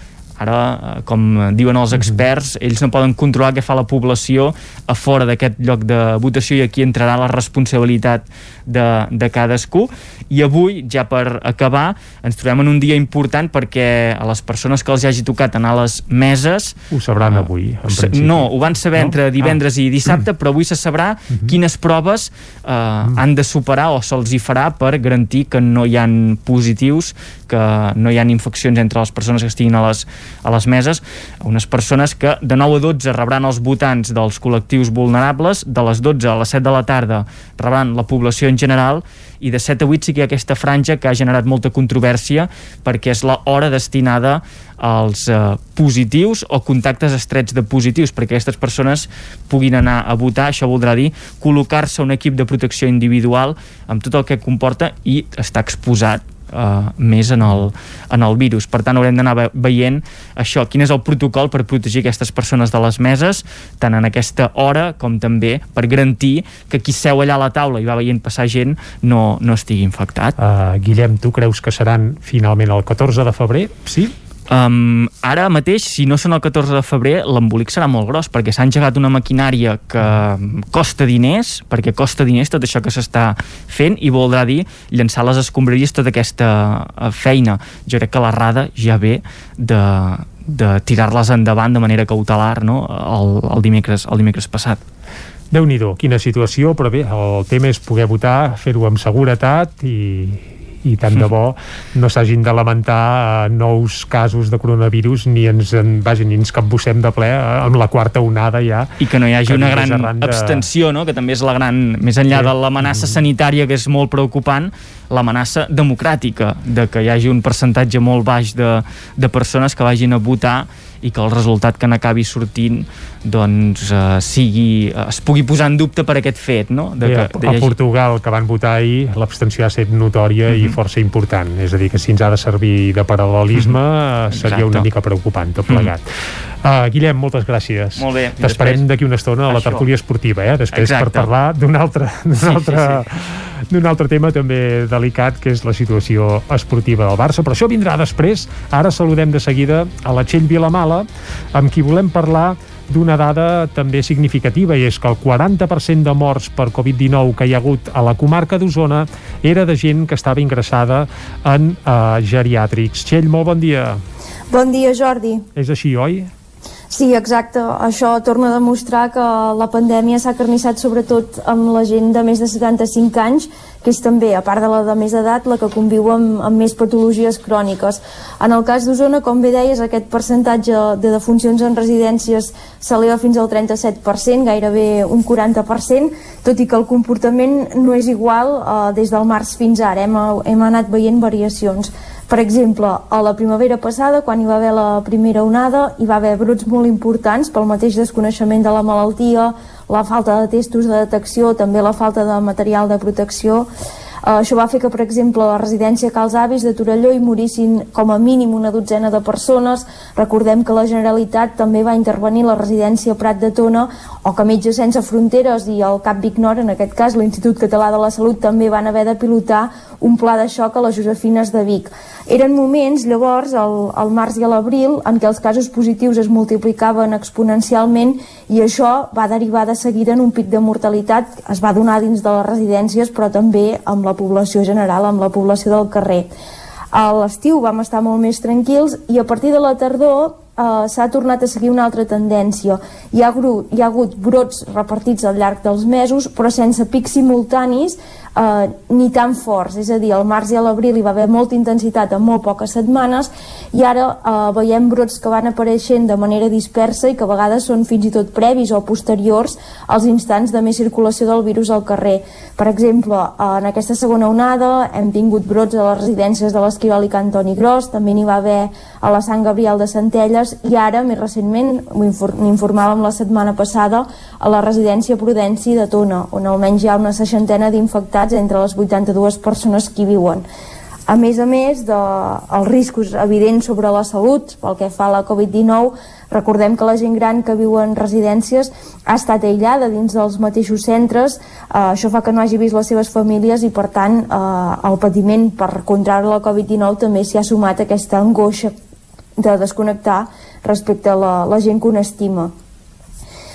Ara, eh, com diuen els experts, ells no poden controlar què fa la població a fora d'aquest lloc de votació i aquí entrarà la responsabilitat de, de cadascú. I avui, ja per acabar, ens trobem en un dia important perquè a les persones que els hagi tocat anar a les meses... Ho sabran uh, avui, en principi. No, ho van saber no? entre divendres ah. i dissabte, però avui se sabrà uh mhm. -huh. quines proves uh, uh -huh. han de superar o se'ls hi farà per garantir que no hi han positius, que no hi han infeccions entre les persones que estiguin a les, a les meses, unes persones que de 9 a 12 rebran els votants dels col·lectius vulnerables, de les 12 a les 7 de la tarda rebran la població en general i de 7 a 8 sí que hi ha aquesta franja que ha generat molta controvèrsia perquè és l'hora destinada als eh, positius o contactes estrets de positius perquè aquestes persones puguin anar a votar. Això voldrà dir col·locar-se un equip de protecció individual amb tot el que comporta i estar exposat uh, més en el, en el virus. Per tant, haurem d'anar veient això, quin és el protocol per protegir aquestes persones de les meses, tant en aquesta hora com també per garantir que qui seu allà a la taula i va veient passar gent no, no estigui infectat. Uh, Guillem, tu creus que seran finalment el 14 de febrer? Sí? Um, ara mateix, si no són el 14 de febrer, l'embolic serà molt gros, perquè s'ha engegat una maquinària que costa diners, perquè costa diners tot això que s'està fent, i voldrà dir llançar les escombraries tota aquesta eh, feina. Jo crec que la RADA ja ve de, de tirar-les endavant de manera cautelar no? el, el, dimecres, el dimecres passat déu nhi quina situació, però bé, el tema és poder votar, fer-ho amb seguretat i, i tant de bo no s'hagin de lamentar uh, nous casos de coronavirus ni ens, en, vaja, ni ens capbussem de ple uh, amb la quarta onada ja i que no hi hagi una gran de... abstenció no? que també és la gran, més enllà sí. de l'amenaça mm. sanitària que és molt preocupant l'amenaça democràtica de que hi hagi un percentatge molt baix de, de persones que vagin a votar i que el resultat que n'acabi sortint doncs uh, sigui, uh, es pugui posar en dubte per aquest fet no? de que, a, a Portugal que van votar ahir l'abstenció ha estat notòria uh -huh. i mhm. força important és a dir que si ens ha de servir de paral·lelisme uh -huh. seria Exacte. una mica preocupant tot plegat uh -huh. Uh, Guillem, moltes gràcies Molt bé t'esperem d'aquí una estona a la tertúlia esportiva eh? després Exacte. per parlar d'un altre, <laughs> sí, altre sí, sí. d'un altre tema també delicat que és la situació esportiva del Barça però això vindrà després ara saludem de seguida a la Txell Vilamala amb qui volem parlar d'una dada també significativa i és que el 40% de morts per Covid-19 que hi ha hagut a la comarca d'Osona era de gent que estava ingressada en uh, geriàtrics. Txell, molt bon dia. Bon dia, Jordi. És així, oi? Sí, exacte. Això torna a demostrar que la pandèmia s'ha carnissat sobretot amb la gent de més de 75 anys, que és també, a part de la de més edat, la que conviu amb, amb més patologies cròniques. En el cas d'Osona, com bé deies, aquest percentatge de defuncions en residències s'eleva fins al 37%, gairebé un 40%, tot i que el comportament no és igual eh, des del març fins ara. Hem, hem anat veient variacions. Per exemple, a la primavera passada, quan hi va haver la primera onada, hi va haver brots molt importants pel mateix desconeixement de la malaltia, la falta de testos de detecció, també la falta de material de protecció això va fer que, per exemple, la residència Cals Avis de Torelló hi morissin com a mínim una dotzena de persones. Recordem que la Generalitat també va intervenir la residència Prat de Tona o que Metges Sense Fronteres i el CAP Vignor, en aquest cas l'Institut Català de la Salut, també van haver de pilotar un pla de xoc a les Josefines de Vic. Eren moments, llavors, al, al març i a l'abril, en què els casos positius es multiplicaven exponencialment i això va derivar de seguida en un pic de mortalitat. Es va donar dins de les residències, però també amb la la població general, amb la població del carrer. A l'estiu vam estar molt més tranquils i a partir de la tardor eh, s'ha tornat a seguir una altra tendència. Hi ha, hi ha hagut brots repartits al llarg dels mesos, però sense pics simultanis eh, ni tan forts, és a dir, al març i a l'abril hi va haver molta intensitat en molt poques setmanes i ara eh, veiem brots que van apareixent de manera dispersa i que a vegades són fins i tot previs o posteriors als instants de més circulació del virus al carrer. Per exemple, eh, en aquesta segona onada hem tingut brots a les residències de l'Esquirol i Cantoni Gros, també n'hi va haver a la Sant Gabriel de Centelles i ara, més recentment, n'informàvem la setmana passada, a la residència Prudenci de Tona, on almenys hi ha una seixantena d'infectats infectats entre les 82 persones que hi viuen. A més a més dels de, riscos evidents sobre la salut pel que fa a la Covid-19, recordem que la gent gran que viu en residències ha estat aïllada dins dels mateixos centres, eh, això fa que no hagi vist les seves famílies i per tant eh, el patiment per contraure la Covid-19 també s'hi ha sumat aquesta angoixa de desconnectar respecte a la, la gent que un estima.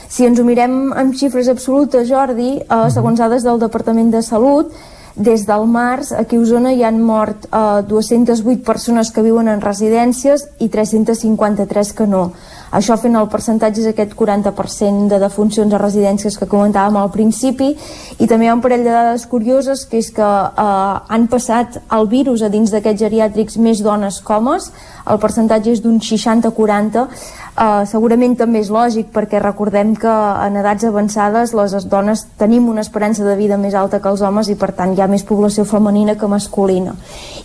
Si ens ho mirem amb xifres absolutes, Jordi, eh, segons dades del Departament de Salut, des del març aquí a Osona hi han mort eh, 208 persones que viuen en residències i 353 que no. Això fent el percentatge és aquest 40% de defuncions a residències que comentàvem al principi i també hi ha un parell de dades curioses que és que eh, han passat el virus a dins d'aquests geriàtrics més dones que homes, el percentatge és d'un 60-40 Uh, segurament també és lògic perquè recordem que en edats avançades les dones tenim una esperança de vida més alta que els homes i per tant hi ha més població femenina que masculina.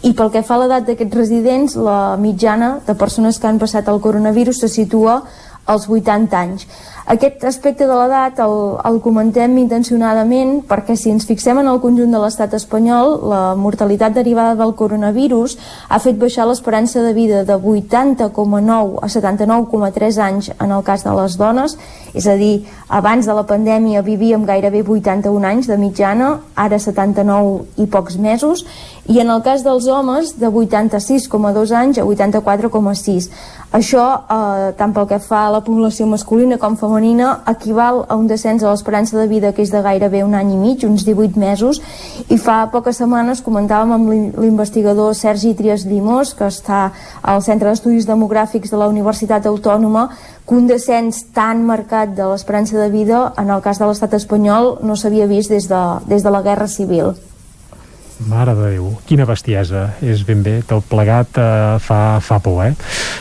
I pel que fa a l'edat d'aquests residents, la mitjana de persones que han passat el coronavirus se situa als 80 anys. Aquest aspecte de l'edat el, el comentem intencionadament perquè si ens fixem en el conjunt de l'estat espanyol, la mortalitat derivada del coronavirus ha fet baixar l'esperança de vida de 80,9 a 79,3 anys en el cas de les dones, és a dir, abans de la pandèmia vivíem gairebé 81 anys de mitjana, ara 79 i pocs mesos, i en el cas dels homes de 86,2 anys a 84,6. Això, eh, tant pel que fa a la població masculina com femenina, equival a un descens a l'esperança de vida que és de gairebé un any i mig, uns 18 mesos, i fa poques setmanes comentàvem amb l'investigador Sergi Trias Llimós, que està al Centre d'Estudis Demogràfics de la Universitat Autònoma, que un descens tan marcat de l'esperança de vida en el cas de l'estat espanyol no s'havia vist des de, des de la Guerra Civil. Mare de Déu, quina bestiesa. És ben bé, tot plegat uh, fa, fa por, eh?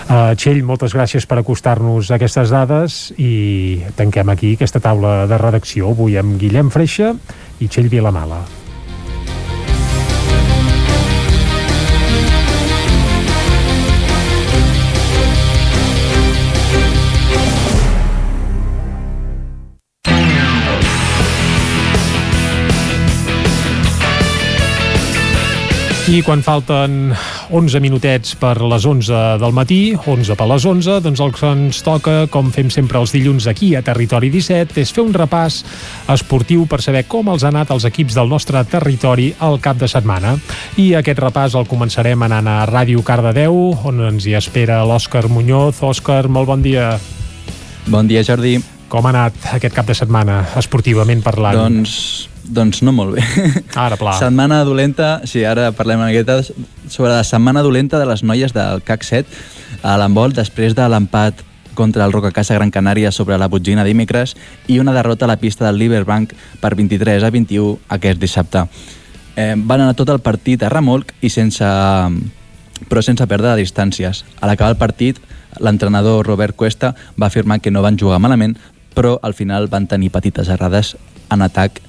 Uh, Txell, moltes gràcies per acostar-nos aquestes dades i tanquem aquí aquesta taula de redacció avui amb Guillem Freixa i Txell Vilamala. I quan falten 11 minutets per les 11 del matí, 11 per les 11, doncs el que ens toca, com fem sempre els dilluns aquí a Territori 17, és fer un repàs esportiu per saber com els ha anat els equips del nostre territori al cap de setmana. I aquest repàs el començarem anant a Ràdio Cardedeu, on ens hi espera l'Òscar Muñoz. Òscar, molt bon dia. Bon dia, Jordi. Com ha anat aquest cap de setmana, esportivament parlant? Doncs doncs no molt bé. Ara, pla. Setmana dolenta, sí, ara parlem una miqueta sobre la setmana dolenta de les noies del CAC 7 a l'embol després de l'empat contra el Rocacasa Gran Canària sobre la Botgina dimecres i una derrota a la pista del Liberbank per 23 a 21 aquest dissabte. Eh, van anar tot el partit a remolc i sense però sense perdre distàncies. A l'acabar el partit, l'entrenador Robert Cuesta va afirmar que no van jugar malament, però al final van tenir petites errades en atac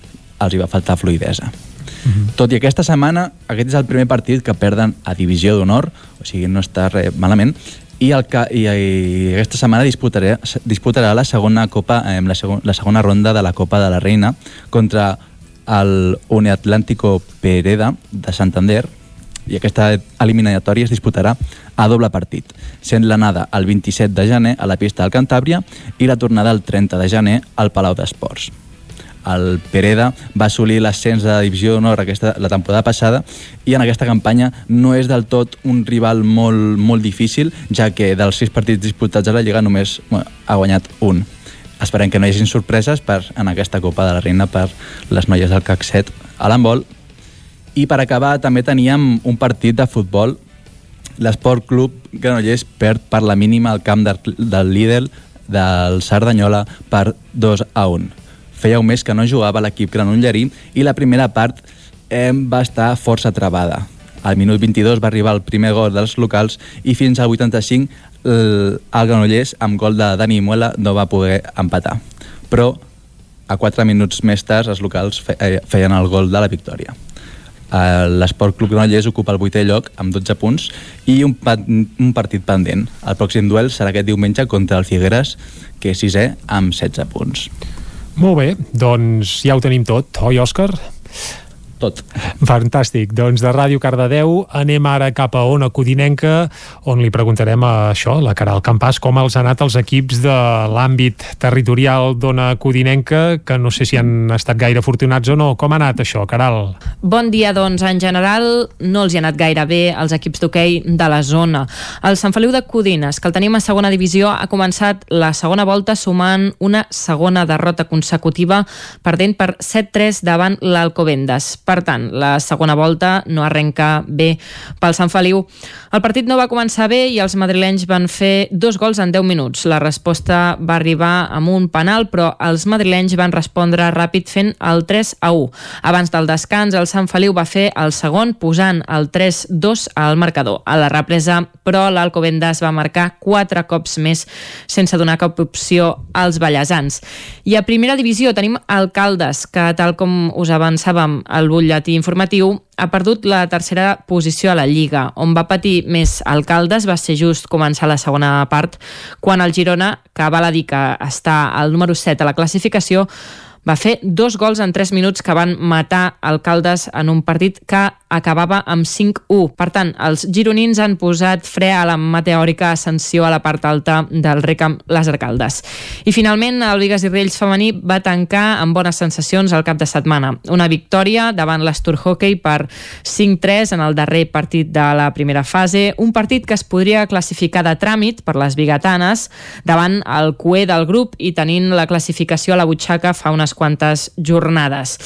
els hi va faltar fluidesa. Mhm. -huh. Tot i aquesta setmana, aquest és el primer partit que perden a Divisió d'Honor, o sigui, no està res malament, i, el que, i, i aquesta setmana disputarà, disputarà la segona copa, eh, la, segon, la segona ronda de la Copa de la Reina contra el Uneatlántico Pereda de Santander, i aquesta eliminatòria es disputarà a doble partit, sent l'anada el 27 de gener a la pista del Cantàbria i la tornada el 30 de gener al Palau d'Esports el Pereda va assolir l'ascens de divisió d'honor aquesta, la temporada passada i en aquesta campanya no és del tot un rival molt, molt difícil, ja que dels sis partits disputats a la Lliga només bueno, ha guanyat un. Esperem que no hi hagi sorpreses per, en aquesta Copa de la Reina per les noies del CAC 7 a l'handbol. I per acabar també teníem un partit de futbol l'Esport Club Granollers perd per la mínima al camp del, del Lidl del Cerdanyola per 2 a 1 feia un mes que no jugava l'equip granollerí i la primera part eh, va estar força trebada. Al minut 22 va arribar el primer gol dels locals i fins al 85 el, el Granollers, amb gol de Dani Muela, no va poder empatar. Però a 4 minuts més tard els locals eh, feien el gol de la victòria. L'Esport Club Granollers ocupa el vuitè lloc amb 12 punts i un, un partit pendent. El pròxim duel serà aquest diumenge contra el Figueres, que és sisè amb 16 punts. Molt bé, doncs ja ho tenim tot, oi Òscar? Tot. Fantàstic. Doncs de Ràdio Cardedeu anem ara cap a Ona Codinenca, on li preguntarem a això, la Caral Campàs, com els han anat els equips de l'àmbit territorial d'Ona Codinenca, que no sé si han estat gaire afortunats o no. Com ha anat això, Caral? Bon dia, doncs en general no els hi ha anat gaire bé als equips d'hoquei de la zona. El Sant Feliu de Codines, que el tenim a segona divisió, ha començat la segona volta sumant una segona derrota consecutiva perdent per 7-3 davant l'Alcobendes. Per tant, la segona volta no arrenca bé pel Sant Feliu. El partit no va començar bé i els madrilenys van fer dos gols en 10 minuts. La resposta va arribar amb un penal, però els madrilenys van respondre ràpid fent el 3 a 1. Abans del descans, el Sant Feliu va fer el segon posant el 3-2 al marcador. A la represa, però, l'Alcobendas va marcar quatre cops més sense donar cap opció als ballesans. I a primera divisió tenim Alcaldes, que tal com us avançàvem, el butlletí informatiu, ha perdut la tercera posició a la Lliga. On va patir més alcaldes va ser just començar la segona part, quan el Girona, que val a dir que està al número 7 a la classificació, va fer dos gols en 3 minuts que van matar alcaldes en un partit que acabava amb 5-1. Per tant, els gironins han posat fre a la meteòrica ascensió a la part alta del Recam Les Arcaldes. I finalment, el Vigas i Riells femení va tancar amb bones sensacions al cap de setmana. Una victòria davant l'Astur Hockey per 5-3 en el darrer partit de la primera fase, un partit que es podria classificar de tràmit per les bigatanes davant el cué del grup i tenint la classificació a la butxaca fa unes quantes jornades.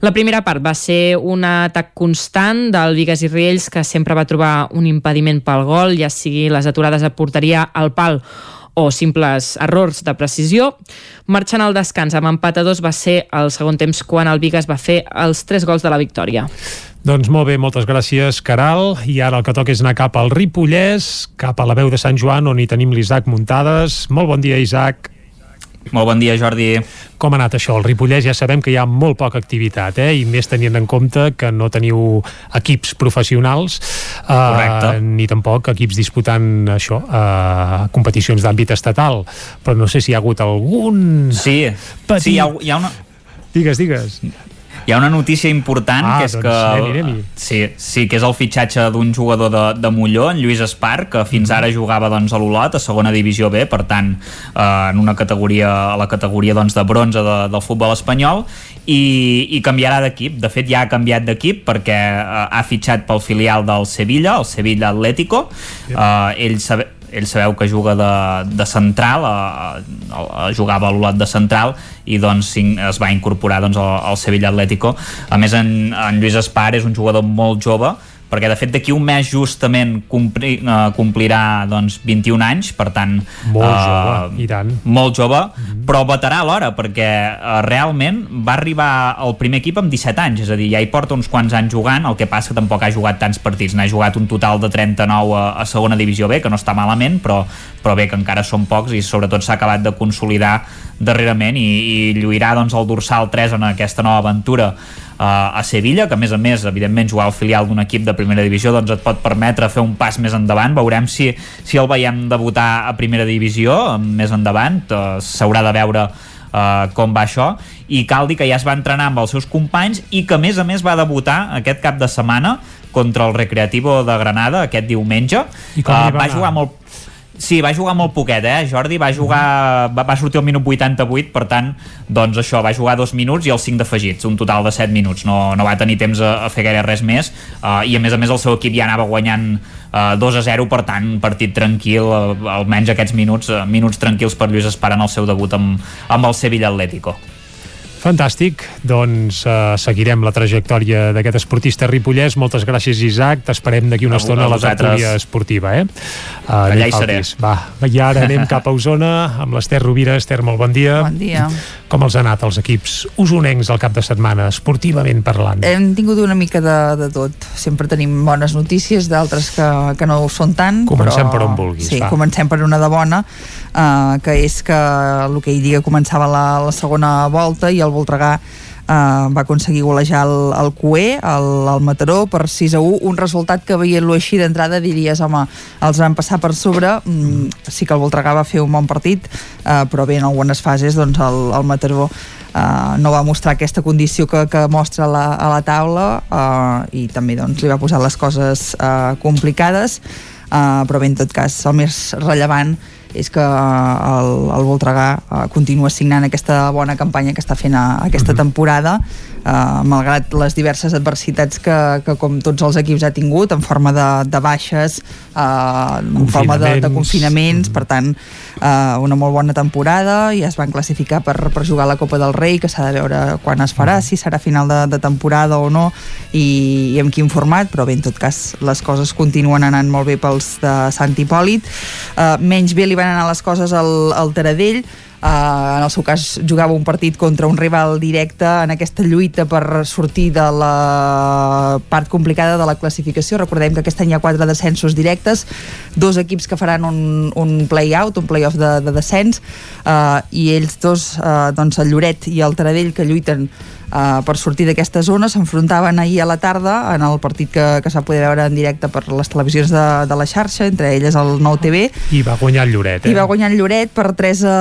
La primera part va ser un atac constant del Vigues i Riells que sempre va trobar un impediment pel gol, ja sigui les aturades a porteria al pal o simples errors de precisió. Marxant al descans amb empat a dos va ser el segon temps quan el Vigues va fer els tres gols de la victòria. Doncs molt bé, moltes gràcies, Caral. I ara el que toca és anar cap al Ripollès, cap a la veu de Sant Joan, on hi tenim l'Isaac Muntades. Molt bon dia, Isaac. Molt bon dia, Jordi. Com ha anat això? El Ripollès ja sabem que hi ha molt poca activitat, eh? i més tenint en compte que no teniu equips professionals, eh, ni tampoc equips disputant això, eh, competicions d'àmbit estatal. Però no sé si hi ha hagut algun... Sí, petit... sí hi, ha, hi ha una... Digues, digues. Hi ha una notícia important ah, que és doncs que anem sí, sí, que és el fitxatge d'un jugador de, de Molló, en Lluís Espar, que fins ara jugava doncs, a l'Olot, a segona divisió B, per tant, eh, en una categoria a la categoria doncs, de bronze de, del futbol espanyol i, i canviarà d'equip. De fet, ja ha canviat d'equip perquè eh, ha fitxat pel filial del Sevilla, el Sevilla Atlético. Eh, ell sabe, ell sabeu que juga de, de central a, a, a jugava a l'Olot de central i doncs es va incorporar doncs, al, al Sevilla Atlético. A més en, en Lluís Espar és un jugador molt jove perquè de fet d'aquí un mes justament compli, uh, complirà doncs, 21 anys, per tant molt uh, jove, i tant molt jove, mm -hmm. però veterà alhora perquè uh, realment va arribar al primer equip amb 17 anys, és a dir, ja hi porta uns quants anys jugant, el que passa que tampoc ha jugat tants partits, n'ha jugat un total de 39 a, a segona divisió B, que no està malament però, però bé, que encara són pocs i sobretot s'ha acabat de consolidar darrerament i, i lluirà doncs, el dorsal 3 en aquesta nova aventura a Sevilla, que a més a més, evidentment, jugar al filial d'un equip de primera divisió doncs et pot permetre fer un pas més endavant. Veurem si, si el veiem debutar a primera divisió més endavant. Uh, S'haurà de veure Uh, com va això i cal dir que ja es va entrenar amb els seus companys i que a més a més va debutar aquest cap de setmana contra el Recreativo de Granada aquest diumenge I com uh, va, va jugar molt Sí, va jugar molt poquet, eh, Jordi? Va jugar... Va, va sortir al minut 88, per tant, doncs això, va jugar dos minuts i els cinc d'afegits, un total de 7 minuts. No, no va tenir temps a, a fer gaire res més uh, i, a més a més, el seu equip ja anava guanyant uh, 2 a 0, per tant, partit tranquil, uh, almenys aquests minuts, uh, minuts tranquils per Lluís Espara en el seu debut amb, amb el Sevilla Atlético. Fantàstic, doncs uh, seguirem la trajectòria d'aquest esportista ripollès. Moltes gràcies, Isaac. T'esperem d'aquí una a estona a la tertúlia esportiva. Eh? Uh, Allà hi seré. Va, i ara anem <laughs> cap a Osona amb l'Ester Rovira. Ester, molt bon dia. Bon dia. Com els ha anat els equips usonencs al cap de setmana, esportivament parlant? Hem tingut una mica de, de tot. Sempre tenim bones notícies, d'altres que, que no ho són tant. Comencem però... per on vulguis. Sí, va. comencem per una de bona, uh, que és que el que ell dia començava la, la segona volta i el Voltregà Uh, va aconseguir golejar el, el Cué, el, el Mataró, per 6 a 1, un resultat que veient-lo així d'entrada diries, home, els van passar per sobre, mm, sí que el Voltregà va fer un bon partit, uh, però bé, en algunes fases doncs el, el Mataró uh, no va mostrar aquesta condició que, que mostra la, a la taula uh, i també doncs, li va posar les coses uh, complicades, uh, però bé, en tot cas, el més rellevant és que el, el Voltregà uh, continua signant aquesta bona campanya que està fent a, aquesta -huh. temporada uh, malgrat les diverses adversitats que, que com tots els equips ha tingut en forma de, de baixes uh, en forma de, de confinaments per tant uh, una molt bona temporada i es van classificar per, per jugar a la Copa del Rei que s'ha de veure quan es farà si serà final de, de temporada o no i, i amb quin format però bé en tot cas les coses continuen anant molt bé pels de Sant Hipòlit. Uh, menys bé li van anar les coses al, al Taradell en el seu cas jugava un partit contra un rival directe en aquesta lluita per sortir de la part complicada de la classificació. Recordem que aquest any hi ha quatre descensos directes, dos equips que faran un, un play-out, un play-off de, de descens, uh, i ells dos, uh, doncs el Lloret i el Taradell, que lluiten uh, per sortir d'aquesta zona s'enfrontaven ahir a la tarda en el partit que, que s'ha poder veure en directe per les televisions de, de la xarxa, entre elles el Nou TV. I va guanyar el Lloret, eh? I va guanyar el Lloret per 3 a,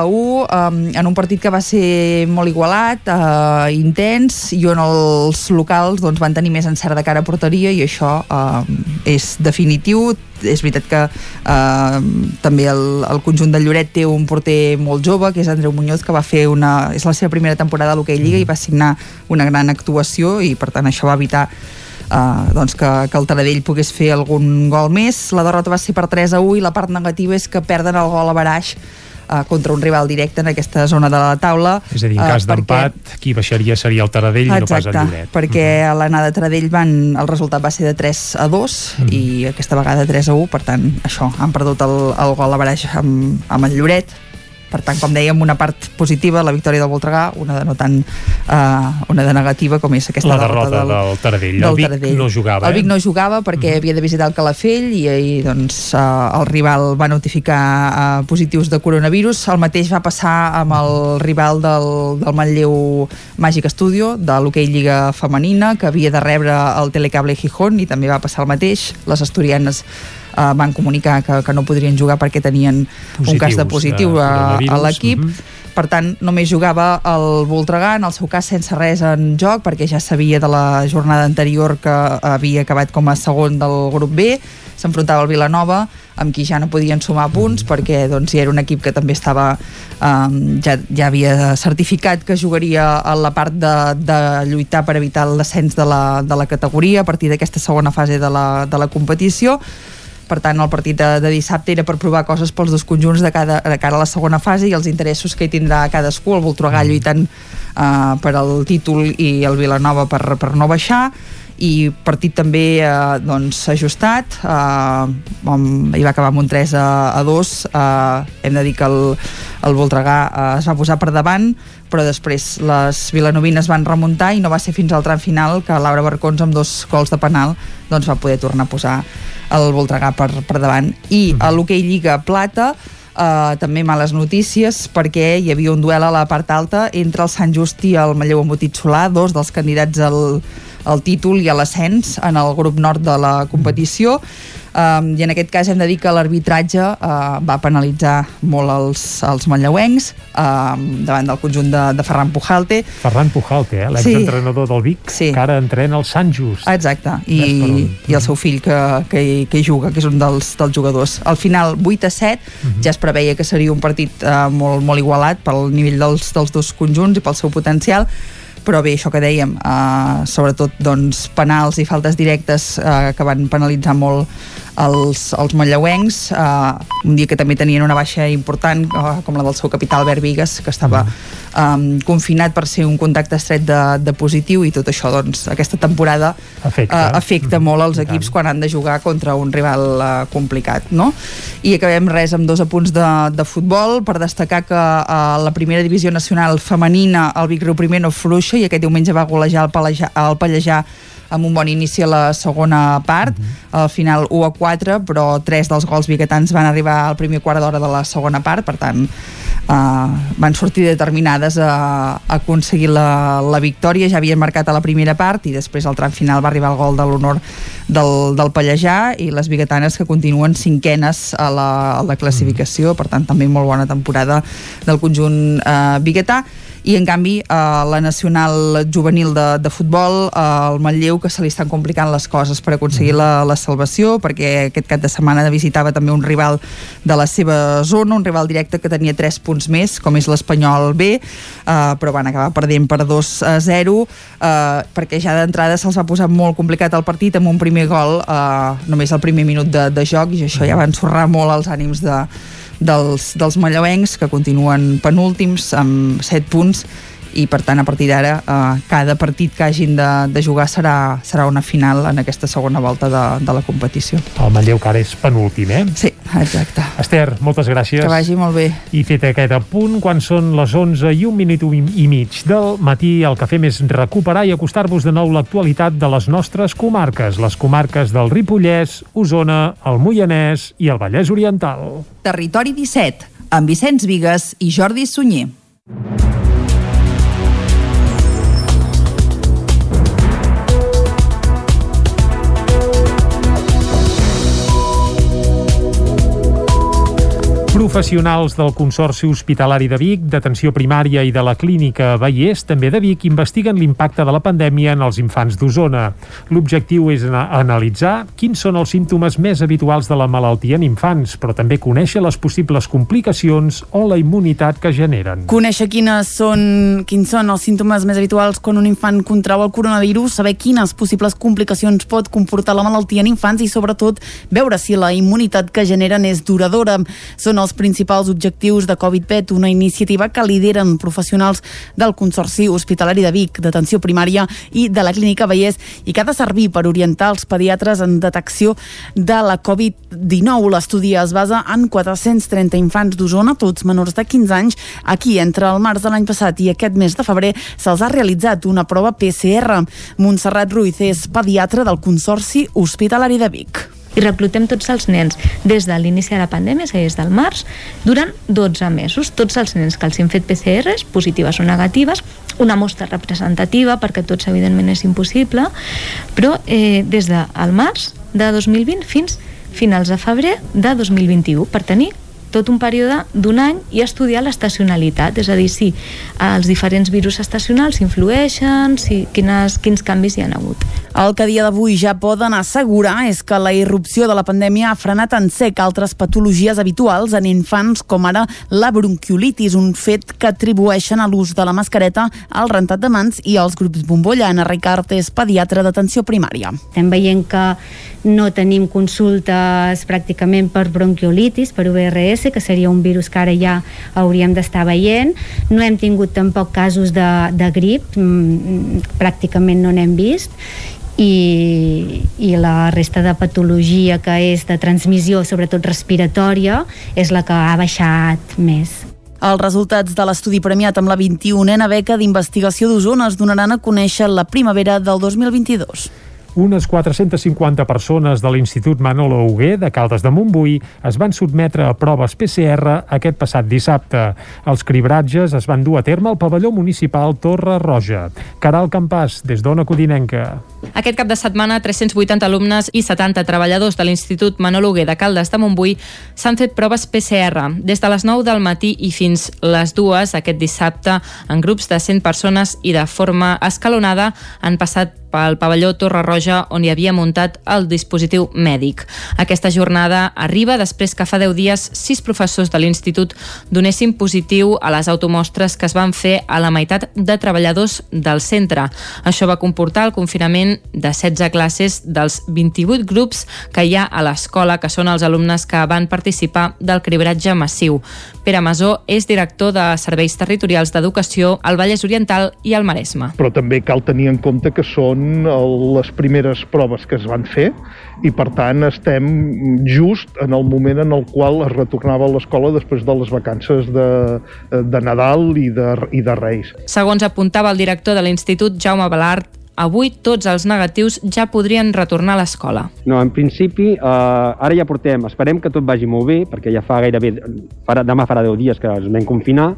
a 1 um, en un partit que va ser molt igualat, uh, intens, i on els locals doncs, van tenir més encert de cara a porteria i això uh, és definitiu és veritat que eh, també el, el conjunt del Lloret té un porter molt jove, que és Andreu Muñoz, que va fer una... és la seva primera temporada a l'Hockey Lliga i va signar una gran actuació i per tant això va evitar Uh, doncs que, que el Taradell pogués fer algun gol més. La derrota va ser per 3 a 1 i la part negativa és que perden el gol a Baraix uh, contra un rival directe en aquesta zona de la taula. És a dir, en cas uh, d'empat, perquè... qui baixaria seria el Taradell Exacte, i no pas el Lloret. perquè uh -huh. a l'anada Taradell van, el resultat va ser de 3 a 2 uh -huh. i aquesta vegada 3 a 1, per tant, això, han perdut el, el gol a Baraix amb, amb el Lloret, per tant, com dèiem, una part positiva, la victòria del Voltregà, una de no tan uh, una de negativa com és aquesta la derrota, derrota del, del Taradell. Del el Vic Taradell. no jugava, eh? El Vic no jugava perquè mm. havia de visitar el Calafell i ahir doncs, uh, el rival va notificar uh, positius de coronavirus. El mateix va passar amb el rival del, del Manlleu Màgic Studio, de l'hoquei Lliga Femenina, que havia de rebre el Telecable Gijón i també va passar el mateix. Les asturianes eh, van comunicar que, que no podrien jugar perquè tenien Positius, un cas de positiu a, a l'equip. Uh -huh. Per tant, només jugava el Voltregà, en el seu cas sense res en joc, perquè ja sabia de la jornada anterior que havia acabat com a segon del grup B, s'enfrontava al Vilanova, amb qui ja no podien sumar punts, perquè doncs, ja era un equip que també estava um, ja, ja havia certificat que jugaria a la part de, de lluitar per evitar el descens de la, de la categoria a partir d'aquesta segona fase de la, de la competició per tant el partit de, de dissabte era per provar coses pels dos conjunts de, cada, de cara a la segona fase i els interessos que hi tindrà cadascú, el Voltregà mm. lluitant uh, per al títol i el Vilanova per, per no baixar. I partit també eh, doncs, ajustat. Eh, hi va acabar amb un 3 a, a 2 eh, hem de dir que el, el Voltregà eh, es va posar per davant però després les vilanovines van remuntar i no va ser fins al tram final que Laura Barcons amb dos gols de penal doncs va poder tornar a posar el Voltregà per, per davant. I a l'hoquei Lliga Plata Uh, també males notícies perquè hi havia un duel a la part alta entre el Sant Just i el Manlleu Embotit Solà, dos dels candidats al, al títol i a l'ascens en el grup nord de la competició um, i en aquest cas hem de dir que l'arbitratge uh, va penalitzar molt els, els manlleuencs uh, davant del conjunt de, de Ferran Pujalte Ferran Pujalte, eh? l'exentrenador sí. del Vic sí. que ara entrena el Sant Just exacte, i, i el seu fill que, que, que hi juga, que és un dels, dels jugadors al final 8 a 7 uh -huh. ja es preveia que seria un partit uh, molt, molt igualat pel nivell dels, dels dos conjunts i pel seu potencial però bé, això que dèiem, eh, sobretot doncs, penals i faltes directes eh, que van penalitzar molt els, els manlleuencs, eh, un dia que també tenien una baixa important, eh, com la del seu capital Albert Vigues, que estava eh, confinat per ser un contacte estret de, de positiu i tot això, doncs, aquesta temporada afecta, eh, afecta molt els equips quan han de jugar contra un rival eh, complicat, no? I acabem res amb dos apunts de, de futbol. Per destacar que a eh, la primera divisió nacional femenina el Vic Riu primer no fluixa i aquest diumenge va golejar el Pallejà, el Pallejà amb un bon inici a la segona part, -huh. al final 1 a 4, però tres dels gols biguetans van arribar al primer quart d'hora de la segona part, per tant uh, van sortir determinades a, a aconseguir la, la victòria, ja havien marcat a la primera part i després al tram final va arribar el gol de l'honor del, del Pallejà i les biguetanes que continuen cinquenes a la, a la classificació, per tant també molt bona temporada del conjunt uh, biguetà i en canvi eh, la nacional juvenil de, de futbol eh, el Manlleu que se li estan complicant les coses per aconseguir mm. la, la salvació perquè aquest cap de setmana visitava també un rival de la seva zona, un rival directe que tenia 3 punts més, com és l'Espanyol B eh, però van acabar perdent per 2 a 0 eh, perquè ja d'entrada se'ls va posar molt complicat el partit amb un primer gol eh, només el primer minut de, de joc i això ja va ensorrar molt els ànims de, dels, dels mallauencs que continuen penúltims amb 7 punts i per tant a partir d'ara eh, cada partit que hagin de, de jugar serà, serà una final en aquesta segona volta de, de la competició. El Manlleu que ara és penúltim, eh? Sí, exacte. Esther, moltes gràcies. Que vagi molt bé. I fet aquest apunt, quan són les 11 i un minut i mig del matí, el que fem és recuperar i acostar-vos de nou l'actualitat de les nostres comarques, les comarques del Ripollès, Osona, el Moianès i el Vallès Oriental. Territori 17, amb Vicenç Vigues i Jordi Sunyer. Professionals del Consorci Hospitalari de Vic, d'Atenció Primària i de la Clínica Vallès, també de Vic, investiguen l'impacte de la pandèmia en els infants d'Osona. L'objectiu és analitzar quins són els símptomes més habituals de la malaltia en infants, però també conèixer les possibles complicacions o la immunitat que generen. Conèixer quines són, quins són els símptomes més habituals quan un infant contrau el coronavirus, saber quines possibles complicacions pot comportar la malaltia en infants i, sobretot, veure si la immunitat que generen és duradora. Són els principals objectius de Covid-PET, una iniciativa que lideren professionals del Consorci Hospitalari de Vic, d'atenció primària i de la Clínica Vallès i que ha de servir per orientar els pediatres en detecció de la Covid-19. L'estudi es basa en 430 infants d'Osona, tots menors de 15 anys. Aquí, entre el març de l'any passat i aquest mes de febrer, se'ls ha realitzat una prova PCR. Montserrat Ruiz és pediatre del Consorci Hospitalari de Vic i reclutem tots els nens des de l'inici de la pandèmia, és a dir, des del març, durant 12 mesos. Tots els nens que els han fet PCRs, positives o negatives, una mostra representativa, perquè tots, evidentment, és impossible, però eh, des del març de 2020 fins finals de febrer de 2021, per tenir tot un període d'un any i estudiar l'estacionalitat, és a dir, si els diferents virus estacionals influeixen, si, quines, quins canvis hi han hagut. El que a dia d'avui ja poden assegurar és que la irrupció de la pandèmia ha frenat en sec altres patologies habituals en infants, com ara la bronquiolitis, un fet que atribueixen a l'ús de la mascareta, al rentat de mans i als grups bombolla. Anna Ricard és pediatra d'atenció primària. Estem veient que no tenim consultes pràcticament per bronquiolitis, per URS, que seria un virus que ara ja hauríem d'estar veient. No hem tingut tampoc casos de, de grip, mm, pràcticament no n'hem vist i, i la resta de patologia que és de transmissió, sobretot respiratòria, és la que ha baixat més. Els resultats de l'estudi premiat amb la 21a beca d'investigació d'Osona es donaran a conèixer la primavera del 2022. Unes 450 persones de l'Institut Manolo Hugué de Caldes de Montbui es van sotmetre a proves PCR aquest passat dissabte. Els cribratges es van dur a terme al pavelló municipal Torre Roja. Caral Campàs, des d'Ona Codinenca. Aquest cap de setmana, 380 alumnes i 70 treballadors de l'Institut Manolo Hugué de Caldes de Montbui s'han fet proves PCR des de les 9 del matí i fins les 2 aquest dissabte en grups de 100 persones i de forma escalonada han passat pel pavelló Torre Roja on hi havia muntat el dispositiu mèdic. Aquesta jornada arriba després que fa 10 dies sis professors de l'Institut donessin positiu a les automostres que es van fer a la meitat de treballadors del centre. Això va comportar el confinament de 16 classes dels 28 grups que hi ha a l'escola, que són els alumnes que van participar del cribratge massiu. Pere Masó és director de Serveis Territorials d'Educació al Vallès Oriental i al Maresme. Però també cal tenir en compte que són les primeres proves que es van fer i per tant estem just en el moment en el qual es retornava a l'escola després de les vacances de, de Nadal i de, i de Reis. Segons apuntava el director de l'Institut Jaume Balart, avui tots els negatius ja podrien retornar a l'escola. No, en principi, eh, ara ja portem, esperem que tot vagi molt bé, perquè ja fa gairebé, farà, demà farà 10 dies que ens vam confinar,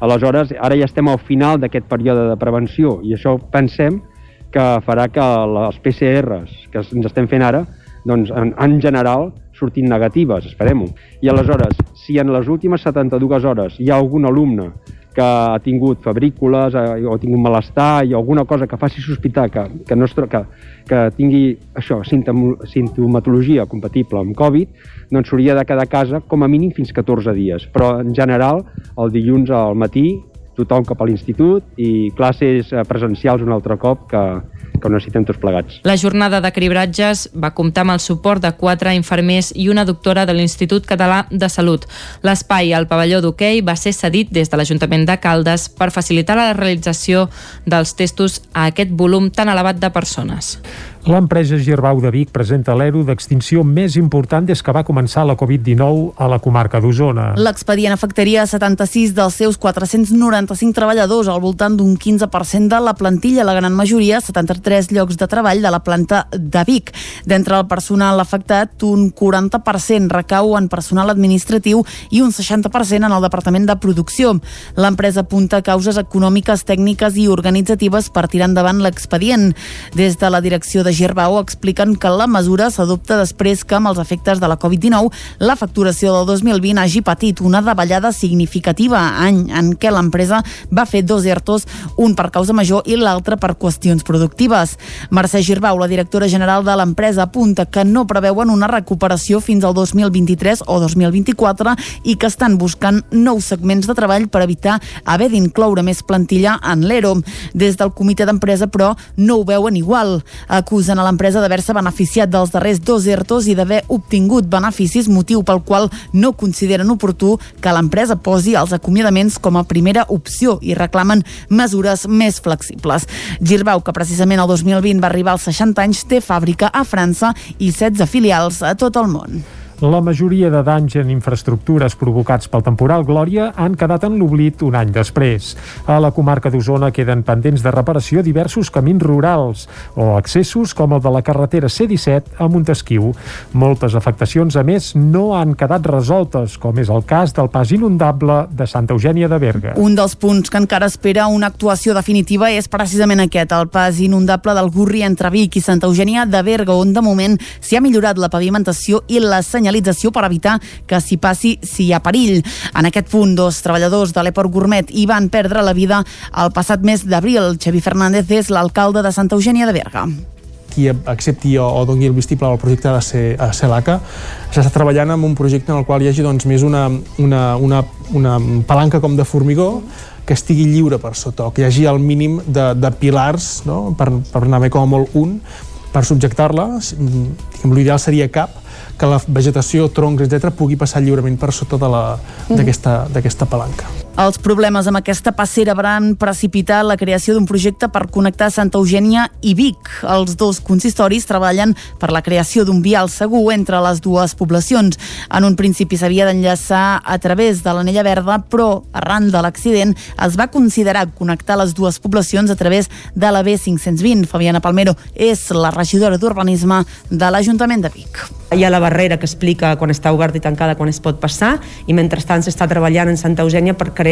aleshores ara ja estem al final d'aquest període de prevenció i això pensem que farà que les PCRs que ens estem fent ara, doncs en, en general sortin negatives, esperem-ho. I aleshores, si en les últimes 72 hores hi ha algun alumne que ha tingut febrícules eh, o ha tingut malestar i alguna cosa que faci sospitar que, que, no es, que, que tingui això, sintomatologia compatible amb Covid, doncs s'hauria de quedar a casa com a mínim fins 14 dies. Però en general, el dilluns al matí tothom cap a l'institut i classes eh, presencials un altre cop que, que ho necessitem tots plegats. La jornada de cribratges va comptar amb el suport de quatre infermers i una doctora de l'Institut Català de Salut. L'espai al pavelló d'hoquei va ser cedit des de l'Ajuntament de Caldes per facilitar la realització dels testos a aquest volum tan elevat de persones. L'empresa Girbau de Vic presenta l'ero d'extinció més important des que va començar la Covid-19 a la comarca d'Osona. L'expedient afectaria 76 dels seus 495 treballadors, al voltant d'un 15% de la plantilla, la gran majoria, 73 llocs de treball de la planta de Vic. D'entre el personal afectat, un 40% recau en personal administratiu i un 60% en el departament de producció. L'empresa apunta causes econòmiques, tècniques i organitzatives per tirar endavant l'expedient. Des de la direcció de Girbau expliquen que la mesura s'adopta després que amb els efectes de la Covid-19 la facturació del 2020 hagi patit una davallada significativa any en què l'empresa va fer dos ERTOs, un per causa major i l'altre per qüestions productives. Mercè Girbau, la directora general de l'empresa, apunta que no preveuen una recuperació fins al 2023 o 2024 i que estan buscant nous segments de treball per evitar haver d'incloure més plantilla en l'ERO. Des del comitè d'empresa, però, no ho veuen igual. Acusen a l'empresa d'haver-se beneficiat dels darrers dos ERTOs i d'haver obtingut beneficis, motiu pel qual no consideren oportú que l'empresa posi els acomiadaments com a primera opció i reclamen mesures més flexibles. Girbau, que precisament el 2020 va arribar als 60 anys, té fàbrica a França i 16 filials a tot el món. La majoria de danys en infraestructures provocats pel temporal Glòria han quedat en l'oblit un any després. A la comarca d'Osona queden pendents de reparació diversos camins rurals o accessos com el de la carretera C-17 a Montesquieu. Moltes afectacions, a més, no han quedat resoltes, com és el cas del pas inundable de Santa Eugènia de Berga. Un dels punts que encara espera una actuació definitiva és precisament aquest, el pas inundable del Gurri entre Vic i Santa Eugènia de Berga, on de moment s'hi ha millorat la pavimentació i la senyalització per evitar que s'hi passi si hi ha perill. En aquest punt, dos treballadors de l'Eport Gourmet hi van perdre la vida el passat mes d'abril. Xavi Fernández és l'alcalde de Santa Eugènia de Berga qui accepti o, o doni el vestible al projecte de ser, a CELACA s'està treballant en un projecte en el qual hi hagi doncs, més una, una, una, una palanca com de formigó que estigui lliure per sota, o que hi hagi el mínim de, de pilars, no? per, per anar bé com a molt un, per subjectar-la, l'ideal seria cap, que la vegetació, troncs, etc pugui passar lliurement per sota Mhm. d'aquesta palanca. Els problemes amb aquesta passera van precipitar la creació d'un projecte per connectar Santa Eugènia i Vic. Els dos consistoris treballen per la creació d'un vial segur entre les dues poblacions. En un principi s'havia d'enllaçar a través de l'anella verda, però arran de l'accident es va considerar connectar les dues poblacions a través de la B520. Fabiana Palmero és la regidora d'Urbanisme de l'Ajuntament de Vic. Hi ha la barrera que explica quan està oberta i tancada, quan es pot passar, i mentrestant s'està treballant en Santa Eugènia per crear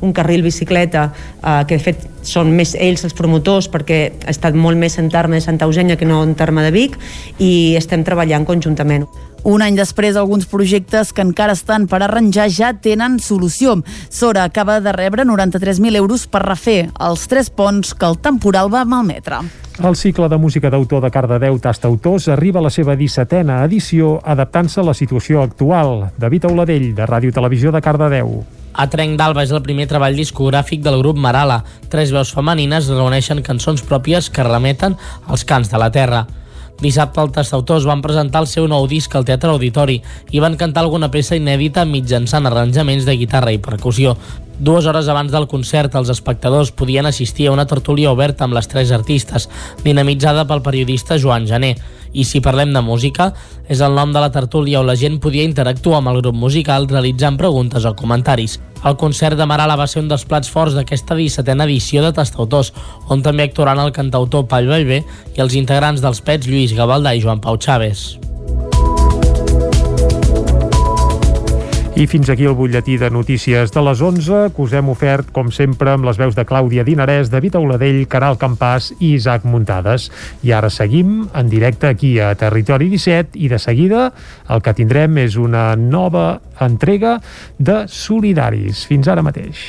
un carril bicicleta, eh, que de fet són més ells els promotors, perquè ha estat molt més en terme de Santa Eugènia que no en terme de Vic, i estem treballant conjuntament. Un any després, alguns projectes que encara estan per arranjar ja tenen solució. Sora acaba de rebre 93.000 euros per refer els tres ponts que el temporal va malmetre. El cicle de música d'autor de Cardedeu Tastautors arriba a la seva 17a edició adaptant-se a la situació actual. David Auladell, de Ràdio Televisió de Cardedeu. A Trenc d'Alba és el primer treball discogràfic del grup Marala. Tres veus femenines reuneixen cançons pròpies que remeten als cants de la terra. Dissabte els tastautors van presentar el seu nou disc al Teatre Auditori i van cantar alguna peça inèdita mitjançant arranjaments de guitarra i percussió. Dues hores abans del concert, els espectadors podien assistir a una tertúlia oberta amb les tres artistes, dinamitzada pel periodista Joan Jané. I si parlem de música, és el nom de la tertúlia on la gent podia interactuar amb el grup musical realitzant preguntes o comentaris. El concert de Marala va ser un dels plats forts d'aquesta 17a edició de Tastautors, on també actuaran el cantautor Pall Bellver i els integrants dels Pets Lluís Gavaldà i Joan Pau Chaves. I fins aquí el butlletí de notícies de les 11, que us hem ofert, com sempre, amb les veus de Clàudia Dinarès, David Auladell, Caral Campàs i Isaac Muntades. I ara seguim en directe aquí a Territori 17 i de seguida el que tindrem és una nova entrega de Solidaris. Fins ara mateix.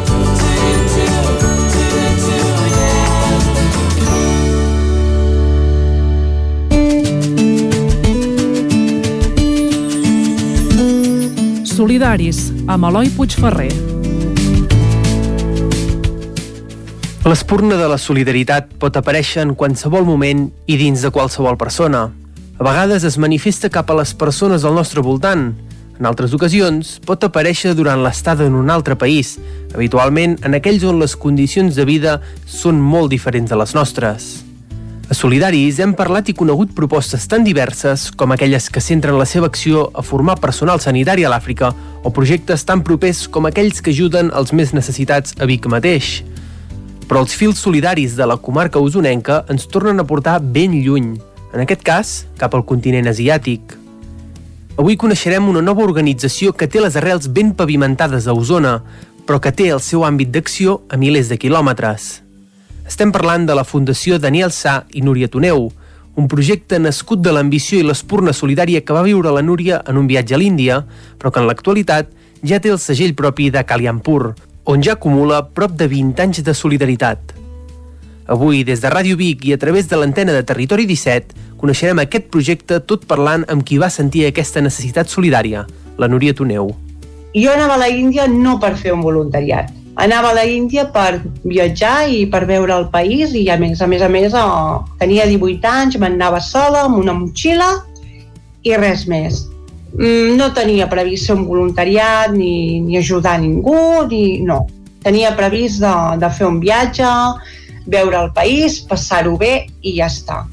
Solidaris, amb Eloi Puigferrer. L'espurna de la solidaritat pot aparèixer en qualsevol moment i dins de qualsevol persona. A vegades es manifesta cap a les persones al nostre voltant. En altres ocasions pot aparèixer durant l'estada en un altre país, habitualment en aquells on les condicions de vida són molt diferents de les nostres. A Solidaris hem parlat i conegut propostes tan diverses com aquelles que centren la seva acció a formar personal sanitari a l'Àfrica o projectes tan propers com aquells que ajuden els més necessitats a Vic mateix. Però els fils solidaris de la comarca usonenca ens tornen a portar ben lluny, en aquest cas cap al continent asiàtic. Avui coneixerem una nova organització que té les arrels ben pavimentades a Osona, però que té el seu àmbit d'acció a milers de quilòmetres. Estem parlant de la Fundació Daniel Sà i Núria Toneu, un projecte nascut de l'ambició i l'espurna solidària que va viure la Núria en un viatge a l'Índia, però que en l'actualitat ja té el segell propi de Kaliampur, on ja acumula prop de 20 anys de solidaritat. Avui, des de Ràdio Vic i a través de l'antena de Territori 17, coneixerem aquest projecte tot parlant amb qui va sentir aquesta necessitat solidària, la Núria Toneu. Jo anava a la Índia no per fer un voluntariat, anava a la Índia per viatjar i per veure el país i a més a més, a més oh, tenia 18 anys, m'anava sola amb una motxilla i res més. Mm, no tenia previst ser un voluntariat ni, ni ajudar ningú, ni, no. Tenia previst de, de fer un viatge, veure el país, passar-ho bé i ja està.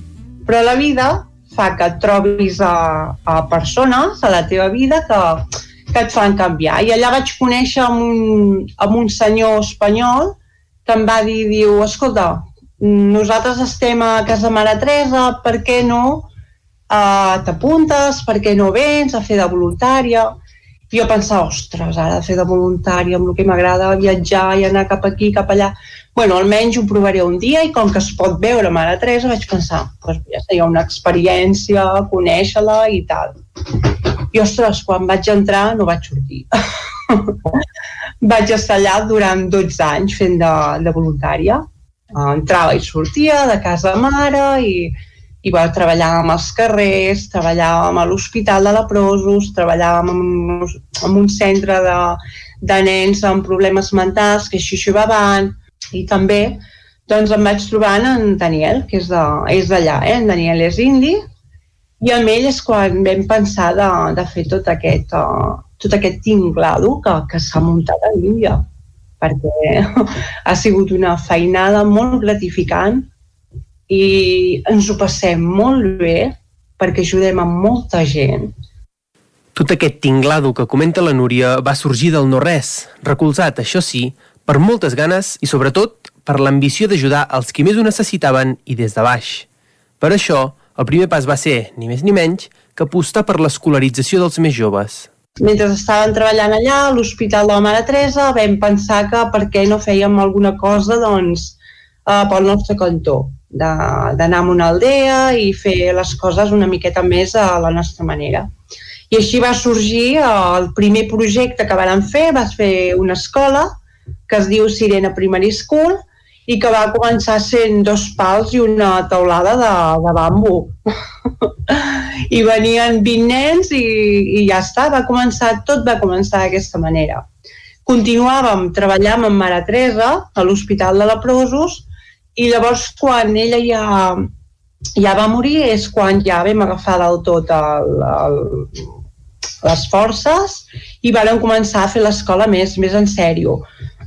Però la vida fa que et trobis a, a persones a la teva vida que, que et fan canviar. I allà vaig conèixer amb un, amb un senyor espanyol que em va dir, diu, escolta, nosaltres estem a casa Mare Teresa, per què no uh, t'apuntes, per què no vens a fer de voluntària? I jo pensava, ostres, ara de fer de voluntària, amb el que m'agrada viatjar i anar cap aquí, cap allà, bueno, almenys ho provaré un dia i com que es pot veure Mare Teresa vaig pensar, doncs ja seria una experiència, conèixer-la i tal. I ostres, quan vaig entrar no vaig sortir. <laughs> vaig estar allà durant 12 anys fent de, de voluntària. Entrava i sortia de casa mare i, i va treballar amb els carrers, treballàvem a l'Hospital de Leprosos, treballàvem en, en un centre de, de nens amb problemes mentals, que van, i també doncs em vaig trobar en Daniel, que és d'allà, eh? en Daniel és indi, i amb ell és quan vam pensar de, de fer tot aquest, uh, tot aquest tinglado que, que s'ha muntat a l'Índia, perquè <laughs> ha sigut una feinada molt gratificant i ens ho passem molt bé perquè ajudem a molta gent. Tot aquest tinglado que comenta la Núria va sorgir del no-res, recolzat, això sí, per moltes ganes i, sobretot, per l'ambició d'ajudar els qui més ho necessitaven i des de baix. Per això, el primer pas va ser, ni més ni menys, que apostar per l'escolarització dels més joves. Mentre estàvem treballant allà, a l'Hospital de la Mare Teresa, vam pensar que per què no fèiem alguna cosa doncs, eh, pel nostre cantó, d'anar a una aldea i fer les coses una miqueta més a la nostra manera. I així va sorgir eh, el primer projecte que vam fer, va fer una escola que es diu Sirena Primary School, i que va començar sent dos pals i una taulada de, de bambu. <laughs> I venien 20 nens i, i ja està, va començar, tot va començar d'aquesta manera. Continuàvem treballant amb Mare Teresa a l'Hospital de Leprosos i llavors quan ella ja, ja va morir és quan ja vam agafar del tot el, el, les forces i vàrem començar a fer l'escola més, més en sèrio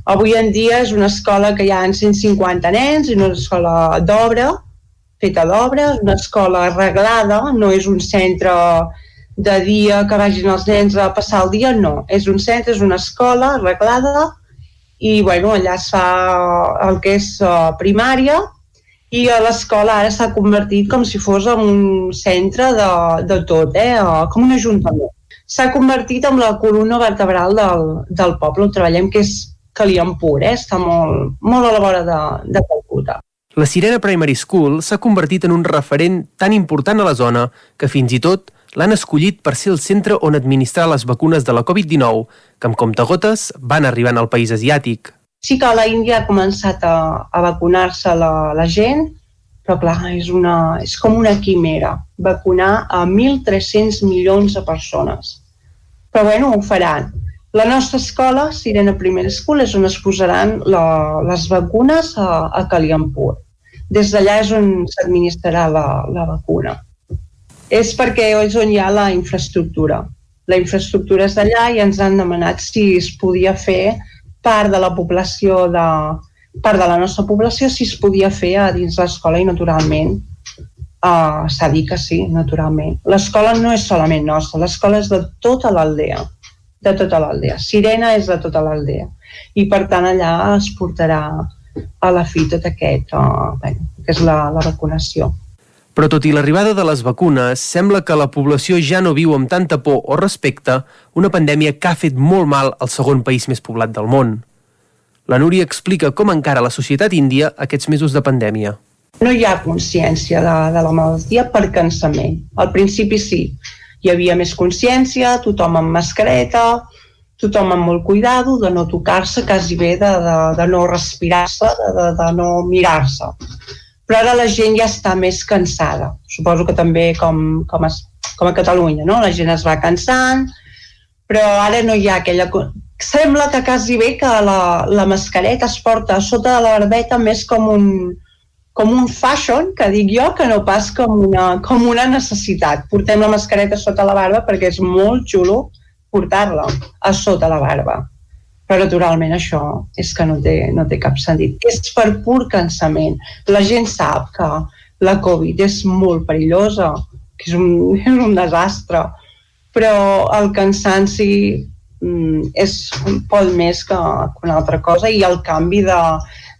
Avui en dia és una escola que hi ha 150 nens, és una escola d'obra, feta d'obra, una escola arreglada, no és un centre de dia que vagin els nens a passar el dia, no. És un centre, és una escola arreglada i bueno, allà es fa el que és uh, primària i a l'escola ara s'ha convertit com si fos en un centre de, de tot, eh? com un ajuntament. S'ha convertit en la columna vertebral del, del poble on treballem, que és Kaliampur, eh? està molt, molt a la vora de, de Calcuta. La Sirena Primary School s'ha convertit en un referent tan important a la zona que fins i tot l'han escollit per ser el centre on administrar les vacunes de la Covid-19, que amb comptagotes van arribant al país asiàtic. Sí que la Índia ha començat a, a vacunar-se la, la gent, però clar, és, una, és com una quimera, vacunar a 1.300 milions de persones. Però bueno, ho faran. La nostra escola, Sirena Primera School, és on es posaran la, les vacunes a, a Kaliampur. Des d'allà és on s'administrarà la, la vacuna. És perquè és on hi ha la infraestructura. La infraestructura és d'allà i ens han demanat si es podia fer part de la població de, part de la nostra població si es podia fer a dins l'escola i naturalment Uh, S'ha dit que sí, naturalment. L'escola no és solament nostra, l'escola és de tota l'aldea, de tota l'aldea. Sirena és de tota l'aldea. I per tant allà es portarà a la fi tot aquest, uh, bé, que és la, la vacunació. Però tot i l'arribada de les vacunes, sembla que la població ja no viu amb tanta por o respecte una pandèmia que ha fet molt mal al segon país més poblat del món. La Núria explica com encara la societat índia aquests mesos de pandèmia. No hi ha consciència de, de la malaltia per cansament. Al principi sí, hi havia més consciència, tothom amb mascareta, tothom amb molt cuidado, de no tocar-se, quasi bé de, de, de no respirar-se, de, de, de no mirar-se. Però ara la gent ja està més cansada. Suposo que també com, com, es, com a Catalunya, no? La gent es va cansant, però ara no hi ha aquella... Sembla que quasi bé que la, la mascareta es porta sota de la barbeta més com un, com un fashion, que dic jo, que no pas com una, com una necessitat. Portem la mascareta sota la barba perquè és molt xulo portar-la a sota la barba. Però naturalment això és que no té, no té cap sentit. És per pur cansament. La gent sap que la Covid és molt perillosa, que és un, <laughs> és un desastre, però el cansanci mm, és un poc més que, que una altra cosa i el canvi de,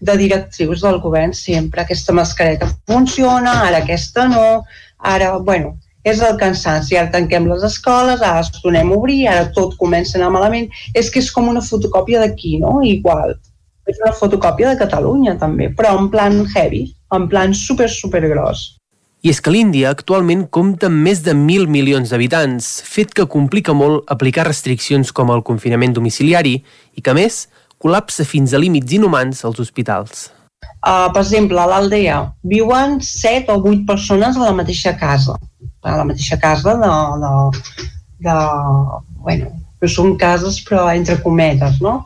de directrius del govern sempre. Aquesta mascareta funciona, ara aquesta no, ara, bueno, és el cansanci, ara tanquem les escoles, ara es tornem a obrir, ara tot comença a anar malament. És que és com una fotocòpia d'aquí, no? Igual. És una fotocòpia de Catalunya, també, però en plan heavy, en plan super, super gros. I és que l'Índia actualment compta amb més de mil milions d'habitants, fet que complica molt aplicar restriccions com el confinament domiciliari i que, més, col·lapsa fins a límits inhumans als hospitals. Uh, per exemple, a l'Aldea viuen 7 o 8 persones a la mateixa casa. A la mateixa casa de... de, de bueno, que són cases però entre cometes, no?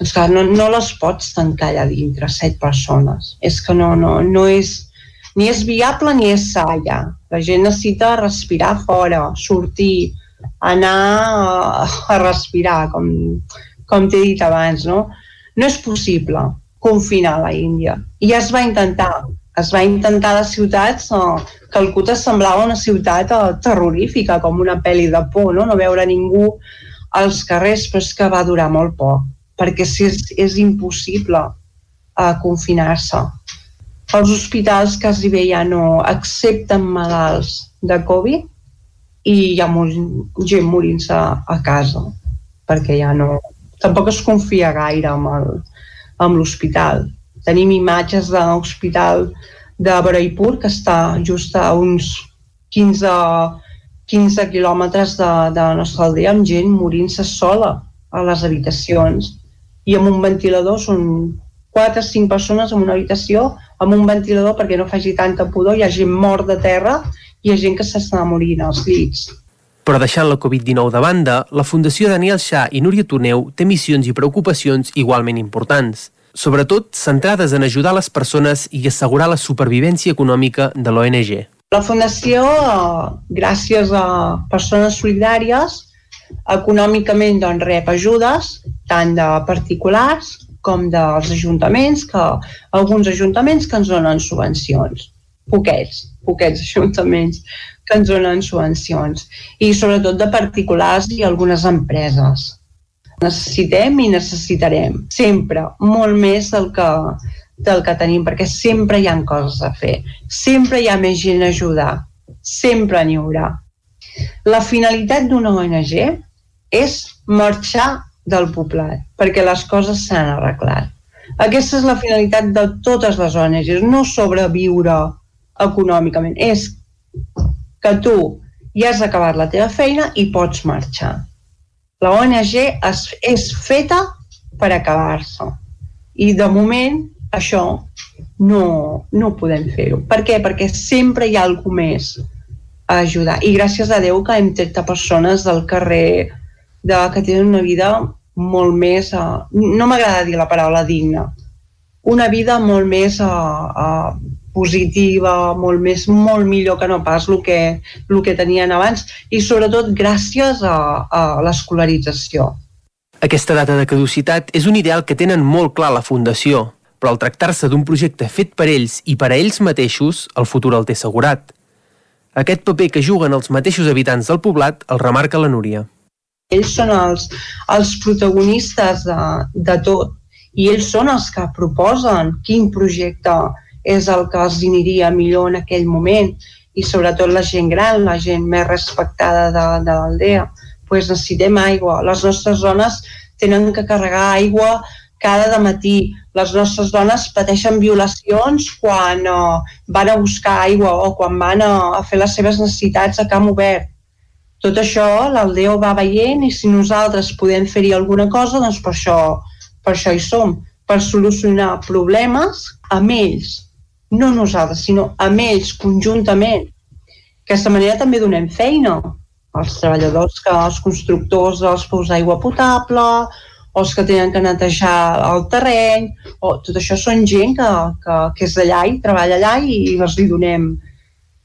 Doncs clar, no, no les pots tancar allà dintre, set persones. És que no, no, no és, ni és viable ni és sa allà. La gent necessita respirar fora, sortir, anar a, a respirar, com, com t'he dit abans, no? No és possible confinar la Índia. I ja es va intentar. Es va intentar les ciutats, eh, Calcuta semblava una ciutat eh, terrorífica, com una pel·li de por, no? no veure ningú als carrers, però és que va durar molt poc, perquè si és, és impossible eh, confinar-se. Els hospitals quasi bé ja no accepten malalts de Covid i hi ha molt, gent morint-se a casa, perquè ja no, tampoc es confia gaire amb l'hospital. Tenim imatges de l'hospital de Baraipur, que està just a uns 15, 15 quilòmetres de, de la nostra aldea, amb gent morint-se sola a les habitacions i amb un ventilador, són 4 o 5 persones en una habitació amb un ventilador perquè no faci tanta pudor, hi ha gent mort de terra i hi ha gent que s'està morint als llits. Però deixant la Covid-19 de banda, la Fundació Daniel Xà i Núria Torneu té missions i preocupacions igualment importants, sobretot centrades en ajudar les persones i assegurar la supervivència econòmica de l'ONG. La Fundació, gràcies a persones solidàries, econòmicament doncs, rep ajudes tant de particulars com dels ajuntaments, que alguns ajuntaments que ens donen subvencions. Poquets, poquets ajuntaments que ens donen subvencions i sobretot de particulars i algunes empreses. Necessitem i necessitarem sempre molt més del que, del que tenim perquè sempre hi ha coses a fer, sempre hi ha més gent a ajudar, sempre n'hi haurà. La finalitat d'una ONG és marxar del poblat perquè les coses s'han arreglat. Aquesta és la finalitat de totes les ONGs, no sobreviure econòmicament, és que tu ja has acabat la teva feina i pots marxar. La ONG es, és feta per acabar-se. I de moment això no, no podem fer-ho. Per què? Perquè sempre hi ha algú més a ajudar. I gràcies a Déu que hem tret a persones del carrer de, que tenen una vida molt més... Uh, no m'agrada dir la paraula digna. Una vida molt més uh, uh, positiva, molt més, molt millor que no pas el que, el que tenien abans i sobretot gràcies a, a l'escolarització. Aquesta data de caducitat és un ideal que tenen molt clar la Fundació, però al tractar-se d'un projecte fet per ells i per a ells mateixos, el futur el té assegurat. Aquest paper que juguen els mateixos habitants del poblat el remarca la Núria. Ells són els, els protagonistes de, de tot i ells són els que proposen quin projecte és el que els aniria millor en aquell moment i sobretot la gent gran, la gent més respectada de, de l'aldea, pues necessitem aigua. Les nostres dones tenen que carregar aigua cada matí. Les nostres dones pateixen violacions quan uh, van a buscar aigua o quan van a, a fer les seves necessitats a camp obert. Tot això l'Aldea ho va veient i si nosaltres podem fer-hi alguna cosa, doncs per això, per això hi som, per solucionar problemes amb ells, no nosaltres, sinó amb ells conjuntament. D'aquesta manera també donem feina als treballadors, que els constructors dels pous d'aigua potable, o els que tenen que netejar el terreny, o tot això són gent que, que, que és d'allà i treballa allà i els hi donem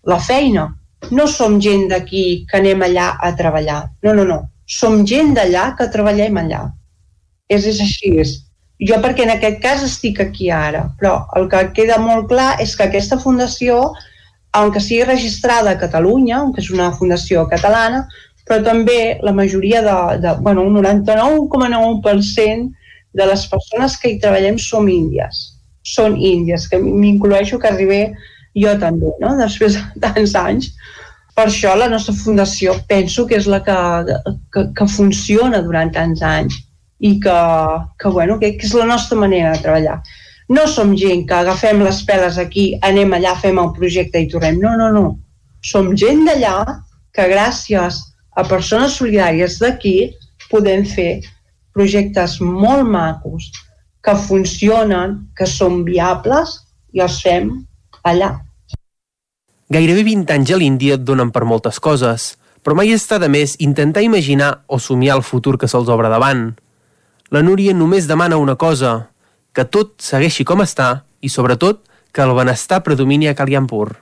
la feina no som gent d'aquí que anem allà a treballar. No, no, no. Som gent d'allà que treballem allà. És, és així. És. Jo perquè en aquest cas estic aquí ara, però el que queda molt clar és que aquesta fundació, aunque sigui registrada a Catalunya, que és una fundació catalana, però també la majoria de, de bueno, un 99,9% de les persones que hi treballem som índies. Són índies, que m'incloeixo que arribé jo també, no? després de tants anys. Per això la nostra fundació penso que és la que, que, que funciona durant tants anys i que, que, bueno, que, que és la nostra manera de treballar. No som gent que agafem les peles aquí, anem allà, fem el projecte i tornem. No, no, no. Som gent d'allà que gràcies a persones solidàries d'aquí podem fer projectes molt macos que funcionen, que són viables i els fem allà. Gairebé 20 anys a l'Índia et donen per moltes coses, però mai està de més intentar imaginar o somiar el futur que se'ls obre davant. La Núria només demana una cosa, que tot segueixi com està i, sobretot, que el benestar predomini a Kaliampur.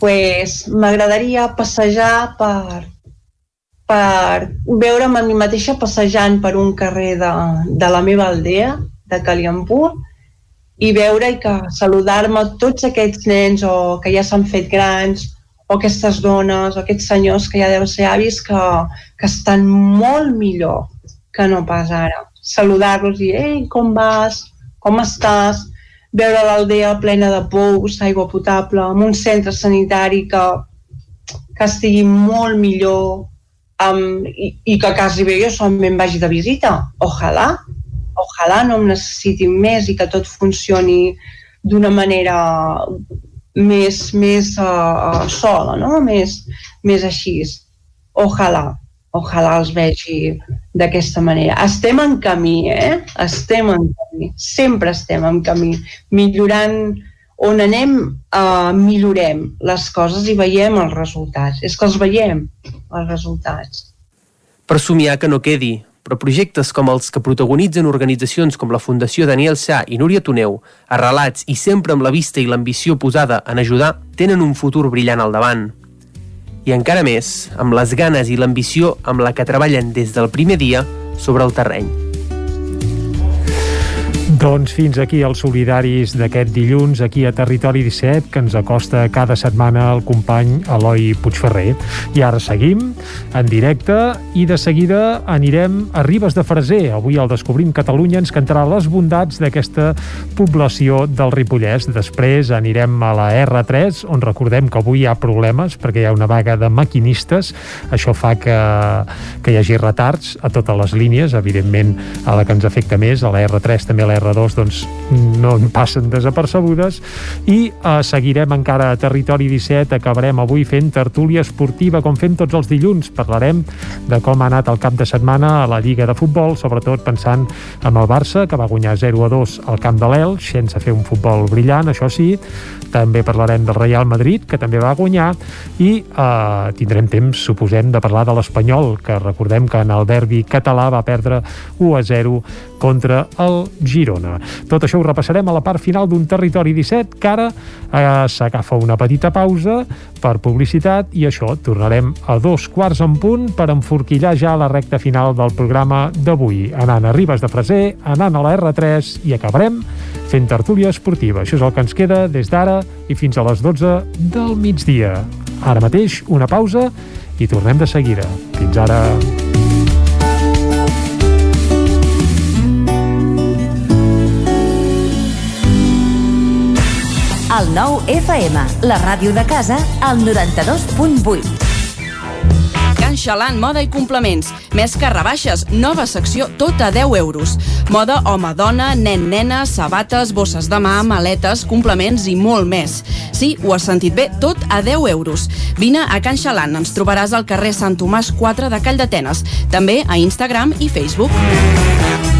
Pues m'agradaria passejar per, per veure'm a mi mateixa passejant per un carrer de, de la meva aldea, de Kaliampur, i veure i que saludar-me tots aquests nens o que ja s'han fet grans o aquestes dones o aquests senyors que ja deuen ser avis que, que estan molt millor que no pas ara. Saludar-los i, ei, com vas? Com estàs? Veure l'aldea plena de pous, aigua potable, amb un centre sanitari que, que estigui molt millor um, i, i que quasi bé jo solament vagi de visita. Ojalà, ojalà no em necessitin més i que tot funcioni d'una manera més, més uh, sola, no? més, més així. Ojalà, ojalà els vegi d'aquesta manera. Estem en camí, eh? Estem en camí. Sempre estem en camí. Millorant on anem, uh, millorem les coses i veiem els resultats. És que els veiem, els resultats. Per somiar que no quedi, però projectes com els que protagonitzen organitzacions com la Fundació Daniel Sà i Núria Toneu, arrelats i sempre amb la vista i l'ambició posada en ajudar, tenen un futur brillant al davant. I encara més, amb les ganes i l'ambició amb la que treballen des del primer dia sobre el terreny. Doncs fins aquí els solidaris d'aquest dilluns, aquí a Territori 17, que ens acosta cada setmana el company Eloi Puigferrer. I ara seguim en directe i de seguida anirem a Ribes de Freser. Avui al Descobrim Catalunya ens cantarà les bondats d'aquesta població del Ripollès. Després anirem a la R3, on recordem que avui hi ha problemes perquè hi ha una vaga de maquinistes. Això fa que, que hi hagi retards a totes les línies, evidentment a la que ens afecta més, a la R3 també a la R3 corredors doncs, no passen desapercebudes. I eh, seguirem encara a Territori 17, acabarem avui fent tertúlia esportiva com fem tots els dilluns. Parlarem de com ha anat el cap de setmana a la Lliga de Futbol, sobretot pensant en el Barça, que va guanyar 0 a 2 al camp de l'El, sense fer un futbol brillant, això sí, també parlarem del Real Madrid, que també va guanyar. I eh, tindrem temps, suposem, de parlar de l'Espanyol, que recordem que en el derbi català va perdre 1 a 0 contra el Girona. Osona. Tot això ho repassarem a la part final d'un Territori 17 que ara eh, s'agafa una petita pausa per publicitat i això tornarem a dos quarts en punt per enforquillar ja la recta final del programa d'avui, anant a Ribes de Freser, anant a la R3 i acabarem fent tertúlia esportiva. Això és el que ens queda des d'ara i fins a les 12 del migdia. Ara mateix, una pausa i tornem de seguida. Fins ara. El nou FM, la ràdio de casa, al 92.8. Can Xalant, moda i complements. Més que rebaixes, nova secció, tot a 10 euros. Moda home-dona, nen-nena, sabates, bosses de mà, maletes, complements i molt més. Sí, ho has sentit bé, tot a 10 euros. Vine a Can Xalant, ens trobaràs al carrer Sant Tomàs 4 de Call d'Atenes. També a Instagram i Facebook.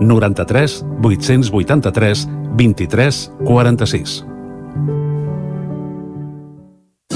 93 883 23 46.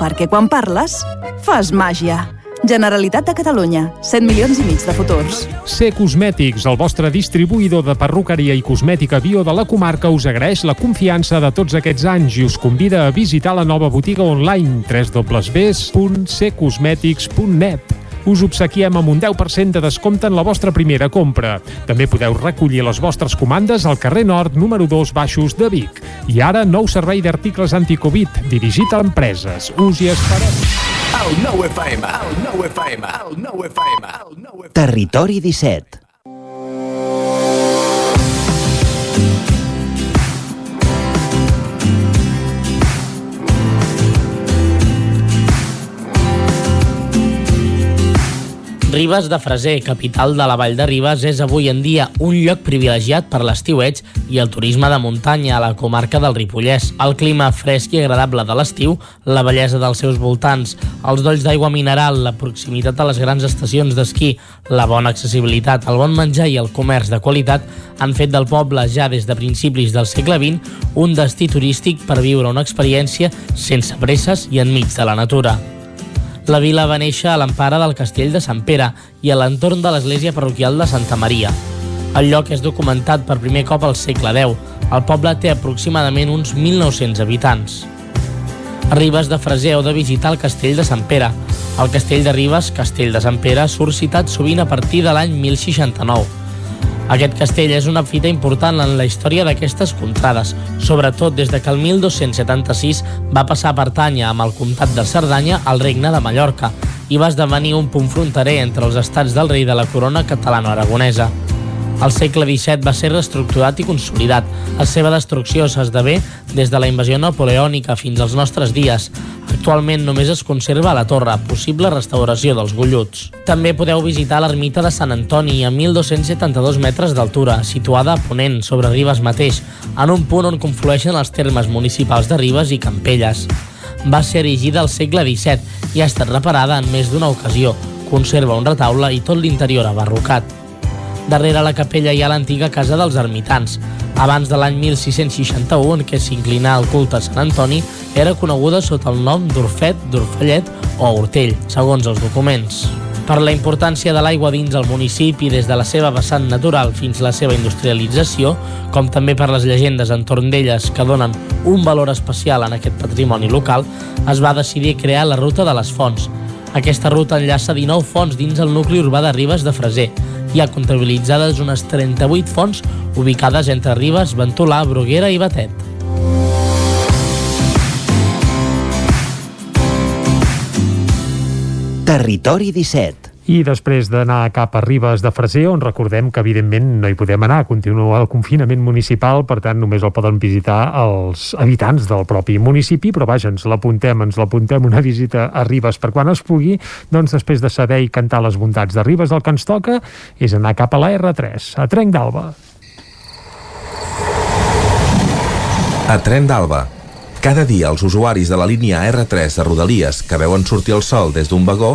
Perquè quan parles, fas màgia. Generalitat de Catalunya, 7 milions i mig de futurs. C Cosmètics, el vostre distribuïdor de perruqueria i cosmètica bio de la comarca, us agraeix la confiança de tots aquests anys i us convida a visitar la nova botiga online www.ccosmetics.net us obsequiem amb un 10% de descompte en la vostra primera compra. També podeu recollir les vostres comandes al carrer Nord, número 2, baixos de Vic. I ara, nou servei d'articles anticovid, dirigit a empreses. Us hi esperem. El 9 FM, el 9 FM, el 9 FM, el 9 FM. Territori 17. Ribes de Freser, capital de la Vall de Ribes, és avui en dia un lloc privilegiat per l'estiueig i el turisme de muntanya a la comarca del Ripollès. El clima fresc i agradable de l'estiu, la bellesa dels seus voltants, els dolls d'aigua mineral, la proximitat a les grans estacions d'esquí, la bona accessibilitat, el bon menjar i el comerç de qualitat han fet del poble ja des de principis del segle XX un destí turístic per viure una experiència sense presses i enmig de la natura. La vila va néixer a l'empara del castell de Sant Pere i a l'entorn de l'església parroquial de Santa Maria. El lloc és documentat per primer cop al segle X. El poble té aproximadament uns 1.900 habitants. A Ribes de Freser heu de visitar el castell de Sant Pere. El castell de Ribes, castell de Sant Pere, surt citat sovint a partir de l'any 1069. Aquest castell és una fita important en la història d'aquestes contrades, sobretot des de que el 1276 va passar a pertànyer amb el comtat de Cerdanya al regne de Mallorca i va esdevenir un punt fronterer entre els estats del rei de la corona catalano-aragonesa. Al segle XVII va ser reestructurat i consolidat. La seva destrucció s'esdevé des de la invasió napoleònica fins als nostres dies. Actualment només es conserva la torre, possible restauració dels golluts. També podeu visitar l'ermita de Sant Antoni a 1.272 metres d'altura, situada a Ponent, sobre Ribes mateix, en un punt on conflueixen els termes municipals de Ribes i Campelles. Va ser erigida al segle XVII i ha estat reparada en més d'una ocasió. Conserva un retaule i tot l'interior abarrocat. Darrere la capella hi ha l'antiga casa dels ermitans. Abans de l'any 1661, en què s'inclinà el culte a Sant Antoni, era coneguda sota el nom d'Orfet, d'Orfellet o Hortell, segons els documents. Per la importància de l'aigua dins el municipi des de la seva vessant natural fins a la seva industrialització, com també per les llegendes entorn d'elles que donen un valor especial en aquest patrimoni local, es va decidir crear la Ruta de les Fonts. Aquesta ruta enllaça 19 fonts dins el nucli urbà de Ribes de Freser, hi ha comptabilitzades unes 38 fonts ubicades entre Ribes, Ventolà, Bruguera i Batet. Territori 17 i després d'anar cap a Ribes de Freser, on recordem que evidentment no hi podem anar, continua el confinament municipal, per tant només el poden visitar els habitants del propi municipi, però vaja, ens l'apuntem, ens l'apuntem una visita a Ribes per quan es pugui, doncs després de saber i cantar les bondats de Ribes, el que ens toca és anar cap a la R3, a Trenc d'Alba. A Tren d'Alba. Cada dia els usuaris de la línia R3 de Rodalies que veuen sortir el sol des d'un vagó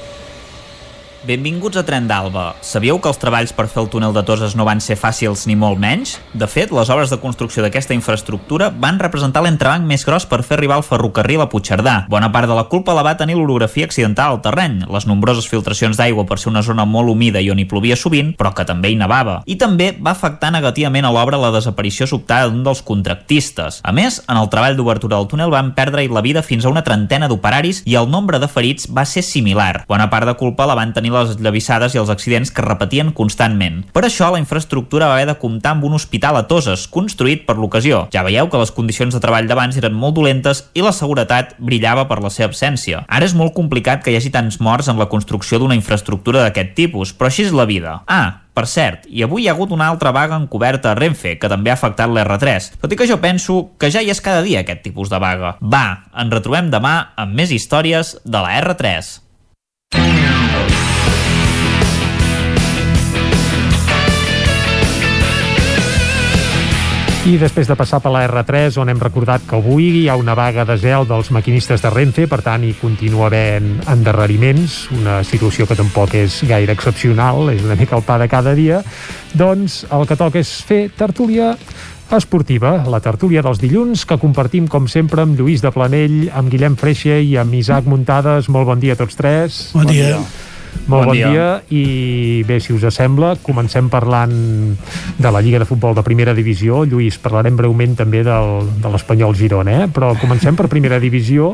Benvinguts a Tren d'Alba. Sabíeu que els treballs per fer el túnel de Toses no van ser fàcils ni molt menys? De fet, les obres de construcció d'aquesta infraestructura van representar l'entrebanc més gros per fer arribar el ferrocarril a Puigcerdà. Bona part de la culpa la va tenir l'orografia accidental al terreny, les nombroses filtracions d'aigua per ser una zona molt humida i on hi plovia sovint, però que també hi nevava. I també va afectar negativament a l'obra la desaparició sobtada d'un dels contractistes. A més, en el treball d'obertura del túnel van perdre la vida fins a una trentena d'operaris i el nombre de ferits va ser similar. Bona part de culpa la van tenir les llavissades i els accidents que repetien constantment. Per això, la infraestructura va haver de comptar amb un hospital a Toses, construït per l'ocasió. Ja veieu que les condicions de treball d'abans eren molt dolentes i la seguretat brillava per la seva absència. Ara és molt complicat que hi hagi tants morts en la construcció d'una infraestructura d'aquest tipus, però així és la vida. Ah, per cert, i avui hi ha hagut una altra vaga encoberta a Renfe, que també ha afectat l'R3, tot i que jo penso que ja hi és cada dia aquest tipus de vaga. Va, ens retrobem demà amb més històries de la R3. I després de passar per la R3, on hem recordat que avui hi ha una vaga de gel dels maquinistes de Renfe, per tant hi continua havent endarreriments, una situació que tampoc és gaire excepcional, és una mica el pa de cada dia, doncs el que toca és fer tertúlia esportiva, la tertúlia dels dilluns, que compartim, com sempre, amb Lluís de Planell, amb Guillem Freixa i amb Isaac Muntades. Molt bon dia a tots tres. Bon, bon dia. dia. Molt bon, bon dia. dia i bé, si us sembla, comencem parlant de la Lliga de Futbol de Primera Divisió. Lluís, parlarem breument també del, de l'Espanyol Girona, eh? però comencem per Primera Divisió,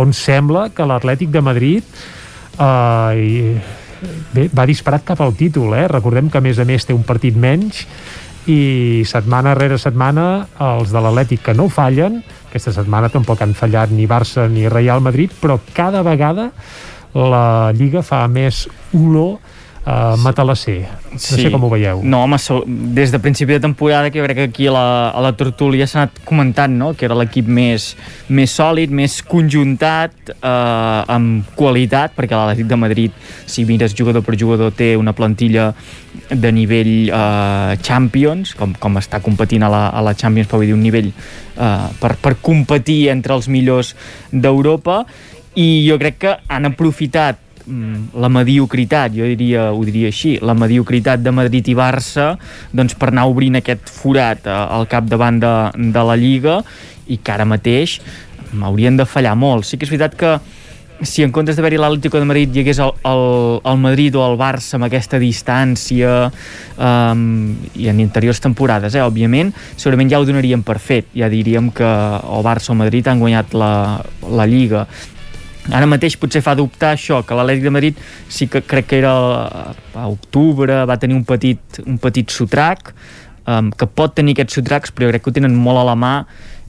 on sembla que l'Atlètic de Madrid eh, bé, va disparat cap al títol. Eh? Recordem que, a més a més, té un partit menys i setmana rere setmana els de l'Atlètic que no fallen, aquesta setmana tampoc han fallat ni Barça ni Real Madrid, però cada vegada la Lliga fa més olor uh, matalasser. No sí. sé com ho veieu. No, home, des de principi de temporada que jo crec que aquí a la, a la Tortúlia s'ha anat comentant no? que era l'equip més, més sòlid, més conjuntat, eh, amb qualitat, perquè l'Atlètic de Madrid, si mires jugador per jugador, té una plantilla de nivell eh, Champions, com, com està competint a la, a la Champions, però vull dir un nivell eh, per, per competir entre els millors d'Europa, i jo crec que han aprofitat mm, la mediocritat, jo diria, ho diria així, la mediocritat de Madrid i Barça doncs per anar obrint aquest forat eh, al capdavant de, de la Lliga i que ara mateix haurien de fallar molt. Sí que és veritat que si en comptes d'haver-hi l'Atlético de Madrid hi hagués el, el, el Madrid o el Barça amb aquesta distància um, i en anteriors temporades, eh, òbviament, segurament ja ho donaríem per fet, ja diríem que o Barça o Madrid han guanyat la, la Lliga Ara mateix potser fa dubtar això, que l'Atlètic de Madrid sí que crec que era a octubre, va tenir un petit, un petit sotrac, um, que pot tenir aquests sotracs, però crec que ho tenen molt a la mà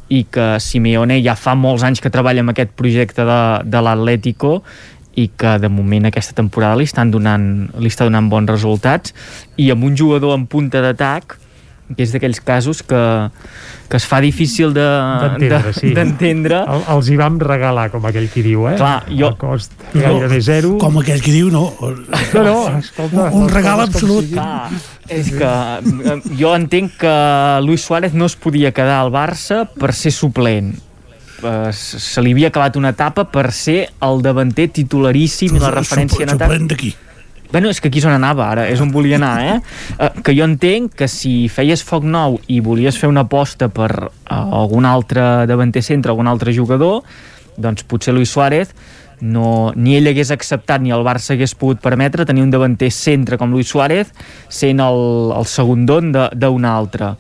i que Simeone ja fa molts anys que treballa amb aquest projecte de, de l'Atlético i que de moment aquesta temporada li estan donant, li està donant bons resultats. I amb un jugador en punta d'atac que és d'aquells casos que, que es fa difícil de- D'entendre, de- sí. El, els hi vam regalar, com aquell qui diu, eh? Clar, jo- El cost gairebé zero. Com aquell que diu, no. No, no, escolta, Un les regal absolut. Clar, és que eh, jo entenc que Luis Suárez no es podia quedar al Barça per ser suplent. Eh, se se li havia acabat una etapa per ser el davanter titularíssim i la referència en atac. Suplent d'aquí. Bueno, és que aquí és on anava ara, és on volia anar, eh? eh que jo entenc que si feies foc nou i volies fer una aposta per uh, algun altre davanter centre, algun altre jugador, doncs potser Luis Suárez no, ni ell hagués acceptat ni el Barça hagués pogut permetre tenir un davanter centre com Luis Suárez sent el, el segon don d'un altre.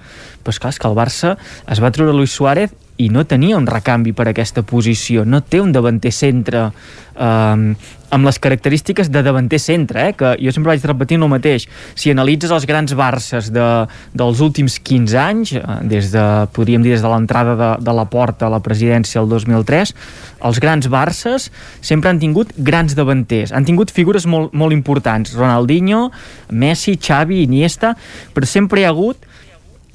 Però és clar, és que el Barça es va treure Luis Suárez i no tenia un recanvi per aquesta posició, no té un davanter centre eh, amb les característiques de davanter centre, eh? que jo sempre vaig repetint el mateix. Si analitzes els grans Barces de, dels últims 15 anys, eh, des de, podríem dir des de l'entrada de, de la porta a la presidència el 2003, els grans Barces sempre han tingut grans davanters, han tingut figures molt, molt importants, Ronaldinho, Messi, Xavi, Iniesta, però sempre hi ha hagut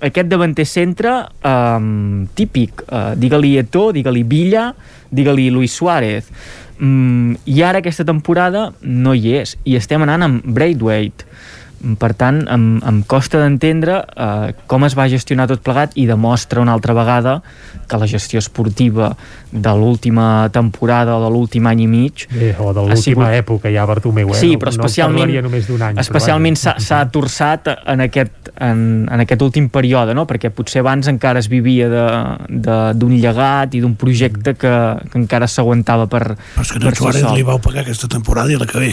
aquest davanter centre um, típic, uh, digue-li Eto'o, digue-li Villa, digue-li Luis Suárez. Mm, I ara aquesta temporada no hi és, i estem anant amb Braithwaite. Per tant, em, em costa d'entendre eh, com es va gestionar tot plegat i demostra una altra vegada que la gestió esportiva de l'última temporada o de l'últim any i mig Bé, o de l'última sigut- època ja, Bartomeu, eh? Sí, No- però no especialment, parlaria només d'un any. especialment s'ha torçat en aquest, en, en aquest últim període, no? perquè potser abans encara es vivia de- de- d'un llegat i d'un projecte que, que encara s'aguantava per, Però és que Suárez li vau pagar aquesta temporada i la que ve.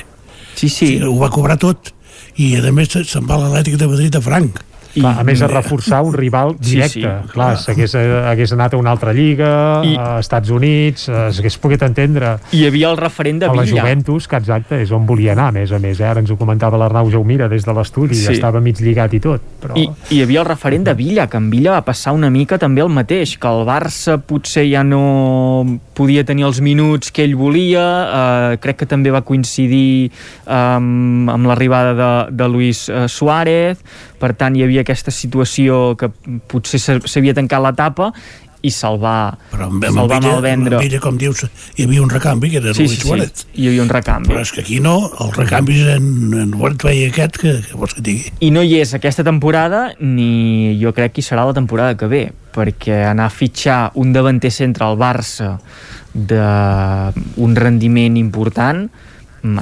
Sí, sí. Ho va cobrar tot. I a més se- se'n va l'Atlètic de Madrid a franc. Clar, a més de reforçar un rival directe. Sí, sí. Clar, s'hagués hagués anat a una altra lliga, I... a Estats Units, eh, s'hagués pogut entendre. I hi havia el referent de a la Villa. Juventus, que exacte, és on volia anar, a més a més. Eh? Ara ens ho comentava l'Arnau Jaumira des de l'estudi, Sí. ja estava mig lligat i tot. Però... I, I hi havia el referent de Villa, que en Villa va passar una mica també el mateix, que el Barça potser ja no podia tenir els minuts que ell volia, eh, crec que també va coincidir eh, amb, amb l'arribada de, de Luis eh, Suárez, per tant hi havia aquesta situació que potser s'ha- s'havia tancat l'etapa i se'l va, Però amb, amb, va ella, malvendre. com dius, hi havia un recanvi, que era Sí, Luis sí, sí, Suárez. hi havia un recanvi. Però és que aquí no, els recanvis en, en Wordway aquest, que, que vols que digui? I no hi és aquesta temporada ni jo crec que hi serà la temporada que ve perquè anar a fitxar un davanter centre al Barça d'un rendiment important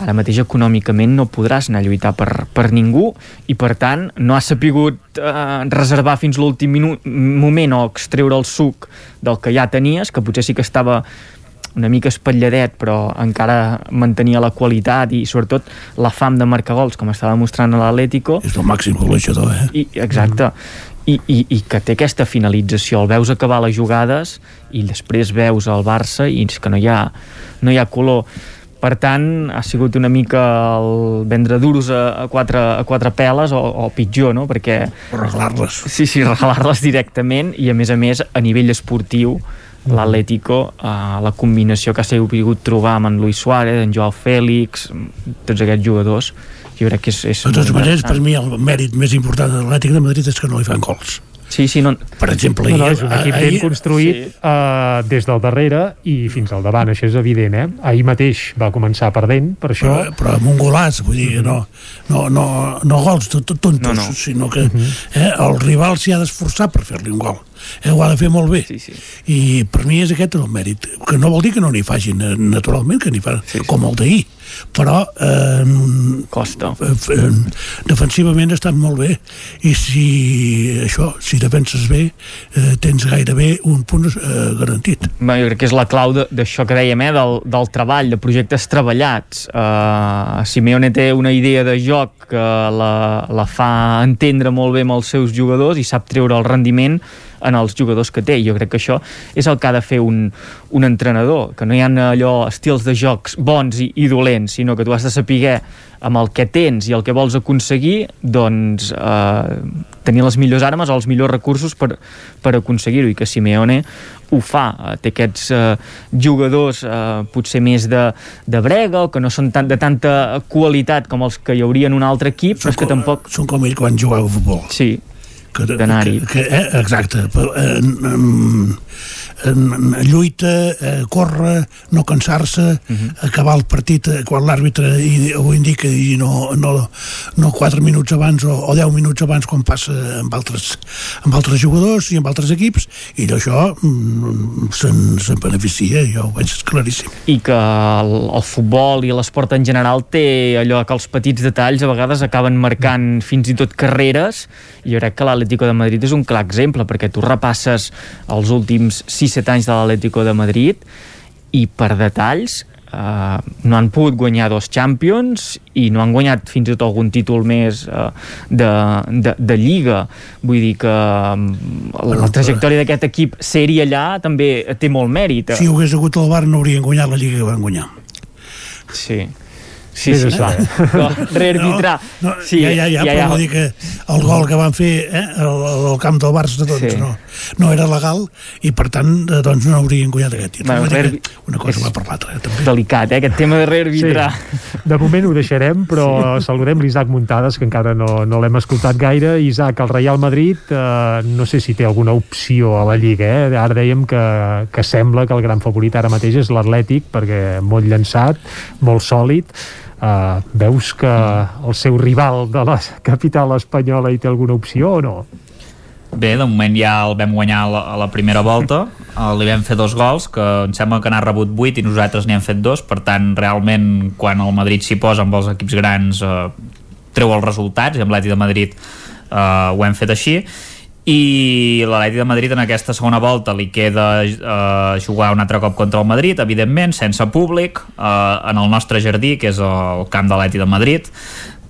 ara mateix econòmicament no podràs anar a lluitar per, per ningú i per tant no has sapigut eh, reservar fins l'últim moment o extreure el suc del que ja tenies, que potser sí que estava una mica espatlladet però encara mantenia la qualitat i sobretot la fam de marcar gols com estava mostrant a l'Atlético. És el màxim golejador, eh? i, exacte. I, i, i que té aquesta finalització. El veus acabar les jugades i després veus el Barça i és que no hi ha, no hi ha color per tant, ha sigut una mica el vendre duros a, a, quatre, a quatre peles o, o pitjor, no? Perquè... Regalar-les. Sí, sí, regalar-les directament i a més a més a nivell esportiu l'Atlético, eh, la combinació que ha sabut trobar amb en Luis Suárez, en Joao Fèlix, tots aquests jugadors, jo crec que és, és De totes maneres, per mi el mèrit més important de l'Atlètic de Madrid és que no li fan gols. Sí, sí, no... Per exemple, No, no, és un equip ahir- ben construït sí. uh, des del darrere i fins al davant, això és evident, eh? Ahir mateix va començar perdent, per això... Però, però amb un golaç, vull dir, no, no, no, no gols tot tontos, no, no. sinó que eh, el rival s'hi ha d'esforçar per fer-li un gol. Eh, ho ha de fer molt bé. Sí, sí. I per mi és aquest el mèrit, que no vol dir que no n'hi facin, eh, naturalment, que n'hi fan, sí, sí. com el d'ahir, però eh, costa. eh, defensivament estan molt bé. I si això, si defenses bé eh, tens gairebé un punt eh, garantit. Bé, jo crec que és la clau d'això que dèiem, eh, del, del treball, de projectes treballats. Uh, Simeone té una idea de joc que la, la fa entendre molt bé amb els seus jugadors i sap treure el rendiment en els jugadors que té. Jo crec que això és el que ha de fer un, un entrenador, que no hi ha allò estils de jocs bons i, i dolents, sinó que tu has de saber amb el que tens i el que vols aconseguir, doncs eh, tenir les millors armes o els millors recursos per, per aconseguir-ho, i que Simeone ho fa. Eh, té aquests eh, jugadors eh, potser més de, de brega o que no són tan, de tanta qualitat com els que hi hauria en un altre equip, però és que tampoc... són com ell quan jugava a futbol Sí, que, D'anar-hi. que, que, eh, exacte però, eh, en, en lluita, eh, córrer no cansar-se, uh -huh. acabar el partit eh, quan l'àrbitre ho indica i no, no, no 4 minuts abans o, o 10 minuts abans quan passa amb altres, amb altres jugadors i amb altres equips i d'això mm, se'n se beneficia, jo ho veig claríssim i que el, el futbol i l'esport en general té allò que els petits detalls a vegades acaben marcant fins i tot carreres i jo crec que l'Atlético de Madrid és un clar exemple perquè tu repasses els últims 6-7 anys de l'Atlético de Madrid i per detalls Uh, no han pogut guanyar dos Champions i no han guanyat fins i tot algun títol més uh, de, de, de Lliga vull dir que um, la trajectòria d'aquest equip ser-hi allà també té molt mèrit si hagués hagut el Bar no haurien guanyat la Lliga que van guanyar Sí. Sí, sí, sí. eh? No, rearbitrar. No, no, sí, ja, ja, ja, però vull dir que el gol que van fer eh, al, al camp del Barça doncs, Sí. no, no era legal i per tant eh, doncs, no haurien guanyat aquest títol. Bueno, rearbi- una cosa va per l'altra. Eh, també. Delicat, eh, aquest tema de rearbitrar. Sí. De moment ho deixarem, però sí. saludem l'Isaac Muntades, que encara no, no l'hem escoltat gaire. Isaac, el Real Madrid, eh, no sé si té alguna opció a la Lliga. Eh? Ara dèiem que, que sembla que el gran favorit ara mateix és l'Atlètic, perquè molt llançat, molt sòlid. Uh, veus que el seu rival de la capital espanyola hi té alguna opció o no? Bé, de moment ja el vam guanyar a la, la primera volta, eh, li vam fer dos gols, que em sembla que n'ha rebut 8 i nosaltres n'hi hem fet dos, per tant, realment, quan el Madrid s'hi posa amb els equips grans, eh, treu els resultats, i amb l'Atleti de Madrid eh, ho hem fet així, i l'Atleti de Madrid en aquesta segona volta li queda eh, jugar un altre cop contra el Madrid, evidentment, sense públic, eh, en el nostre jardí, que és el camp de l'Atleti de Madrid,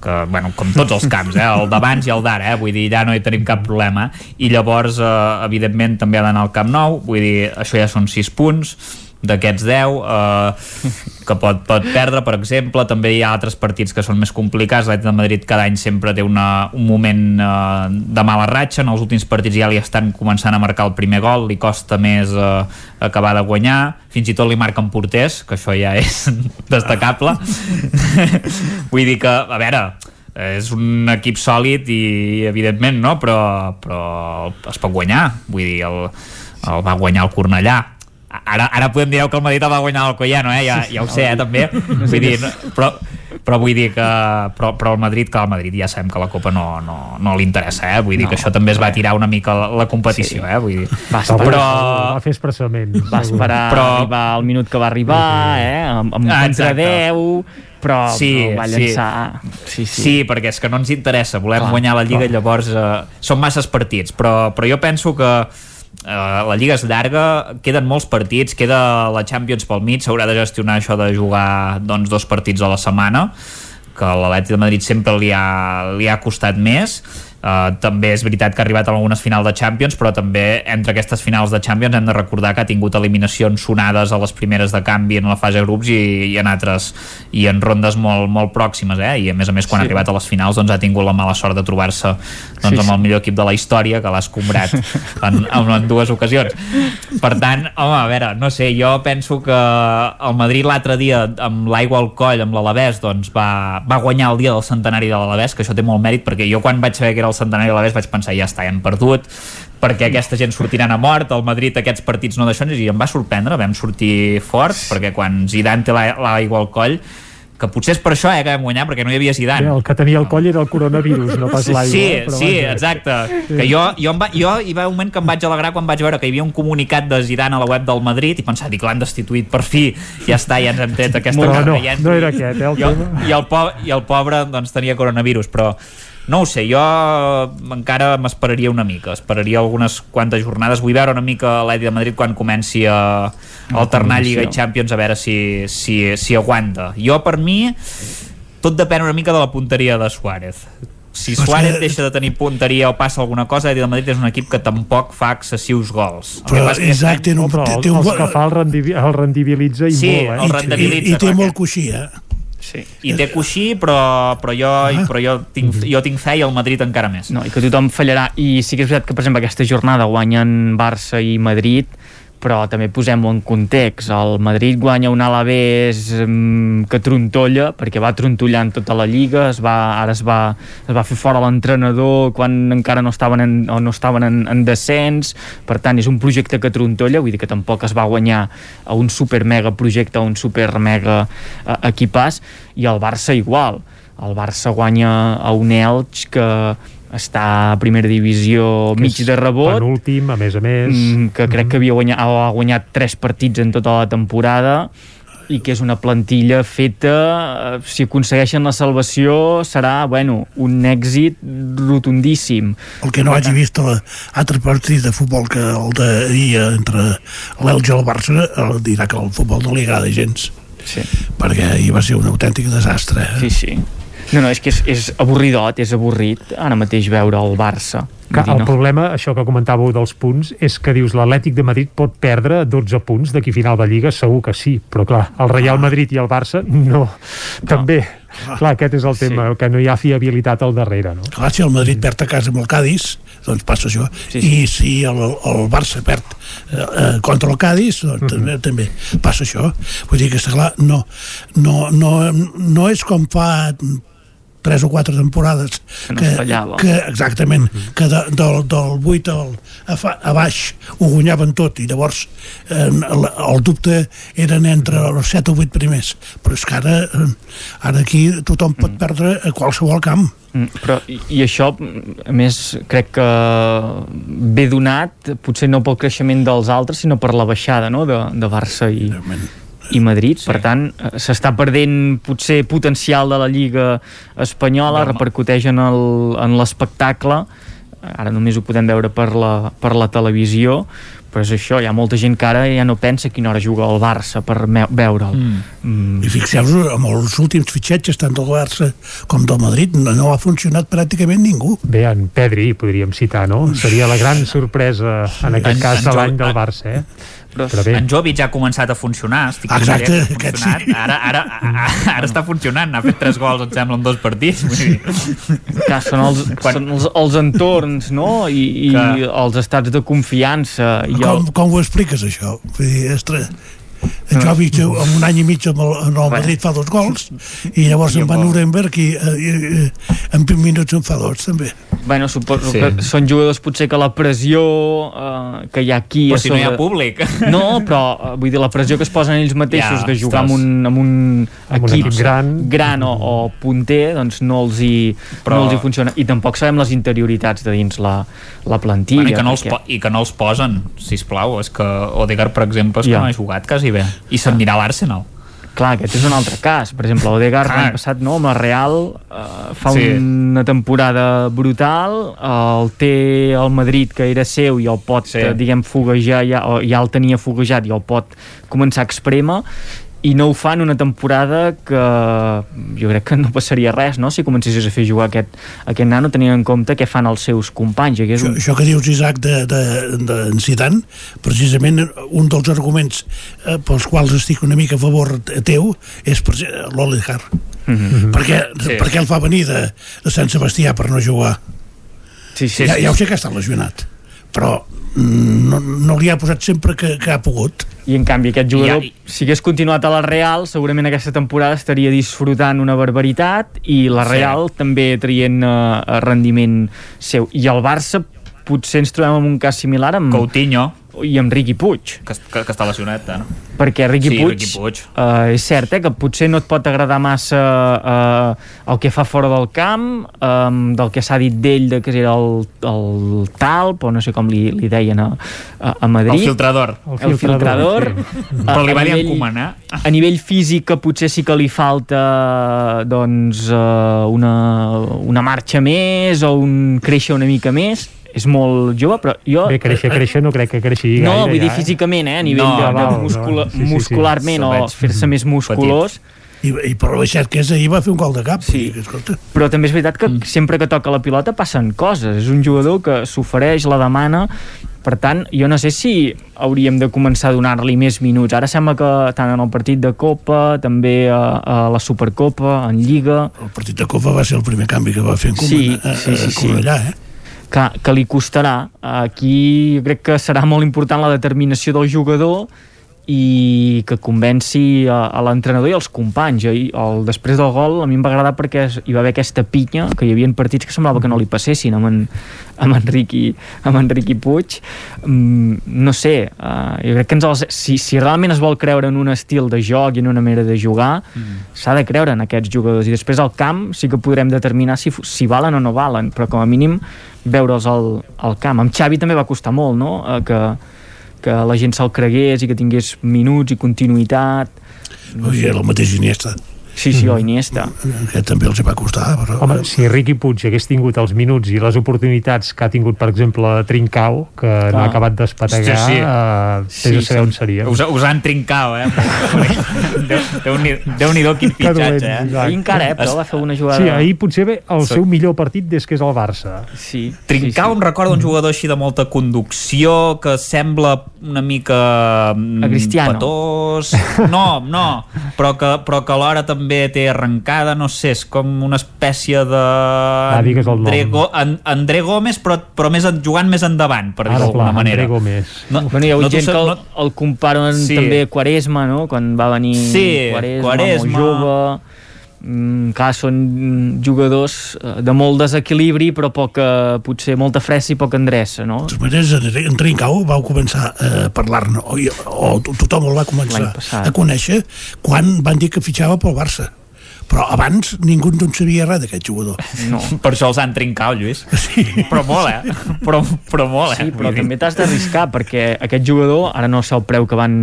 que, bueno, com tots els camps, eh? el d'abans i el d'ara, eh? vull dir, ja no hi tenim cap problema. I llavors, eh, evidentment, també ha d'anar al Camp Nou, vull dir, això ja són 6 punts, d'aquests 10 eh, que pot, pot perdre per exemple, també hi ha altres partits que són més complicats, l'Atlètic de Madrid cada any sempre té una, un moment eh, de mala ratxa, en els últims partits ja li estan començant a marcar el primer gol. Li costa més eh, acabar de guanyar. Fins i tot li marquen porters que això ja és <laughs> destacable. <laughs> Vull dir que, a veure és un equip sòlid i evidentment no, però, però es pot guanyar. Vull dir, el, el va guanyar el Cornellà ara, ara podem dir que el Madrid el va guanyar el Collano, eh? ja, ja ho sé, eh, també <laughs> vull dir, però, però vull dir que però, però el Madrid, que el Madrid ja sabem que la Copa no, no, no li interessa eh? vull dir No, que això també es va tirar una mica la, la competició sí. eh? vull dir, Va esperar, però Va fer expressament. va esperar Però- arribar al minut que va arribar, eh? amb, amb contra exacte. 10, però Sí, no, va sí. llançar... Sí, sí. Sí, perquè és que no ens interessa, volem Clar, guanyar la Lliga clar. i llavors eh, són masses partits, però, però jo penso que la Lliga és llarga, queden molts partits, queda la Champions pel mig, s'haurà de gestionar això de jugar doncs, dos partits a la setmana, que a l'Atlètic de Madrid sempre li ha, li ha costat més, Uh, també és veritat que ha arribat a algunes finals de Champions però també entre aquestes finals de Champions hem de recordar que ha tingut eliminacions sonades a les primeres de canvi en la fase de grups i, i en altres i en rondes molt, molt pròximes eh? i a més a més quan Sí. ha arribat a les finals doncs ha tingut la mala sort de trobar-se doncs, Sí, amb sí. el millor equip de la història que l'ha escombrat <laughs> en, en, en dues ocasions per tant, home, a veure, no sé jo penso que el Madrid l'altre dia amb l'aigua al coll, amb l'Alavés doncs va, va guanyar el dia del centenari de l'Alavés que això té molt mèrit perquè jo quan vaig saber que era el centenari de l'Alavés vaig pensar ja està, ja hem perdut perquè aquesta gent sortiran a mort el Madrid aquests partits no d'això i em va sorprendre, vam sortir forts perquè quan Zidane té la- l'aigua al coll que potser és per això eh, que vam guanyar perquè no hi havia Zidane Bé, el que tenia el coll era el coronavirus, no pas l'aigua. Sí, però sí, vaja. exacte. Que jo, jo, em va, jo hi va un moment que em vaig alegrar quan vaig veure que hi havia un comunicat de Zidane a la web del Madrid i pensar, dic, l'han destituït per fi, ja està, ja ens hem tret aquesta carta, no, ja no era aquest, eh, el I el, tema. i, el po I el pobre doncs, tenia coronavirus, però no ho sé, jo encara m'esperaria una mica, esperaria algunes quantes jornades, vull veure una mica l'Edi de Madrid quan comenci a alternar Lliga i Champions a veure si, si, si aguanta. Jo per mi tot depèn una mica de la punteria de Suárez si Suárez deixa de tenir punteria o passa alguna cosa, l'Atlètic de Madrid és un equip que tampoc fa excessius gols. El que Però un, No, però té, el, té un, els que fa el, rendivi, el rendibilitza i Sí, molt, eh? el i, rendibilitza, i, i té molt coixí, eh? Sí. I té coixí, però, però, jo, Ah. però jo, tinc, jo tinc fe i el Madrid encara més. No, i que tothom fallarà. I sí que és veritat que, per exemple, aquesta jornada guanyen Barça i Madrid, però també posem-ho en context. El Madrid guanya un Alavés mm, que trontolla perquè va trontollant tota la Lliga es va, ara es va, es va fer fora l'entrenador quan encara no estaven en, o no estaven en, en descens. Per tant és un projecte que trontolla vull dir que tampoc es va guanyar a un super mega projecte a un super mega eh, equipàs i el Barça igual. El Barça guanya a un Elx que està a primera divisió Que mig de rebot. Penúltim, a més a més. mm, que crec que havia guanyat, ha guanyat tres partits en tota la temporada i que és una plantilla feta. Eh, si aconsegueixen la salvació serà, bueno, un èxit rotundíssim. El que no hagi vist l'altre partit de futbol que el d'ahir entre l'Elge i el Barça el dirà que el futbol no li agrada gens. Sí. perquè ahir va ser un autèntic desastre sí, sí no, no, és que és, és avorridot, és avorrit ara mateix veure el Barça Que el no. problema, això que comentàveu dels punts, és que dius l'Atlètic de Madrid pot perdre 12 punts d'aquí final de Lliga, segur que sí, però clar, el Real Madrid i el Barça no, també. Clar, aquest és el tema, que no hi ha fiabilitat al darrere, no? Clar, si el Madrid perd a casa amb el Cádiz, doncs passa això. Sí, sí. I si el, el Barça perd eh, eh, contra el Cádiz, doncs també, també passa això. Vull dir que, està clar, no, no, no, no és com fa tres o quatre temporades Que fallava. que exactament, que de, del, del 8 al, a, fa, a baix ho guanyaven tot i llavors eh, el, el dubte eren entre els 7 o 8 primers però és que ara, eh, ara aquí tothom pot perdre a qualsevol camp Mm, però, i, i això, a més, crec que ve donat, potser no pel creixement dels altres, sinó per la baixada no? de, de Barça i, i Madrid. Sí. Per tant, eh, s'està perdent potser potencial de la Lliga Espanyola, Home. repercuteix en l'espectacle, ara només ho podem veure per la, per la televisió, però és això, hi ha molta gent que ara ja no pensa a quina hora juga el Barça per veure'l. Mm. Mm. i fixeu-vos, amb els últims fitxatges tant del Barça com del Madrid no, no ha funcionat pràcticament ningú Bé, en Pedri podríem citar, no? Seria la gran sorpresa, en aquest En- cas, en de l'any del Barça, eh? Però, Però bé, En Jovic ja ha començat a funcionar, estic Exacte, que ha funcionat. sí. Ara, ara, ara, ara està funcionant, ha fet tres gols, em sembla, en dos partits. Vull dir, Clar, són els, Quan- són els, els entorns, no? I, i Que- els estats de confiança. I com, com ho expliques això? Vull dir, ostres, en Jovic en un any i mig amb el, en el Madrid fa dos gols i llavors I en va amb Nuremberg i, eh, i, i en 20 minuts en fa dos també bueno, suposo Sí. que són jugadors potser que la pressió eh, que hi ha aquí però a si no hi ha sobre- públic. <laughs> No, però eh, vull dir, la pressió que es posen ells mateixos Ja, de jugar ostres. amb un, amb un Amb un equip, gran. gran o, o punter, doncs no els, hi, Però- no els hi funciona. I tampoc sabem les interioritats de dins la, la plantilla. Bueno, i, que no els perquè- I que no els posen, sisplau. És que Odegaard, per exemple, és que Ja. no ha jugat quasi bé. I a l'Arsenal. Clar, aquest és un altre cas. Per exemple, Odegaard l'any passat no, amb el Real eh, fa Sí. una temporada brutal, eh, el té el Madrid que era seu i el pot, Sí. sí. diguem, foguejar, ja, o ja el tenia foguejat i el pot començar a exprémer i no ho fa en una temporada que jo crec que no passaria res no? si comencessis a fer jugar aquest, aquest nano tenint en compte què fan els seus companys que és això, un... això que dius Isaac de, de, de, en Zidane precisament un dels arguments eh, pels quals estic una mica a favor teu és per l'Odegaard Mm -hmm. perquè, Sí. perquè el fa venir de, de Sant Sebastià per no jugar sí, sí, ja, sí, ja ho sé que ha estat lesionat però no, no li ha posat sempre que, que ha pogut i en canvi aquest jugador, I- si hagués continuat a la Real, segurament aquesta temporada estaria disfrutant una barbaritat i la Sí. Real també traient uh, rendiment seu. I el Barça potser ens trobem en un cas similar amb, Coutinho, i amb Riqui Puig, que, que, que està lesionat, eh, no? perquè Riqui Sí, Puig, Riqui Puig. Uh, és cert eh, que potser no et pot agradar massa uh, el que fa fora del camp, um, del que s'ha dit d'ell, de que era el, el talp, o no sé com li, li deien a, a, Madrid. El filtrador. El filtrador. sí. Però li A- va dir nivell- encomanar. a nivell físic que potser sí que li falta doncs uh, una, una marxa més o un créixer una mica més és molt jove, però jo... Bé, créixer, créixer, no crec que creixi no, gaire vull dir ja, eh? físicament, eh? a nivell No, de, de val, muscula, no. Sí, sí, sí. muscularment Se'l o veig fer-se més musculós i, i per baixat que és ahir va fer un gol de cap Sí. Escolta, però també és veritat que sempre que toca la pilota passen coses, és un jugador que s'ofereix, la demana per tant, jo no sé si hauríem de començar a donar-li més minuts. Ara sembla que tant en el partit de Copa, també a, a la Supercopa, en Lliga, el partit de Copa va ser el primer canvi que va fer en Sí, a, sí, sí, a, sí. Cornellà, eh? Que, que li costarà. Aquí jo crec que serà molt important la determinació del jugador i que convenci a, a l'entrenador i als companys. I el, després del gol a mi em va agradar perquè hi va haver aquesta pinya, que hi havia partits que semblava que no li passessin amb en, amb Enriqui, amb Enriqui Puig. Mm, no sé, uh, jo crec que ens els, si, si realment es vol creure en un estil de joc i en una manera de jugar, mm. s'ha de creure en aquests jugadors. I després al camp sí que podrem determinar si, si valen o no valen, però com a mínim veure'ls al, al camp. Amb Xavi també va costar molt, no?, uh, que que la gent se'l cregués i que tingués minuts i continuïtat. No I era el mateix Iniesta. Sí, sí, o Iniesta. Que també els va costar, però... Home, si Riqui Puig hagués tingut els minuts i les oportunitats que ha tingut, per exemple, Trincao, que Clar. no ha acabat d'espategar, sí, sí. Uh, sí, sí, saber on seria. Us, usant Trincao, eh? Déu-n'hi-do <laughs> Déu quin fitxatge, eh? Ahir encara, eh, però va fer una jugada... Sí, ahir potser ve el sí. seu millor partit des que és el Barça. Sí. Trincao sí, sí. em recorda un jugador així de molta conducció, que sembla una mica... A Cristiano. Petós... No, no, però que, però que alhora també també té arrencada, no sé, és com una espècie de... Ah, digues el André, en, André Gómez, però, però més en, jugant més endavant, per dir d'alguna manera. André Gómez. No, bueno, hi ha no gent que el, no... el comparen sí. també a Quaresma, no?, quan va venir sí, Quaresma, Quaresma. molt jove clar, són jugadors eh, de molt desequilibri però poca, potser molta fressa i poca endreça no? De maneres, en Trincao vau començar a parlar-ne o, o tothom el va començar a conèixer quan van dir que fitxava pel Barça però abans ningú no en sabia res d'aquest jugador. No, per això els han trincat, Lluís. Sí. Però molt, eh? Però, però molt, eh? Sí, però també t'has d'arriscar, perquè aquest jugador, ara no sé el preu que van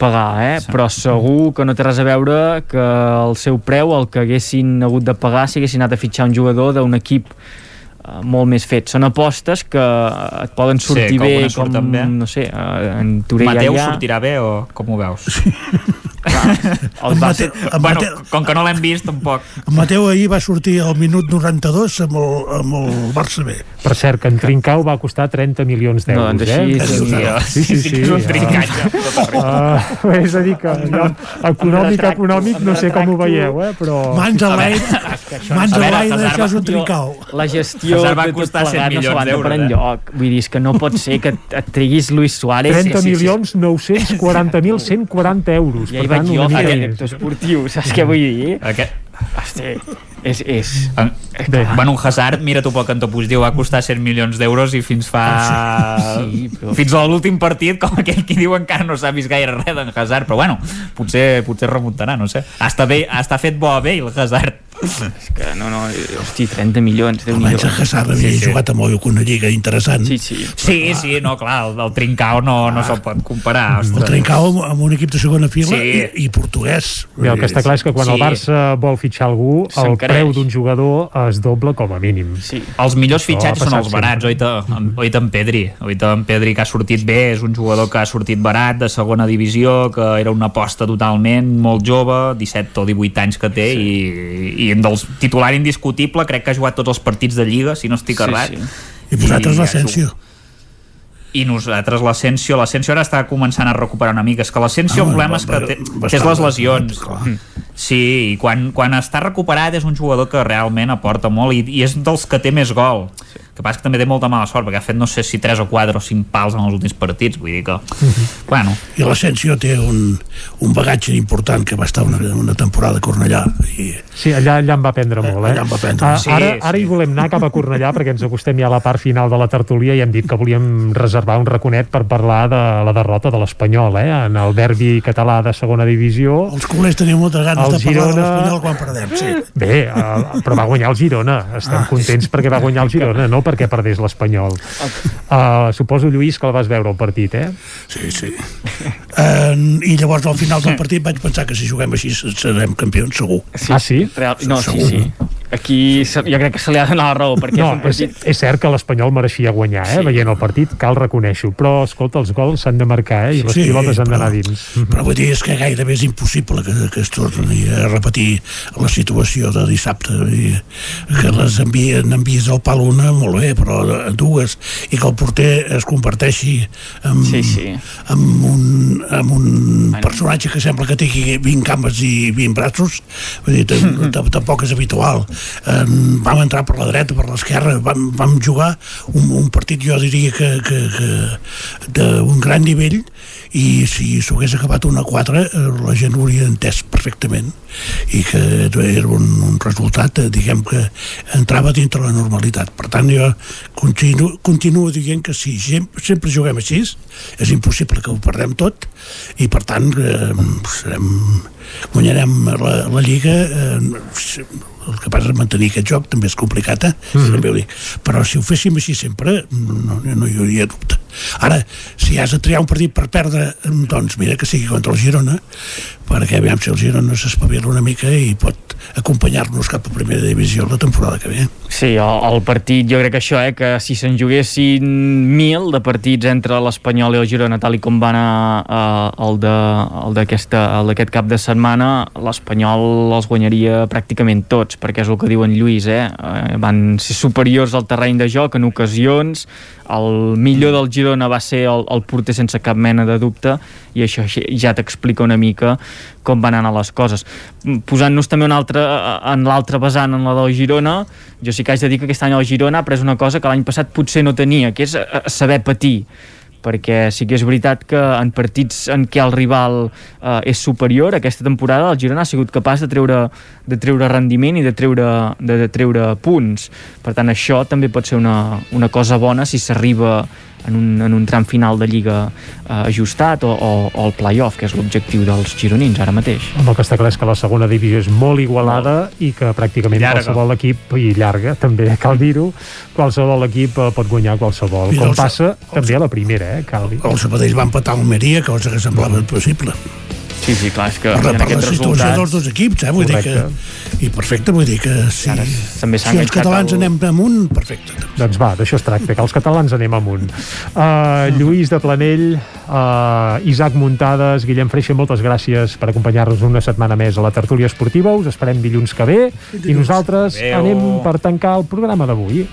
pagar, eh? Sí. però segur que no té res a veure que el seu preu, el que haguessin hagut de pagar si haguessin anat a fitxar un jugador d'un equip eh, molt més fet. Són apostes que et poden sortir sí, bé, com, bé. no sé, eh, en Torella Mateu ja... sortirà bé o com ho veus? Sí. <laughs> el Mateu, bueno, Mateu, com que no l'hem vist tampoc. en Mateu ahir va sortir al minut 92 amb el, amb el Barça B. Per cert que en Trincau va costar 30 milions d'euros no, eh? sí, sí, sí, sí, sí, és un trincatge uh, <laughs> és a dir que allò, econòmic, econòmic no sé com ho veieu eh? però... mans a l'aire <laughs> mans a l'aire això és un Trincau la gestió va costar 100 milions d'euros eh? vull dir, és que no pot ser que et triguis Luis Suárez 30 sí, milions sí, sí. 940.140 euros ja per tant, jo, aquest esportiu, saps què vull dir? Aquest... Hosti, és... és... En, bé, bueno, un Hazard, mira tu pel cantó positiu, va costar 100 milions d'euros i fins fa... Sí, però... Fins a l'últim partit, com aquell qui diu encara no s'ha vist gaire res d'en Hazard, però bueno, potser, potser remuntarà, no sé. Està, bé, està fet bo a bé el Hazard és que no, no, hosti, 30 milions déu Almenys el Hazard havia sí, sí. jugat amb una lliga interessant sí, sí, sí, sí no, clar, el, el Trincao no, ah. no se'l pot comparar ostres. el Trincao amb un equip de segona fila sí. i, i portuguès Bé, el que està clar és que quan sí. el Barça vol fitxar algú el preu d'un jugador es doble com a mínim sí. els millors Això fitxats són els barats oita, oita en Pedri oita en Pedri que ha sortit bé és un jugador que ha sortit barat de segona divisió que era una aposta totalment molt jove 17 o 18 anys que té sí. i, i dels titular indiscutible crec que ha jugat tots els partits de Lliga si no estic errat sí, sí. i vosaltres l'Asensio i nosaltres l'Asensio l'Asensio ara està començant a recuperar una mica. És que l'Asensio ah, el problema és que, té, que és les lesions. sí, i quan, quan està recuperat és un jugador que realment aporta molt i, i és dels que té més gol. Sí que passa que també té molta mala sort perquè ha fet no sé si 3 o 4 o 5 pals en els últims partits vull dir que, uh mhm. -huh. bueno i l'Ascensió té un, un bagatge important que va estar una, una temporada a Cornellà i... sí, allà, allà en va aprendre molt eh? allà en va aprendre ah, sí, ara, sí. ara hi volem anar cap a Cornellà perquè ens acostem ja a la part final de la tertúlia i hem dit que volíem reservar un raconet per parlar de la derrota de l'Espanyol eh? en el derbi català de segona divisió els culers tenim moltes ganes el de Girona... parlar de l'Espanyol quan perdem sí. bé, uh, però va guanyar el Girona estem ah, contents sí. perquè va guanyar el Girona no perquè perdés l'Espanyol. Uh, suposo, Lluís, que el vas veure el partit, eh? Sí, sí. <laughs> Uh, I llavors, al final del partit, vaig pensar que si juguem així serem campions, segur. Sí. Ah, sí? Real... No, segur. sí, sí aquí jo crec que se li ha donat la raó perquè no, és, un partit... és, és cert que l'Espanyol mereixia guanyar eh? sí. veient el partit, cal reconèixer però escolta, els gols s'han de marcar eh? i les sí, pilotes han d'anar dins però vull dir, és que gairebé és impossible que, que es torni a repetir la situació de dissabte i que les envien, envies al pal una molt bé, però dues i que el porter es converteixi en, sí, sí. en un, en un bueno. personatge que sembla que tingui 20 cames i 20 braços vull dir, <laughs> tampoc és habitual eh, vam entrar per la dreta, per l'esquerra, vam, vam jugar un, un partit, jo diria que, que, que d'un gran nivell i si s'ho hagués acabat una 4 eh, la gent ho hauria entès perfectament i que era un, un resultat eh, diguem que entrava dintre la normalitat. Per tant jo continuo, continuo dient que si sempre, juguem així és impossible que ho perdem tot i per tant eh, serem, guanyarem la, la Lliga eh, el que passa és mantenir aquest joc també és complicat, eh? Mm -hmm. però si ho féssim així sempre no, no hi hauria dubte ara, si has de triar un partit per perdre doncs mira que sigui contra el Girona perquè aviam si el Girona s'espavila una mica i pot acompanyar-nos cap a primera divisió la temporada que ve. Sí, el, el partit, jo crec que això, eh, que si se'n juguessin mil de partits entre l'Espanyol i el Girona, tal i com va anar eh, el d'aquest cap de setmana, l'Espanyol els guanyaria pràcticament tots, perquè és el que diuen Lluís, eh? eh van ser superiors al terreny de joc en ocasions, el millor del Girona va ser el, el porter sense cap mena de dubte i això ja t'explica una mica com van anar les coses posant-nos també un altre, en l'altre vessant en la del Girona jo sí que haig de dir que aquest any el Girona ha pres una cosa que l'any passat potser no tenia que és eh, saber patir perquè sí que és veritat que en partits en què el rival eh, és superior, aquesta temporada el Girona ha sigut capaç de treure, de treure rendiment i de treure, de, de treure punts. Per tant, això també pot ser una, una cosa bona si s'arriba en un, en un tram final de Lliga eh, ajustat o, o, o el play-off, que és l'objectiu dels gironins ara mateix. Home, el que està clar és que la segona divisió és molt igualada molt. i que pràcticament llarga. qualsevol equip, i llarga també, cal dir-ho, qualsevol equip eh, pot guanyar qualsevol, I com els, passa els, també a la primera, eh, cal dir. El Sabadell va empatar el Meria, cosa que semblava impossible. Sí, sí, clar, és que per, per la situació resultats... dels dos equips, eh? Vull Correcte. dir que, I perfecte, vull dir que si, Ara, també si els catalans el... anem amunt, perfecte. Doncs va, d'això es tracta, que els catalans anem amunt. Uh, Lluís de Planell, uh, Isaac Muntades, Guillem Freixa, moltes gràcies per acompanyar-nos una setmana més a la tertúlia esportiva. Us esperem dilluns que ve i nosaltres Adeu. anem per tancar el programa d'avui.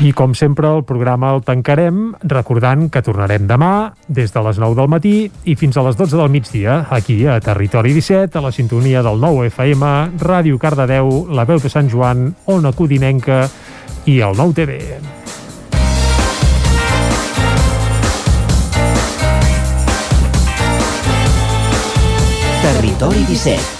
I com sempre el programa el tancarem recordant que tornarem demà des de les 9 del matí i fins a les 12 del migdia aquí a Territori 17 a la sintonia del 9 FM, Ràdio Cardedeu, La Veu de Sant Joan, Ona Codinenca i el 9 TV. Territori 17